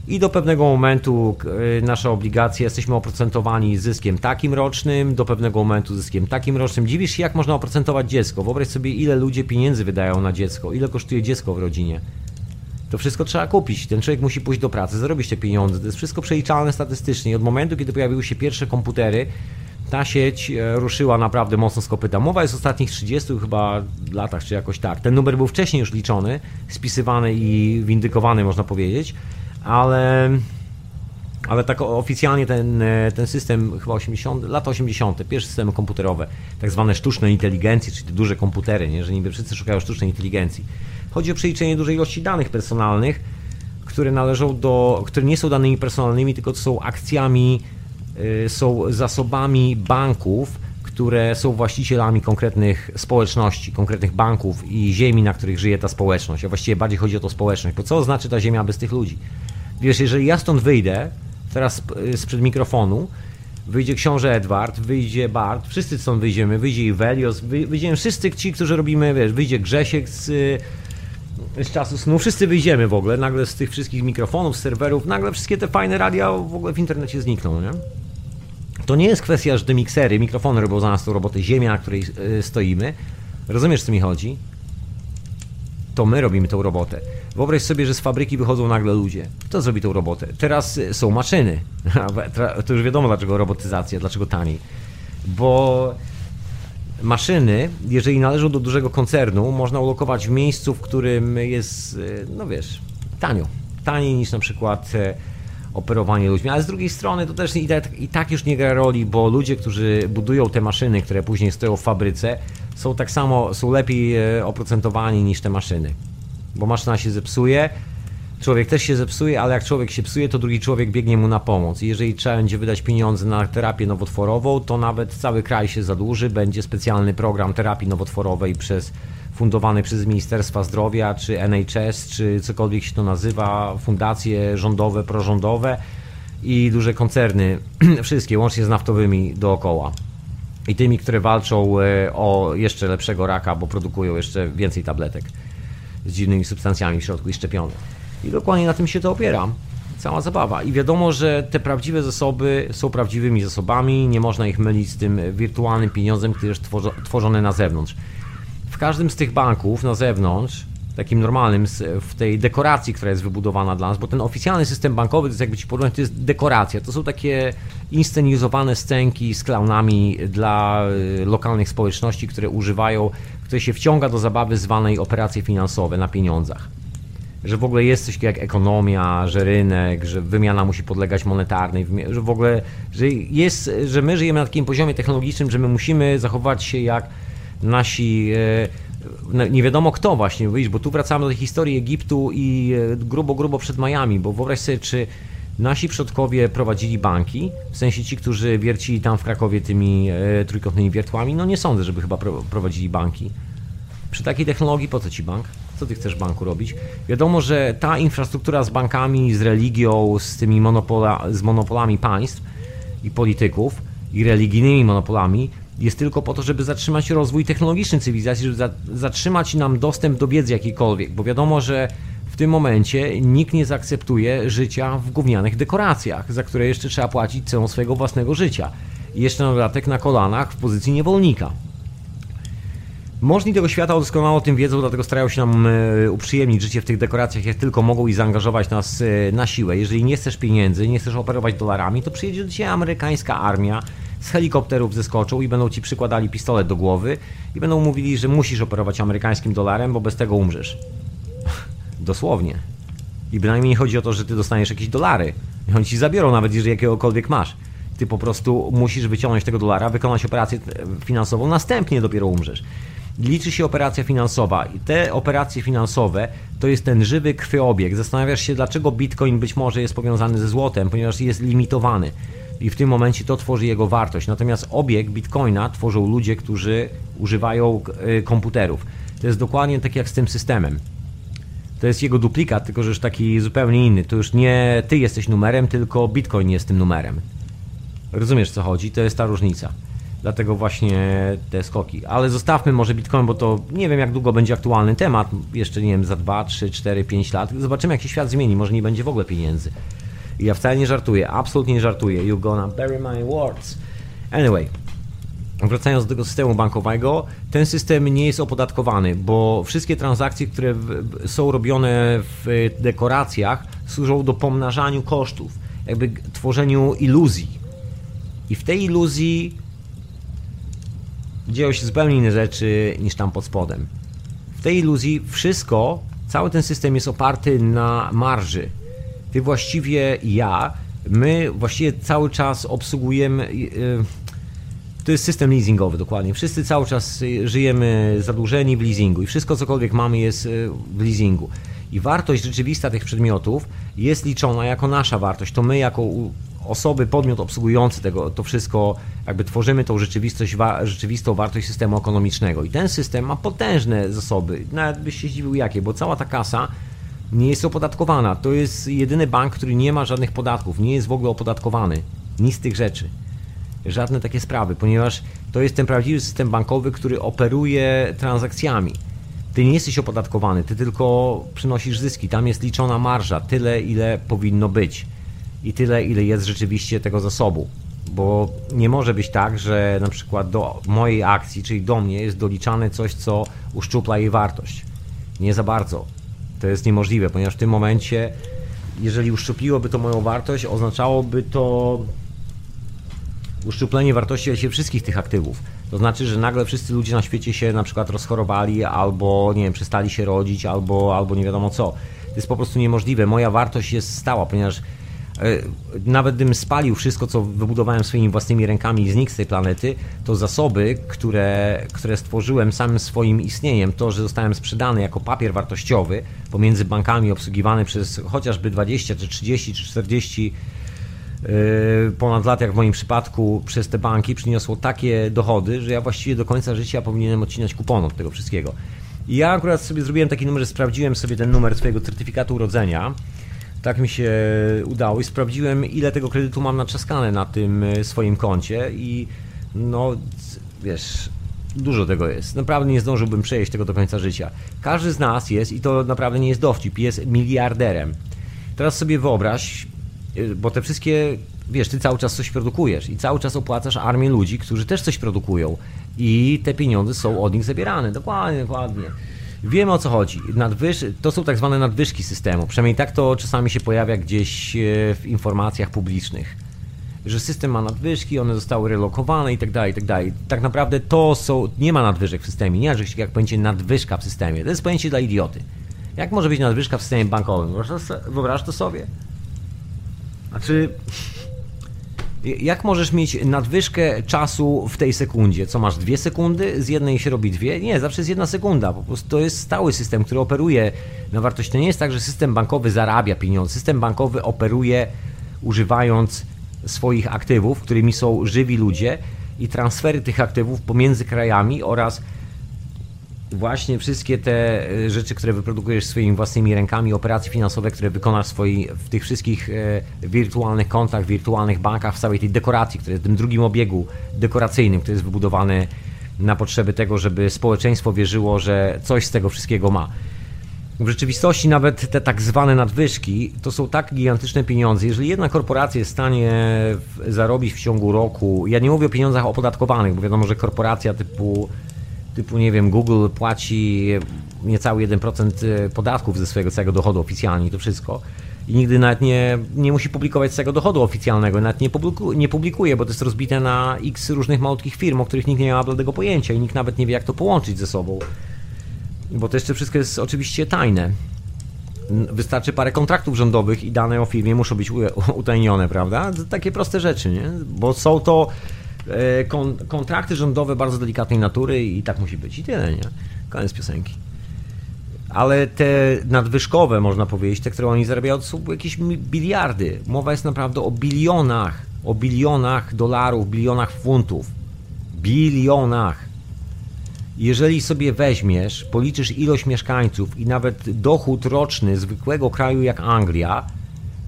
I do pewnego momentu y, nasze obligacje jesteśmy oprocentowani zyskiem takim rocznym, do pewnego momentu zyskiem takim rocznym. Dziwisz się, jak można oprocentować dziecko. Wyobraź sobie, ile ludzie pieniędzy wydają na dziecko, ile kosztuje dziecko w rodzinie. To wszystko trzeba kupić. Ten człowiek musi pójść do pracy, zarobić te pieniądze. To jest wszystko przeliczalne statystycznie. I od momentu, kiedy pojawiły się pierwsze komputery, ta sieć e, ruszyła naprawdę mocno z kopyta. Mowa jest o ostatnich 30 chyba latach, czy jakoś tak. Ten numer był wcześniej już liczony, spisywany i windykowany, można powiedzieć, ale ale tak oficjalnie ten, e, ten system chyba 80, lata 80., pierwsze systemy komputerowe, tak zwane sztuczne inteligencji, czyli te duże komputery, nie? że niby wszyscy szukają sztucznej inteligencji. Chodzi o przeliczenie dużej ilości danych personalnych, które należą do, które nie są danymi personalnymi, tylko to są akcjami są zasobami banków, które są właścicielami konkretnych społeczności, konkretnych banków i ziemi, na których żyje ta społeczność. A właściwie bardziej chodzi o to społeczność. Bo co znaczy ta ziemia bez tych ludzi? Wiesz, jeżeli ja stąd wyjdę, teraz y, sprzed mikrofonu, wyjdzie książę Edward, wyjdzie Bart, wszyscy stąd wyjdziemy, wyjdzie Ivelios, wyjdziemy wszyscy ci, którzy robimy, wiesz, wyjdzie Grzesiek z, y, z czasu snu, wszyscy wyjdziemy w ogóle, nagle z tych wszystkich mikrofonów, serwerów, nagle wszystkie te fajne radia w ogóle w internecie znikną, nie? To nie jest kwestia, że te miksery, mikrofony robią za nas tą robotę, ziemia, na której y, stoimy. Rozumiesz, co mi chodzi? To my robimy tą robotę. Wyobraź sobie, że z fabryki wychodzą nagle ludzie. Kto zrobi tą robotę? Teraz y, są maszyny. To już wiadomo dlaczego robotyzacja, dlaczego taniej. Bo maszyny, jeżeli należą do dużego koncernu, można ulokować w miejscu, w którym jest, y, no wiesz, tanio. Taniej niż na przykład e, operowanie ludźmi, ale z drugiej strony to też i tak, i tak już nie gra roli, bo ludzie, którzy budują te maszyny, które później stoją w fabryce, są tak samo, są lepiej e, oprocentowani niż te maszyny. Bo maszyna się zepsuje, człowiek też się zepsuje, ale jak człowiek się psuje, to drugi człowiek biegnie mu na pomoc. I jeżeli trzeba będzie wydać pieniądze na terapię nowotworową, to nawet cały kraj się zadłuży, będzie specjalny program terapii nowotworowej przez fundowany przez Ministerstwa Zdrowia, czy NHS, czy cokolwiek się to nazywa, fundacje rządowe, prorządowe i duże koncerny, wszystkie, łącznie z naftowymi dookoła. I tymi, które walczą e, o jeszcze lepszego raka, bo produkują jeszcze więcej tabletek z dziwnymi substancjami w środku i szczepionek. I dokładnie na tym się to opiera. Cała zabawa. I wiadomo, że te prawdziwe zasoby są prawdziwymi zasobami, nie można ich mylić z tym wirtualnym pieniądzem, który jest tworzony na zewnątrz w każdym z tych banków na zewnątrz, takim normalnym, w tej dekoracji, która jest wybudowana dla nas, bo ten oficjalny system bankowy, to jest jakby ci porównać, to jest dekoracja. To są takie inscenizowane scenki z klaunami dla y, lokalnych społeczności, które używają, które się wciąga do zabawy zwanej operacje finansowe na pieniądzach. Że w ogóle jest coś takiego jak ekonomia, że rynek, że wymiana musi podlegać monetarnej, że w ogóle, że jest, że my żyjemy na takim poziomie technologicznym, że my musimy zachować się jak nasi e, nie wiadomo kto właśnie, bo tu wracamy do tej historii Egiptu i e, grubo, grubo przed Miami, bo wyobraź sobie, czy nasi przodkowie prowadzili banki, w sensie ci, którzy wiercili tam w Krakowie tymi e, trójkątnymi wiertłami, no nie sądzę, żeby chyba prowadzili banki. Przy takiej technologii po co ci bank? Co ty chcesz banku robić? Wiadomo, że ta infrastruktura z bankami, z religią, z tymi monopola, z monopolami państw i polityków i religijnymi monopolami jest tylko po to, żeby zatrzymać rozwój technologiczny cywilizacji, żeby za, zatrzymać nam dostęp do wiedzy jakiejkolwiek, bo wiadomo, że w tym momencie nikt nie zaakceptuje życia w gównianych dekoracjach, za które jeszcze trzeba płacić ceną swojego własnego życia. I jeszcze na dodatek na kolanach w pozycji niewolnika. Możni tego świata doskonale o tym wiedzą, dlatego starają się nam e, uprzyjemnić życie w tych dekoracjach jak tylko mogą i zaangażować nas e, na siłę. Jeżeli nie chcesz pieniędzy, nie chcesz operować dolarami, to przyjedzie do Ciebie amerykańska armia, z helikopterów zeskoczą i będą ci przykładali pistolet do głowy i będą mówili, że musisz operować amerykańskim dolarem, bo bez tego umrzesz. Dosłownie. I bynajmniej nie chodzi o to, że ty dostaniesz jakieś dolary. I oni ci zabiorą nawet, jeżeli jakiegokolwiek masz. Ty po prostu musisz wyciągnąć tego dolara, wykonać operację finansową, następnie dopiero umrzesz. Liczy się operacja finansowa i te operacje finansowe to jest ten żywy krwiobieg. Zastanawiasz się, dlaczego bitcoin być może jest powiązany ze złotem, ponieważ jest limitowany i w tym momencie to tworzy jego wartość. Natomiast obieg bitcoina tworzą ludzie, którzy używają e, komputerów. To jest dokładnie tak jak z tym systemem. To jest jego duplikat, tylko że już taki zupełnie inny. To już nie ty jesteś numerem, tylko bitcoin jest tym numerem. Rozumiesz co chodzi? To jest ta różnica. Dlatego właśnie te skoki. Ale zostawmy może Bitcoin, bo to nie wiem jak długo będzie aktualny temat. Jeszcze nie wiem, za 2, 3, 4, 5 lat. Zobaczymy jak się świat zmieni. Może nie będzie w ogóle pieniędzy. I ja wcale nie żartuję, absolutnie nie żartuję. You gonna bury my words. Anyway, wracając do tego systemu bankowego, ten system nie jest opodatkowany, bo wszystkie transakcje, które są robione w dekoracjach, służą do pomnażaniu kosztów, jakby tworzeniu iluzji. I w tej iluzji dzieją się zupełnie inne rzeczy niż tam pod spodem. W tej iluzji wszystko, cały ten system jest oparty na marży ty właściwie ja, my właściwie cały czas obsługujemy. Y, y, to jest system leasingowy dokładnie. Wszyscy cały czas żyjemy zadłużeni w leasingu i wszystko cokolwiek mamy jest y, w leasingu. I wartość rzeczywista tych przedmiotów jest liczona jako nasza wartość. To my jako osoby, podmiot obsługujący tego, to wszystko, jakby tworzymy tą rzeczywistość, rzeczywistą wartość systemu ekonomicznego. I ten system ma potężne zasoby. Nawet byś się zdziwił jakie, bo cała ta kasa Nie jest opodatkowana. To jest jedyny bank, który nie ma żadnych podatków, nie jest w ogóle opodatkowany. Nic z tych rzeczy. Żadne takie sprawy, ponieważ to jest ten prawdziwy system bankowy, który operuje transakcjami. Ty nie jesteś opodatkowany, ty tylko przynosisz zyski. Tam jest liczona marża, tyle ile powinno być i tyle ile jest rzeczywiście tego zasobu. Bo nie może być tak, że na przykład do mojej akcji, czyli do mnie, jest doliczane coś, co uszczupla jej wartość. Nie za bardzo. To jest niemożliwe, ponieważ w tym momencie, jeżeli uszczupliłoby to moją wartość, oznaczałoby to uszczuplenie wartości się wszystkich tych aktywów. To znaczy, że nagle wszyscy ludzie na świecie się na przykład rozchorowali, albo nie wiem, przestali się rodzić, albo, albo nie wiadomo co. To jest po prostu niemożliwe. Moja wartość jest stała, ponieważ nawet gdybym spalił wszystko, co wybudowałem swoimi własnymi rękami i znikł z tej planety, to zasoby, które, które stworzyłem samym swoim istnieniem, to, że zostałem sprzedany jako papier wartościowy pomiędzy bankami obsługiwany przez chociażby 20, czy 30, czy 40 e, ponad lat, jak w moim przypadku, przez te banki przyniosło takie dochody, że ja właściwie do końca życia powinienem odcinać kupon od tego wszystkiego. I ja akurat sobie zrobiłem taki numer, że sprawdziłem sobie ten numer swojego certyfikatu urodzenia tak mi się udało i sprawdziłem, ile tego kredytu mam natrzaskane na tym e, swoim koncie i no, wiesz, dużo tego jest. Naprawdę nie zdążyłbym przejść tego do końca życia. Każdy z nas jest, i to naprawdę nie jest dowcip, jest miliarderem. Teraz sobie wyobraź, e, bo te wszystkie, wiesz, ty cały czas coś produkujesz i cały czas opłacasz armię ludzi, którzy też coś produkują i te pieniądze są od nich zabierane. Dokładnie, dokładnie. Wiemy o co chodzi. Nadwyż... To są tak zwane nadwyżki systemu. Przynajmniej tak to czasami się pojawia gdzieś e, w informacjach publicznych. Że system ma nadwyżki, one zostały relokowane i tak dalej, i tak dalej. Tak naprawdę to są. Nie ma nadwyżek w systemie. Nie ma czegoś jak pojęcie nadwyżka w systemie. To jest pojęcie dla idioty. Jak może być nadwyżka w systemie bankowym? Wyobrażasz to sobie? Znaczy. Jak możesz mieć nadwyżkę czasu w tej sekundzie? Co masz dwie sekundy? Z jednej się robi dwie? Nie, zawsze jest jedna sekunda. Po prostu to jest stały system, który operuje na wartość. To nie jest tak, że system bankowy zarabia pieniądze. System bankowy operuje używając swoich aktywów, którymi są żywi ludzie i transfery tych aktywów pomiędzy krajami oraz właśnie wszystkie te e, rzeczy, które wyprodukujesz swoimi własnymi rękami, operacje finansowe, które wykonasz swoi, w tych wszystkich e, wirtualnych kontach, wirtualnych bankach, w całej tej dekoracji, które w tym drugim obiegu dekoracyjnym, który jest wybudowany na potrzeby tego, żeby społeczeństwo wierzyło, że coś z tego wszystkiego ma. W rzeczywistości nawet te tak zwane nadwyżki to są tak gigantyczne pieniądze. Jeżeli jedna korporacja jest w stanie zarobić w ciągu roku, ja nie mówię o pieniądzach opodatkowanych, bo wiadomo, że korporacja typu typu, nie wiem, Google płaci niecały 1% e, podatków ze swojego całego dochodu oficjalnie, to wszystko. I nigdy nawet nie, nie musi publikować swojego dochodu oficjalnego, nawet nie, publiku, nie publikuje, bo to jest rozbite na x różnych malutkich firm, o których nikt nie ma bladego pojęcia i nikt nawet nie wie, jak to połączyć ze sobą. Bo to jeszcze wszystko jest oczywiście tajne. Wystarczy parę kontraktów rządowych i dane o firmie muszą być utajnione, prawda? Takie proste rzeczy, nie? Bo są to kon, kontrakty rządowe bardzo delikatnej natury i tak musi być. I tyle, nie? Koniec piosenki. Ale te nadwyżkowe, można powiedzieć, te, które oni zarabiają, to są jakieś biliardy. Mowa jest naprawdę o bilionach, o bilionach dolarów, bilionach funtów. Bilionach. Jeżeli sobie weźmiesz, policzysz ilość mieszkańców i nawet dochód roczny zwykłego kraju jak Anglia,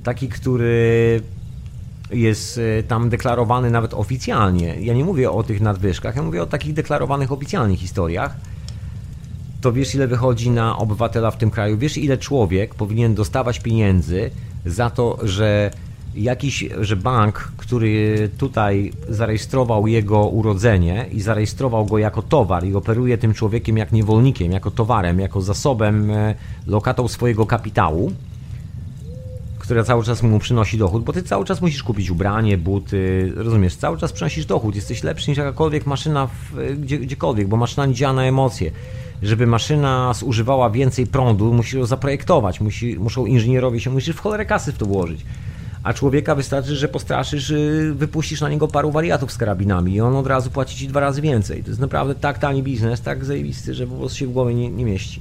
taki, który jest e, tam deklarowany nawet oficjalnie. Ja nie mówię o tych nadwyżkach, ja mówię o takich deklarowanych oficjalnych historiach. To wiesz, ile wychodzi na obywatela w tym kraju? Wiesz, ile człowiek powinien dostawać pieniędzy za to, że jakiś, że bank, który tutaj zarejestrował jego urodzenie i zarejestrował go jako towar i operuje tym człowiekiem jak niewolnikiem, jako towarem, jako zasobem, e, lokatą swojego kapitału, która cały czas mu przynosi dochód, bo ty cały czas musisz kupić ubranie, buty, rozumiesz, cały czas przynosisz dochód, jesteś lepszy niż jakakolwiek maszyna w, gdzie, gdziekolwiek, bo maszyna nie działa na emocje. Żeby maszyna zużywała więcej prądu, musisz ją zaprojektować, musi, muszą inżynierowie się, musisz w cholerę kasy w to włożyć. A człowieka wystarczy, że postraszysz, y, wypuścisz na niego paru wariatów z karabinami i on od razu płaci ci dwa razy więcej. To jest naprawdę tak tani biznes, tak zajebisty, że po prostu się w głowie nie, nie mieści.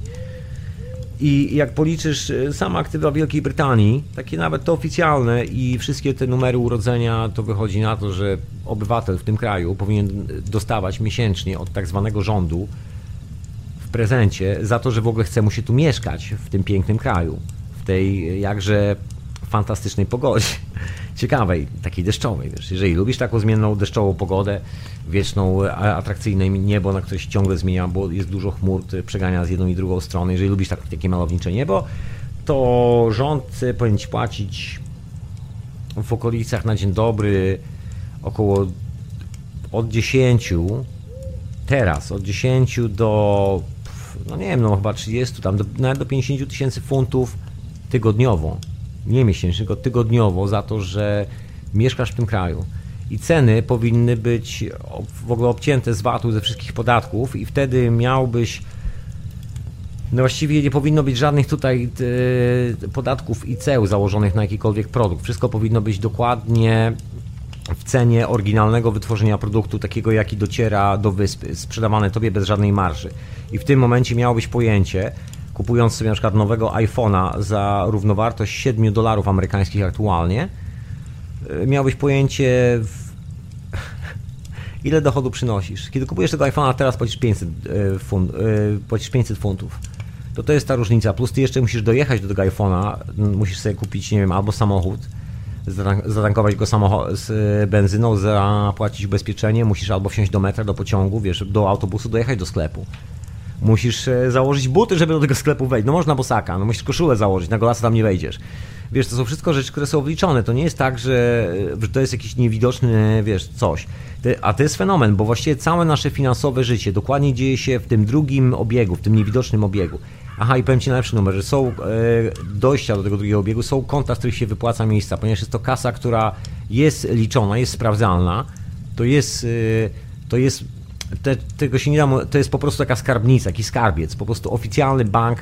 I jak policzysz y, same aktywa Wielkiej Brytanii, takie nawet to oficjalne i wszystkie te numery urodzenia, to wychodzi na to, że obywatel w tym kraju powinien dostawać miesięcznie od tak zwanego rządu w prezencie za to, że w ogóle chce mu się tu mieszkać w tym pięknym kraju. tej jakże fantastycznej pogodzie. Ciekawej, takiej deszczowej. Wiesz. Jeżeli lubisz taką zmienną deszczową pogodę, wieczną, atrakcyjne niebo, na które się ciągle zmienia, bo jest dużo chmur, przegania z jedną i drugą stronę. Jeżeli lubisz tak, takie malownicze niebo, to rząd powinien ci płacić w okolicach na dzień dobry około od 10 teraz, od 10 do no nie wiem, no chyba 30, tam do, nawet do 50 tysięcy funtów tygodniowo. Nie miesięcznie, tylko tygodniowo za to, że mieszkasz w tym kraju. I ceny powinny być w ogóle obcięte z VAT-u, ze wszystkich podatków, i wtedy miałbyś. No właściwie nie powinno być żadnych tutaj e, podatków i ceł założonych na jakikolwiek produkt. Wszystko powinno być dokładnie w cenie oryginalnego wytworzenia produktu, takiego jaki dociera do wyspy, sprzedawane tobie bez żadnej marży. I w tym momencie miałobyś pojęcie, kupując sobie na przykład nowego iPhone'a za równowartość 7 dolarów amerykańskich aktualnie, y, miałbyś pojęcie w... ile dochodu przynosisz. Kiedy kupujesz tego iPhone'a, teraz płacisz 500, y, y, płacisz 500 funtów. To to jest ta różnica. Plus ty jeszcze musisz dojechać do tego iPhone'a, musisz sobie kupić, nie wiem, albo samochód, zatankować go z benzyną, zapłacić ubezpieczenie, musisz albo wsiąść do metra, do pociągu, wiesz, do autobusu, dojechać do sklepu. Musisz e, założyć buty, żeby do tego sklepu wejść. No można bosaka, no musisz koszulę założyć, na golasa tam nie wejdziesz. Wiesz, to są wszystko rzeczy, które są wliczone. To nie jest tak, że, że to jest jakiś niewidoczny, wiesz, coś. A to jest fenomen, bo właściwie całe nasze finansowe życie dokładnie dzieje się w tym drugim obiegu, w tym niewidocznym obiegu. Aha, i powiem Ci najlepszy numer, że są e, dojścia do tego drugiego obiegu, są konta, z których się wypłaca miejsca, ponieważ jest to kasa, która jest liczona, jest sprawdzalna, to jest, e, to jest te, tego się nie da, to jest po prostu taka skarbnica, jakiś skarbiec, po prostu oficjalny bank,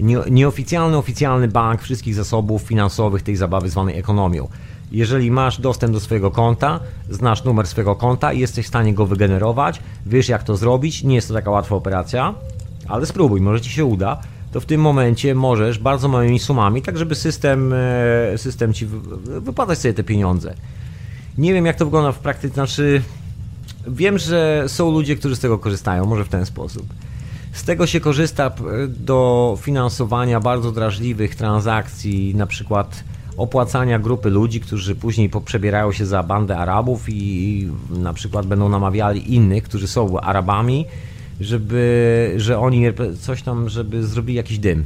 nie, nieoficjalny, oficjalny bank wszystkich zasobów finansowych tej zabawy zwanej ekonomią. Jeżeli masz dostęp do swojego konta, znasz numer swojego konta i jesteś w stanie go wygenerować, wiesz jak to zrobić, nie jest to taka łatwa operacja, ale spróbuj, może ci się uda, to w tym momencie możesz bardzo małymi sumami, tak żeby system, e, system ci wypłacać sobie te pieniądze. Nie wiem jak to wygląda w praktyce, znaczy wiem, że są ludzie, którzy z tego korzystają, może w ten sposób. Z tego się korzysta do finansowania bardzo drażliwych transakcji, na przykład opłacania grupy ludzi, którzy później przebierają się za bandę Arabów i na przykład będą namawiali innych, którzy są Arabami, żeby, że oni coś tam, żeby zrobili jakiś dym.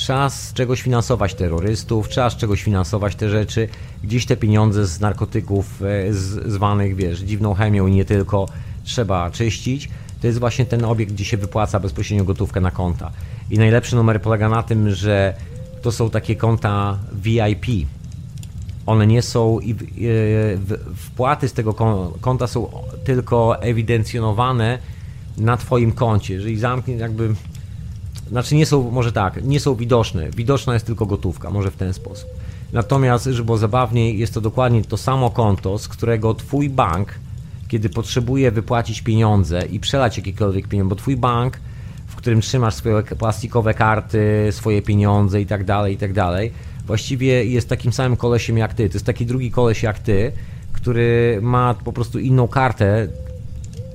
Trzeba z czegoś finansować terrorystów, trzeba z czegoś finansować te rzeczy. Gdzieś te pieniądze z narkotyków e, z, zwanych, wiesz, dziwną chemią i nie tylko, trzeba czyścić. To jest właśnie ten obiekt, gdzie się wypłaca bezpośrednio gotówkę na konta. I najlepszy numer polega na tym, że to są takie konta VIP. One nie są, e, wpłaty z tego konta są tylko ewidencjonowane na Twoim koncie. Jeżeli zamknie jakby znaczy nie są, może tak, nie są widoczne. Widoczna jest tylko gotówka, może w ten sposób. Natomiast, żeby było zabawniej, jest to dokładnie to samo konto, z którego twój bank, kiedy potrzebuje wypłacić pieniądze i przelać jakiekolwiek pieniądze, bo twój bank, w którym trzymasz swoje plastikowe karty, swoje pieniądze i tak dalej, i tak dalej, właściwie jest takim samym kolesiem jak ty. To jest taki drugi koleś jak ty, który ma po prostu inną kartę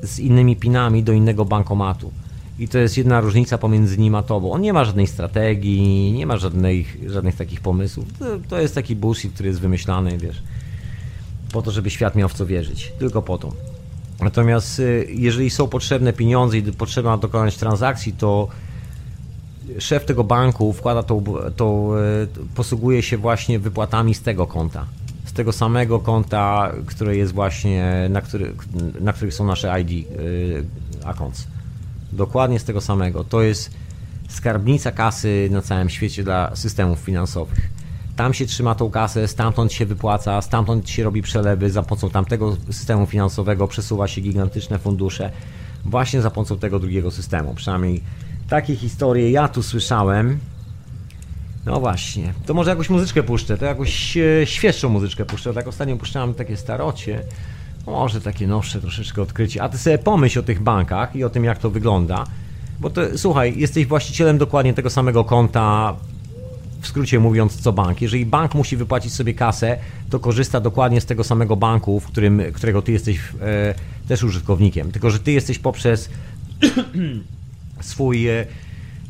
z innymi pinami do innego bankomatu. I to jest jedna różnica pomiędzy nim a tobą. On nie ma żadnej strategii, nie ma żadnych, żadnych takich pomysłów. To, to jest taki bullshit, który jest wymyślany, wiesz, po to, żeby świat miał w co wierzyć. Tylko po to. Natomiast y, jeżeli są potrzebne pieniądze i potrzeba dokonać transakcji, to szef tego banku wkłada tą, tą, y, posługuje się właśnie wypłatami z tego konta. Z tego samego konta, które jest właśnie, na, który, na których są nasze ID y, accounts. Dokładnie z tego samego. To jest skarbnica kasy na całym świecie dla systemów finansowych. Tam się trzyma tą kasę, stamtąd się wypłaca, stamtąd się robi przelewy, za pomocą tamtego systemu finansowego przesuwa się gigantyczne fundusze, właśnie za pomocą tego drugiego systemu. Przynajmniej takie historie ja tu słyszałem. No właśnie, to może jakąś muzyczkę puszczę, to jakąś e, świeższą muzyczkę puszczę. Tak ostatnio puszczałem takie starocie. Może takie nowsze troszeczkę odkrycie. A ty sobie pomyśl o tych bankach i o tym, jak to wygląda. Bo to, słuchaj, jesteś właścicielem dokładnie tego samego konta, w skrócie mówiąc, co bank. Jeżeli bank musi wypłacić sobie kasę, to korzysta dokładnie z tego samego banku, w którym, którego ty jesteś e, też użytkownikiem. Tylko, że ty jesteś poprzez swój, e,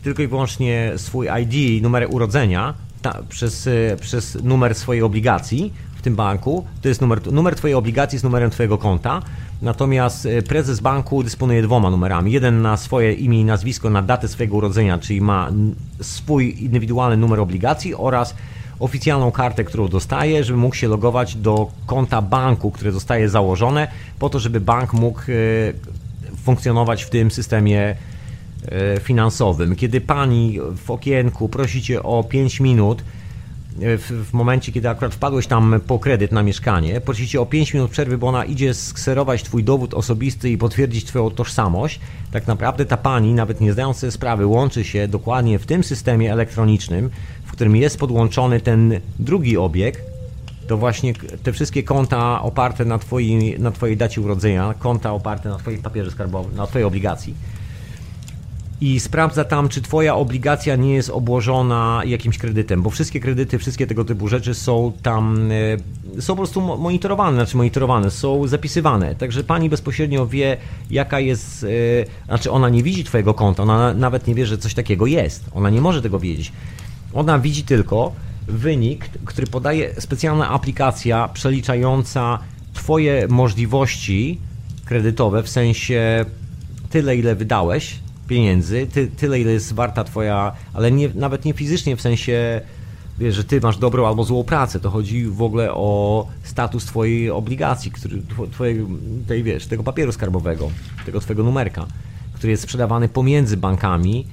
tylko i wyłącznie swój ID, numer urodzenia ta, przez, y, przez numer swojej obligacji tym banku. To jest numer, numer Twojej obligacji z numerem Twojego konta. Natomiast y, prezes banku dysponuje dwoma numerami. Jeden na swoje imię i nazwisko, na datę swojego urodzenia, czyli ma swój indywidualny numer obligacji oraz oficjalną kartę, którą dostaje, żeby mógł się logować do konta banku, które zostaje założone, po to, żeby bank mógł y, funkcjonować w tym systemie E, finansowym. Kiedy pani w okienku prosicie o 5 minut, e, w, w, momencie, kiedy akurat wpadłeś tam po kredyt na mieszkanie, prosicie o 5 minut przerwy, bo ona idzie skserować twój dowód osobisty i potwierdzić twoją tożsamość, tak naprawdę ta pani, nawet nie zdając sobie sprawy, łączy się dokładnie w tym systemie elektronicznym, w którym jest podłączony ten drugi obieg, to właśnie te wszystkie konta oparte na twojej, na twojej dacie urodzenia, konta oparte na twoim papierze skarbowym, na twojej obligacji, i sprawdza tam, czy Twoja obligacja nie jest obłożona jakimś kredytem, bo wszystkie kredyty, wszystkie tego typu rzeczy są tam, e, są po prostu monitorowane, znaczy monitorowane, są zapisywane. Także Pani bezpośrednio wie, jaka jest, e, znaczy ona nie widzi Twojego konta, ona nawet nie wie, że coś takiego jest. Ona nie może tego wiedzieć. Ona widzi tylko wynik, który podaje specjalna aplikacja przeliczająca Twoje możliwości kredytowe, w sensie tyle, ile wydałeś, pieniędzy, ty, tyle ile jest warta twoja, ale nie, nawet nie fizycznie w sensie, wiesz, że ty masz dobrą albo złą pracę, to chodzi w ogóle o status twojej obligacji, który, twojej, tej, wiesz, tego papieru skarbowego, tego twojego numerka, który jest sprzedawany pomiędzy bankami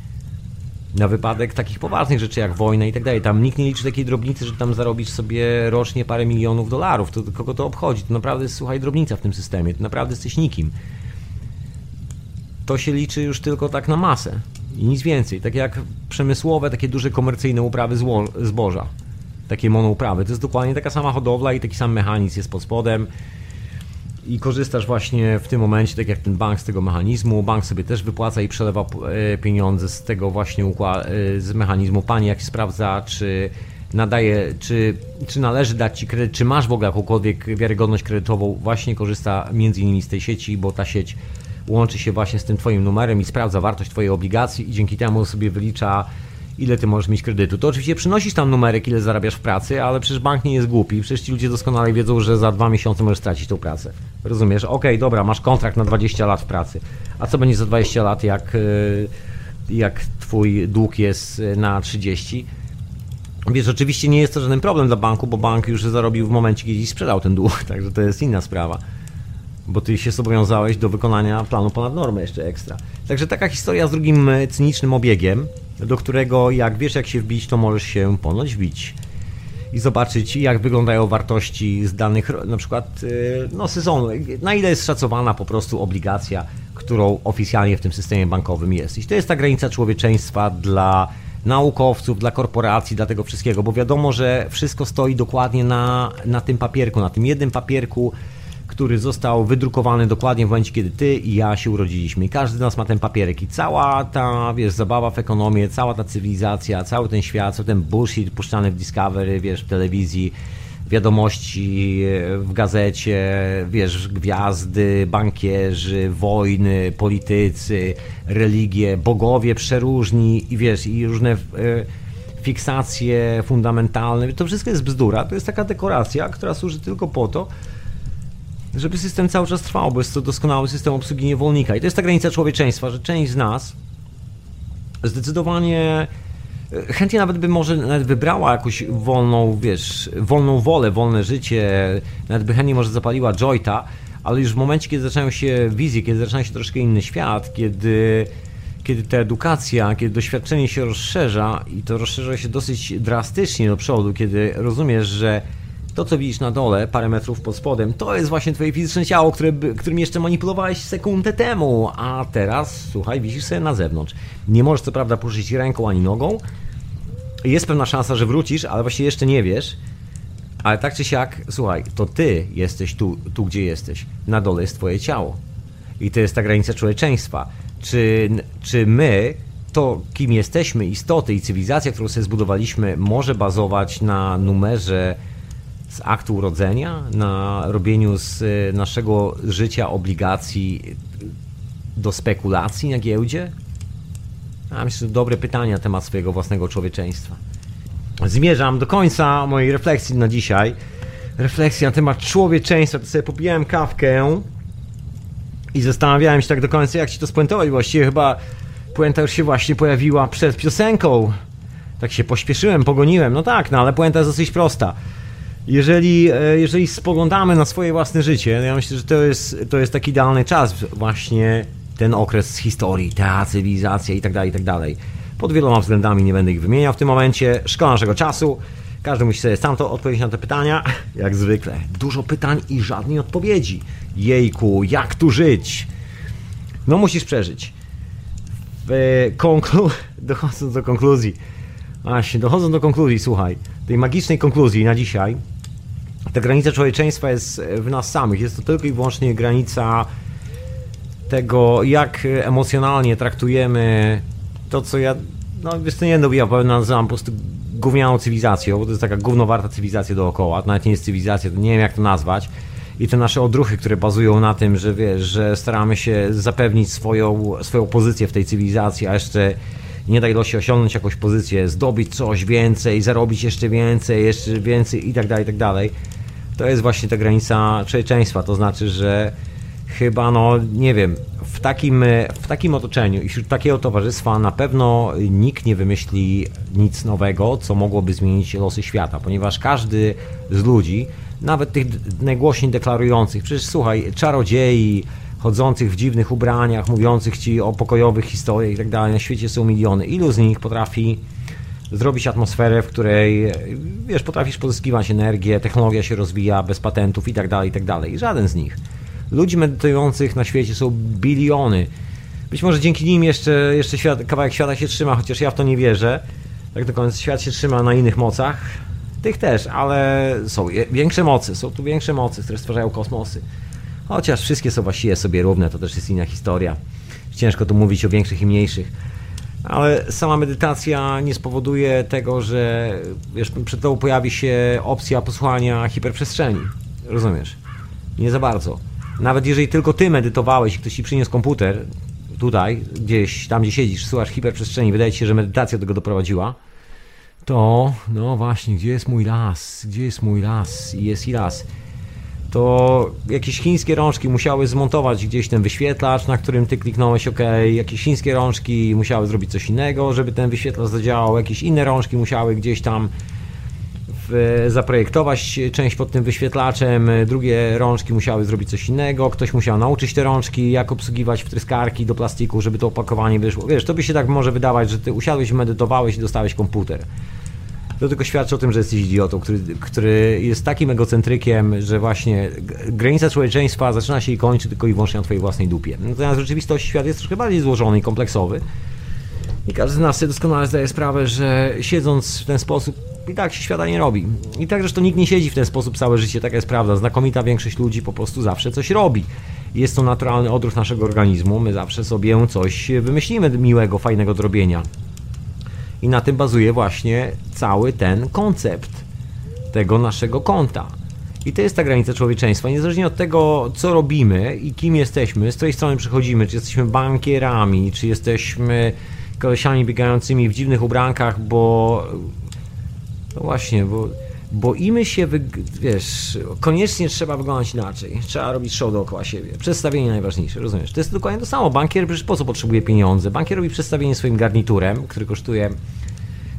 na wypadek takich poważnych rzeczy jak wojna i tak dalej. Tam nikt nie liczy takiej drobnicy, że tam zarobisz sobie rocznie parę milionów dolarów. To kogo to obchodzi? To naprawdę jest, słuchaj, drobnica w tym systemie. To naprawdę jesteś nikim to się liczy już tylko tak na masę i nic więcej. Tak jak przemysłowe, takie duże komercyjne uprawy zboża, takie monouprawy. To jest dokładnie taka sama hodowla i taki sam mechanizm jest pod spodem i korzystasz właśnie w tym momencie, tak jak ten bank z tego mechanizmu. Bank sobie też wypłaca i przelewa e, pieniądze z tego właśnie e, z mechanizmu. Pani jak sprawdza, czy nadaje, czy, czy należy dać Ci kredyt, czy masz w ogóle jakąkolwiek wiarygodność kredytową, właśnie korzysta między innymi z tej sieci, bo ta sieć łączy się właśnie z tym Twoim numerem i sprawdza wartość Twojej obligacji i dzięki temu sobie wylicza ile ty możesz mieć kredytu. To oczywiście przynosisz tam numerek, ile zarabiasz w pracy, ale przecież bank nie jest głupi. Przecież ci ludzie doskonale wiedzą, że za dwa miesiące możesz stracić tą pracę. Rozumiesz? Okej, okay, dobra, masz kontrakt na 20 lat w pracy. A co będzie za 20 lat, jak, y, jak twój dług jest na 30? Wiesz, oczywiście nie jest to żaden problem dla banku, bo bank już zarobił w momencie, kiedy sprzedał ten dług, także to jest inna sprawa bo ty się zobowiązałeś do wykonania planu ponad normę jeszcze ekstra. Także taka historia z drugim e, cynicznym obiegiem, do którego jak wiesz jak się wbić, to możesz się ponoć wbić i zobaczyć jak wyglądają wartości z danych na przykład e, no, sezonu, na ile jest szacowana po prostu obligacja, którą oficjalnie w tym systemie bankowym jest. I to jest ta granica człowieczeństwa dla naukowców, dla korporacji, dla tego wszystkiego, bo wiadomo, że wszystko stoi dokładnie na, na tym papierku, na tym jednym papierku, który został wydrukowany dokładnie w momencie, kiedy ty i ja się urodziliśmy. I każdy z nas ma ten papierek i cała ta, wiesz, zabawa w ekonomię, cała ta cywilizacja, cały ten świat, cały ten bullshit puszczany w Discovery, wiesz, w telewizji, wiadomości w gazecie, wiesz, gwiazdy, bankierzy, wojny, politycy, religie, bogowie przeróżni i wiesz, i różne e, fiksacje fundamentalne. To wszystko jest bzdura. To jest taka dekoracja, która służy tylko po to, żeby system cały czas trwał, bo jest to doskonały system obsługi niewolnika. I to jest ta granica człowieczeństwa, że część z nas zdecydowanie e, chętnie nawet by może nawet wybrała jakąś wolną, wiesz, wolną wolę, wolne życie, nawet by chętnie może zapaliła joyta, ale już w momencie, kiedy zaczynają się wizje, kiedy zaczyna się troszkę inny świat, kiedy, kiedy ta edukacja, kiedy doświadczenie się rozszerza i to rozszerza się dosyć drastycznie do przodu, kiedy rozumiesz, że to, co widzisz na dole, parę metrów pod spodem, to jest właśnie twoje fizyczne ciało, które, którym jeszcze manipulowałeś sekundę temu, a teraz, słuchaj, wisisz sobie na zewnątrz. Nie możesz co prawda poruszyć ręką ani nogą. Jest pewna szansa, że wrócisz, ale właśnie jeszcze nie wiesz. Ale tak czy siak, słuchaj, to ty jesteś tu, tu gdzie jesteś. Na dole jest twoje ciało. I to jest ta granica człowieczeństwa. Czy, czy my, to kim jesteśmy, istoty i cywilizacja, którą sobie zbudowaliśmy, może bazować na numerze z aktu urodzenia, na robieniu z e, naszego życia obligacji do spekulacji na giełdzie? A myślę, że dobre pytanie na temat swojego własnego człowieczeństwa. Zmierzam do końca mojej refleksji na dzisiaj. Refleksja na temat człowieczeństwa. To sobie popijałem kawkę i zastanawiałem się tak do końca, jak ci to spuentować. Właściwie chyba puenta już się właśnie pojawiła przed piosenką. Tak się pośpieszyłem, pogoniłem. No tak, no ale puenta jest dosyć prosta. Jeżeli, e, jeżeli spoglądamy na swoje własne życie, ja myślę, że to jest, to jest taki idealny czas, właśnie ten okres historii, ta cywilizacja i tak dalej, i tak. Pod wieloma względami nie będę ich wymieniał w tym momencie. Szkoda naszego czasu. Każdy musi sobie sam to odpowiedzieć na te pytania. Jak zwykle. Dużo pytań i żadnej odpowiedzi. Jejku, jak tu żyć? No musisz przeżyć. W konklu... Dochodząc do konkluzji. Właśnie, dochodząc do konkluzji, słuchaj. Tej magicznej konkluzji na dzisiaj. Ta granica człowieczeństwa jest w nas samych. Jest to tylko i wyłącznie granica tego, jak emocjonalnie traktujemy to, co ja, no wiesz, to nie będę ja powiem, nazywam po prostu gównianą cywilizacją, bo to jest taka gównowarta cywilizacja dookoła, to nawet nie jest cywilizacja, to nie wiem jak to nazwać. I te nasze odruchy, które bazują na tym, że wiesz, że staramy się zapewnić swoją, swoją pozycję w tej cywilizacji, a jeszcze nie da ilości osiągnąć jakąś pozycję, zdobyć coś więcej, zarobić jeszcze więcej, jeszcze więcej i tak dalej, i tak dalej. To jest właśnie ta granica człowieczeństwa, to znaczy, że chyba, no nie wiem, w takim, w takim otoczeniu i wśród takiego towarzystwa na pewno nikt nie wymyśli nic nowego, co mogłoby zmienić losy świata, ponieważ każdy z ludzi, nawet tych najgłośniej deklarujących, przecież słuchaj, czarodziei, chodzących w dziwnych ubraniach, mówiących ci o pokojowych historiach i tak dalej, na świecie są miliony. Ilu z nich potrafi zrobić atmosferę, w której, wiesz, potrafisz pozyskiwać energię, technologia się rozwija bez patentów i tak dalej, i tak dalej. Żaden z nich. Ludzi medytujących na świecie są biliony. Być może dzięki nim jeszcze, jeszcze świat, kawałek świata się trzyma, chociaż ja w to nie wierzę. Tak do końca świat się trzyma na innych mocach. Tych też, ale są większe mocy, są tu większe mocy, które stwarzają kosmosy. Chociaż wszystkie są właściwie sobie równe, to też jest inna historia. Ciężko tu mówić o większych i mniejszych. Ale sama medytacja nie spowoduje tego, że wiesz, przed tobą pojawi się opcja posłuchania hiperprzestrzeni. Rozumiesz? Nie za bardzo. Nawet jeżeli tylko ty medytowałeś i ktoś ci przyniósł komputer, tutaj, gdzieś tam, gdzie siedzisz, słuchasz hiperprzestrzeni, wydaje ci się, że medytacja do tego doprowadziła, to, no właśnie, gdzie jest mój las? Gdzie jest mój las? Jest i las. To jakieś chińskie rączki musiały zmontować gdzieś ten wyświetlacz, na którym ty kliknąłeś OK. Jakieś chińskie rączki musiały zrobić coś innego, żeby ten wyświetlacz zadziałał. Jakieś inne rączki musiały gdzieś tam zaprojektować część pod tym wyświetlaczem, drugie rączki musiały zrobić coś innego, ktoś musiał nauczyć te rączki, jak obsługiwać wtryskarki do plastiku, żeby to opakowanie wyszło. Wiesz, to by się tak może wydawać, że ty usiadłeś, medytowałeś i dostałeś komputer. To tylko świadczy o tym, że jesteś idiotą, który, który jest takim egocentrykiem, że właśnie granica człowieczeństwa zaczyna się i kończy tylko i wyłącznie na twojej własnej dupie. Natomiast w rzeczywistości świat jest troszkę bardziej złożony i kompleksowy. I każdy z nas sobie doskonale zdaje sprawę, że siedząc w ten sposób i tak się świata nie robi. I tak zresztą nikt nie siedzi w ten sposób całe życie, taka jest prawda. Znakomita większość ludzi po prostu zawsze coś robi. Jest to naturalny odruch naszego organizmu, my zawsze sobie coś wymyślimy miłego, fajnego do robienia. I na tym bazuje właśnie cały ten koncept tego naszego konta. I to jest ta granica człowieczeństwa. Niezależnie od tego, co robimy i kim jesteśmy, z której strony przychodzimy, czy jesteśmy bankierami, czy jesteśmy kolesiami biegającymi w dziwnych ubrankach, bo no właśnie, bo boimy się, wiesz, koniecznie trzeba wyglądać inaczej. Trzeba robić show dookoła siebie. Przedstawienie najważniejsze, rozumiesz? To jest dokładnie to samo. Bankier przecież po co potrzebuje pieniądze? Bankier robi przedstawienie swoim garniturem, który kosztuje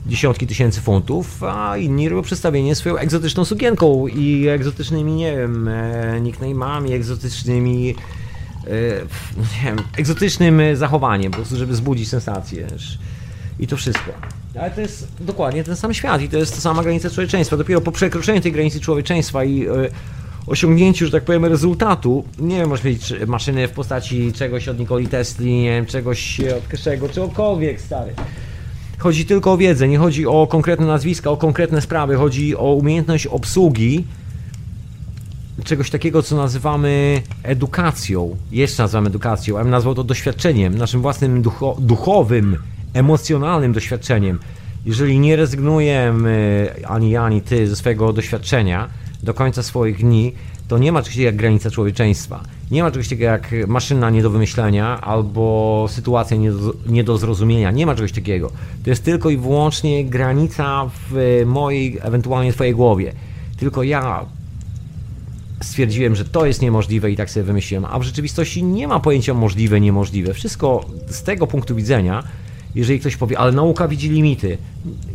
dziesiątki tysięcy funtów, a inni robią przedstawienie swoją egzotyczną sukienką i egzotycznymi, nie wiem, e, nickname'ami, egzotycznymi e, nie wiem, egzotycznym zachowaniem, po prostu, żeby zbudzić sensację. I to wszystko. Ale to jest dokładnie ten sam świat i to jest ta sama granica człowieczeństwa. Dopiero po przekroczeniu tej granicy człowieczeństwa i e, osiągnięciu, że tak powiem, rezultatu, nie wiem, możesz mieć maszyny w postaci czegoś od Nikoli Tesli, nie wiem, czegoś od Keszego, czegokolwiek, stary. Chodzi tylko o wiedzę, nie chodzi o konkretne nazwiska, o konkretne sprawy, chodzi o umiejętność obsługi czegoś takiego, co nazywamy edukacją. Jeszcze nazywamy edukacją, a bym nazwał to doświadczeniem, naszym własnym ducho duchowym emocjonalnym doświadczeniem. Jeżeli nie rezygnujemy ani ja, ani ty ze swojego doświadczenia do końca swoich dni, to nie ma czegoś jak granica człowieczeństwa. Nie ma czegoś takiego jak maszyna nie do wymyślenia albo sytuacja nie do, nie do zrozumienia. Nie ma czegoś takiego. To jest tylko i wyłącznie granica w mojej, ewentualnie twojej głowie. Tylko ja stwierdziłem, że to jest niemożliwe i tak sobie wymyśliłem, a w rzeczywistości nie ma pojęcia możliwe, niemożliwe. Wszystko z tego punktu widzenia, jeżeli ktoś powie, ale nauka widzi limity.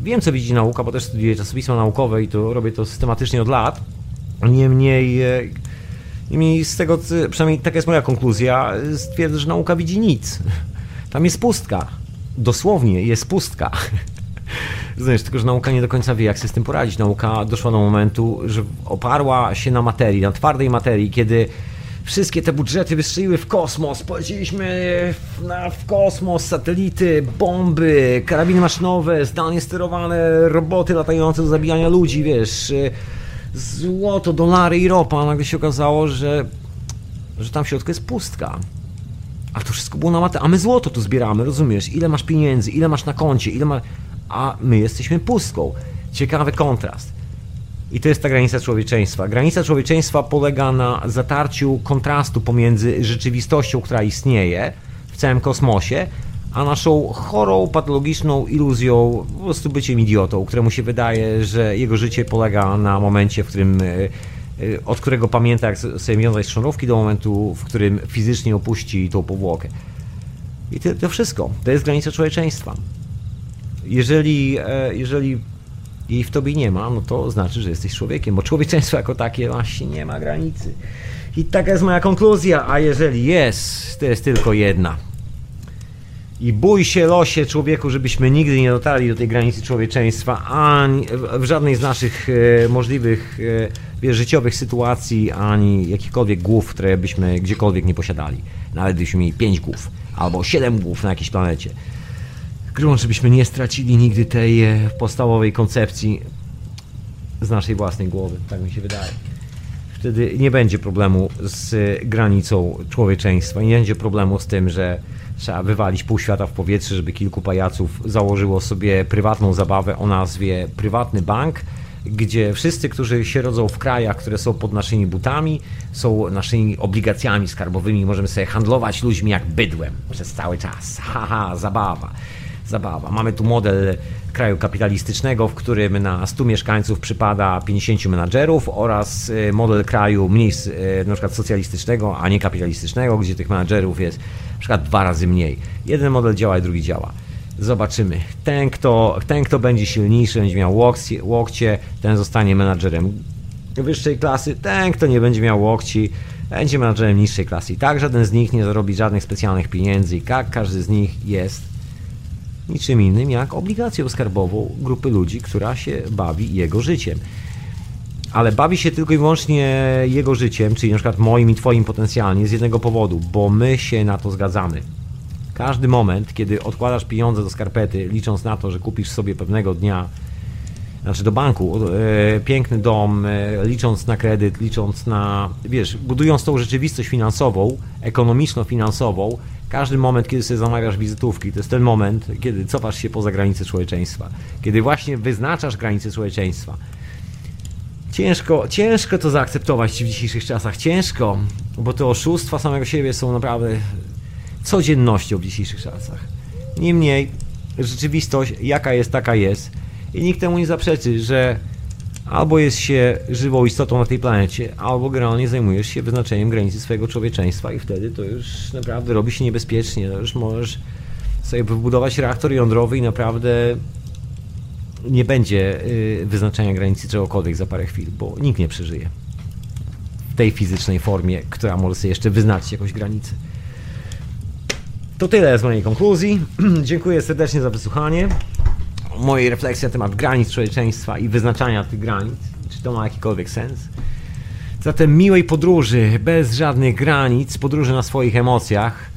Wiem, co widzi nauka, bo też studiuję czasopisma naukowe i to robię to systematycznie od lat. Niemniej, e, niemniej z tego, przynajmniej taka jest moja konkluzja, stwierdzę, że nauka widzi nic. Tam jest pustka. Dosłownie jest pustka. Znasz, tylko że nauka nie do końca wie, jak sobie z tym poradzić. Nauka doszła do momentu, że oparła się na materii, na twardej materii, kiedy wszystkie te budżety wystrzeliły w kosmos, poleciliśmy na, w kosmos, satelity, bomby, karabiny maszynowe, zdalnie sterowane roboty latające do zabijania ludzi, wiesz, złoto, dolary i ropa. Nagle się okazało, że, że tam w środku jest pustka. A to wszystko było na matę, a my złoto tu zbieramy, rozumiesz? Ile masz pieniędzy, ile masz na koncie, ile masz a my jesteśmy pustką. Ciekawy kontrast. I to jest ta granica człowieczeństwa. Granica człowieczeństwa polega na zatarciu kontrastu pomiędzy rzeczywistością, która istnieje w całym kosmosie, a naszą chorą, patologiczną iluzją, po prostu byciem idiotą, któremu się wydaje, że jego życie polega na momencie, w którym, e, e, od którego pamięta, jak sobie wiązać sznurówki, do momentu, w którym fizycznie opuści tą powłokę. I to, to wszystko. To jest granica człowieczeństwa. Jeżeli, e, jeżeli jej w tobie nie ma, no to znaczy, że jesteś człowiekiem, bo człowieczeństwo jako takie właśnie nie ma granicy. I taka jest moja konkluzja, a jeżeli jest, to jest tylko jedna. I bój się losie człowieku, żebyśmy nigdy nie dotarli do tej granicy człowieczeństwa, ani w żadnej z naszych e, możliwych e, życiowych sytuacji, ani jakichkolwiek głów, które byśmy gdziekolwiek nie posiadali. Nawet gdybyśmy mieli pięć głów, albo siedem głów na jakiejś planecie grunt, żebyśmy nie stracili nigdy tej e, podstawowej koncepcji z naszej własnej głowy, tak mi się wydaje. Wtedy nie będzie problemu z granicą człowieczeństwa, nie będzie problemu z tym, że trzeba wywalić pół świata w powietrze, żeby kilku pajaców założyło sobie prywatną zabawę o nazwie prywatny bank, gdzie wszyscy, którzy się rodzą w krajach, które są pod naszymi butami, są naszymi obligacjami skarbowymi, możemy sobie handlować ludźmi jak bydłem przez cały czas. Haha, zabawa zabawa. Mamy tu model kraju kapitalistycznego, w którym na 100 mieszkańców przypada 50 menadżerów oraz y, model kraju mniej y, na przykład socjalistycznego, a nie kapitalistycznego, gdzie tych menadżerów jest na przykład dwa razy mniej. Jeden model działa, drugi działa. Zobaczymy. Ten kto, ten, kto będzie silniejszy, będzie miał łokcie, ten zostanie menadżerem wyższej klasy. Ten, kto nie będzie miał łokci, będzie menadżerem niższej klasy. I tak żaden z nich nie zarobi żadnych specjalnych pieniędzy i tak każdy z nich jest niczym innym jak obligacją skarbową grupy ludzi, która się bawi jego życiem. Ale bawi się tylko i wyłącznie jego życiem, czyli na przykład moim i twoim potencjalnie z jednego powodu, bo my się na to zgadzamy. Każdy moment, kiedy odkładasz pieniądze do skarpety, licząc na to, że kupisz sobie pewnego dnia, znaczy do banku, e, piękny dom, e, licząc na kredyt, licząc na, wiesz, budując tą rzeczywistość finansową, ekonomiczno-finansową, każdy moment, kiedy sobie zamawiasz wizytówki, to jest ten moment, kiedy cofasz się poza granice człowieczeństwa. Kiedy właśnie wyznaczasz granice człowieczeństwa. Ciężko, ciężko to zaakceptować w dzisiejszych czasach. Ciężko, bo te oszustwa samego siebie są naprawdę codziennością w dzisiejszych czasach. Niemniej, rzeczywistość jaka jest, taka jest. I nikt temu nie zaprzeczy, że albo jest się żywą istotą na tej planecie, albo generalnie zajmujesz się wyznaczeniem granicy swojego człowieczeństwa i wtedy to już naprawdę robi się niebezpiecznie. To już możesz sobie wybudować reaktor jądrowy i naprawdę nie będzie y, wyznaczenia granicy czegokolwiek za parę chwil, bo nikt nie przeżyje w tej fizycznej formie, która może sobie jeszcze wyznaczyć jakąś granicę. To tyle z mojej konkluzji. Dziękuję serdecznie za wysłuchanie mojej refleksji na temat granic człowieczeństwa i wyznaczania tych granic, czy to ma jakikolwiek sens. Zatem miłej podróży, bez żadnych granic, podróży na swoich emocjach.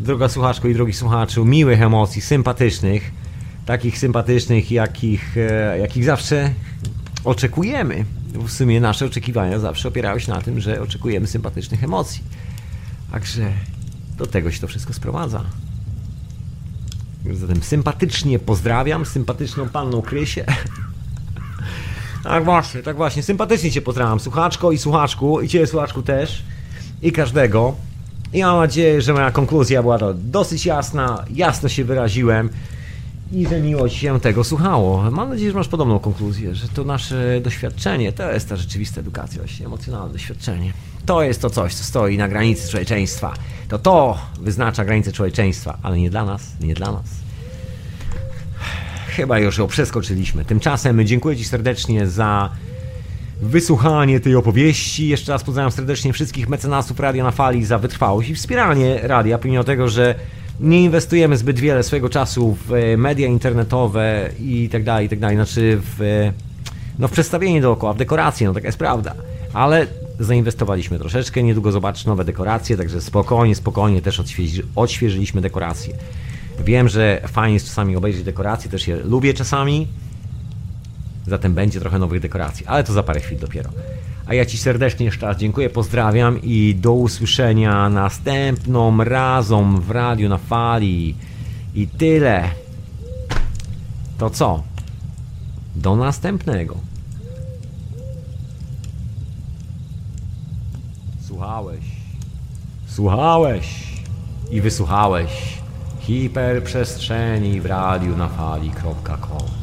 Droga słuchaczko i drogi słuchaczu, miłych emocji, sympatycznych, takich sympatycznych, jakich, e, jakich zawsze oczekujemy. W sumie nasze oczekiwania zawsze opierały się na tym, że oczekujemy sympatycznych emocji. Także do tego się to wszystko sprowadza. Zatem sympatycznie pozdrawiam, sympatyczną panną Krysię. Tak właśnie, tak właśnie. Sympatycznie Cię pozdrawiam, słuchaczko i słuchaczku, i Ciebie słuchaczku też. i każdego. I mam nadzieję, że moja konkluzja była dosyć jasna, jasno się wyraziłem i że miło Ci się tego słuchało. Mam nadzieję, że masz podobną konkluzję, że to nasze doświadczenie to jest ta rzeczywista edukacja, właśnie emocjonalne doświadczenie. To jest to coś, co stoi na granicy człowieczeństwa. To to wyznacza granicę człowieczeństwa, ale nie dla nas, nie dla nas. Chyba już ją przeskoczyliśmy. Tymczasem dziękuję Ci serdecznie za wysłuchanie tej opowieści. Jeszcze raz pozdrawiam serdecznie wszystkich mecenasów Radia na Fali za wytrwałość i wspieranie radia, pomimo tego, że nie inwestujemy zbyt wiele swojego czasu w e, media internetowe i tak dalej, i tak dalej, znaczy w, e, no w przedstawienie dookoła, w dekoracje, no taka jest prawda. Ale zainwestowaliśmy troszeczkę, niedługo zobaczysz nowe dekoracje, także spokojnie, spokojnie też odświeży, odświeżyliśmy dekoracje. Wiem, że fajnie jest czasami obejrzeć dekoracje, też je lubię czasami, zatem będzie trochę nowych dekoracji, ale to za parę chwil dopiero. A ja Ci serdecznie jeszcze raz dziękuję, pozdrawiam i do usłyszenia następną razą w radiu na fali. I tyle. To co? Do następnego. Słuchałeś. Słuchałeś. I wysłuchałeś hiperprzestrzeni w radiu na fali.com.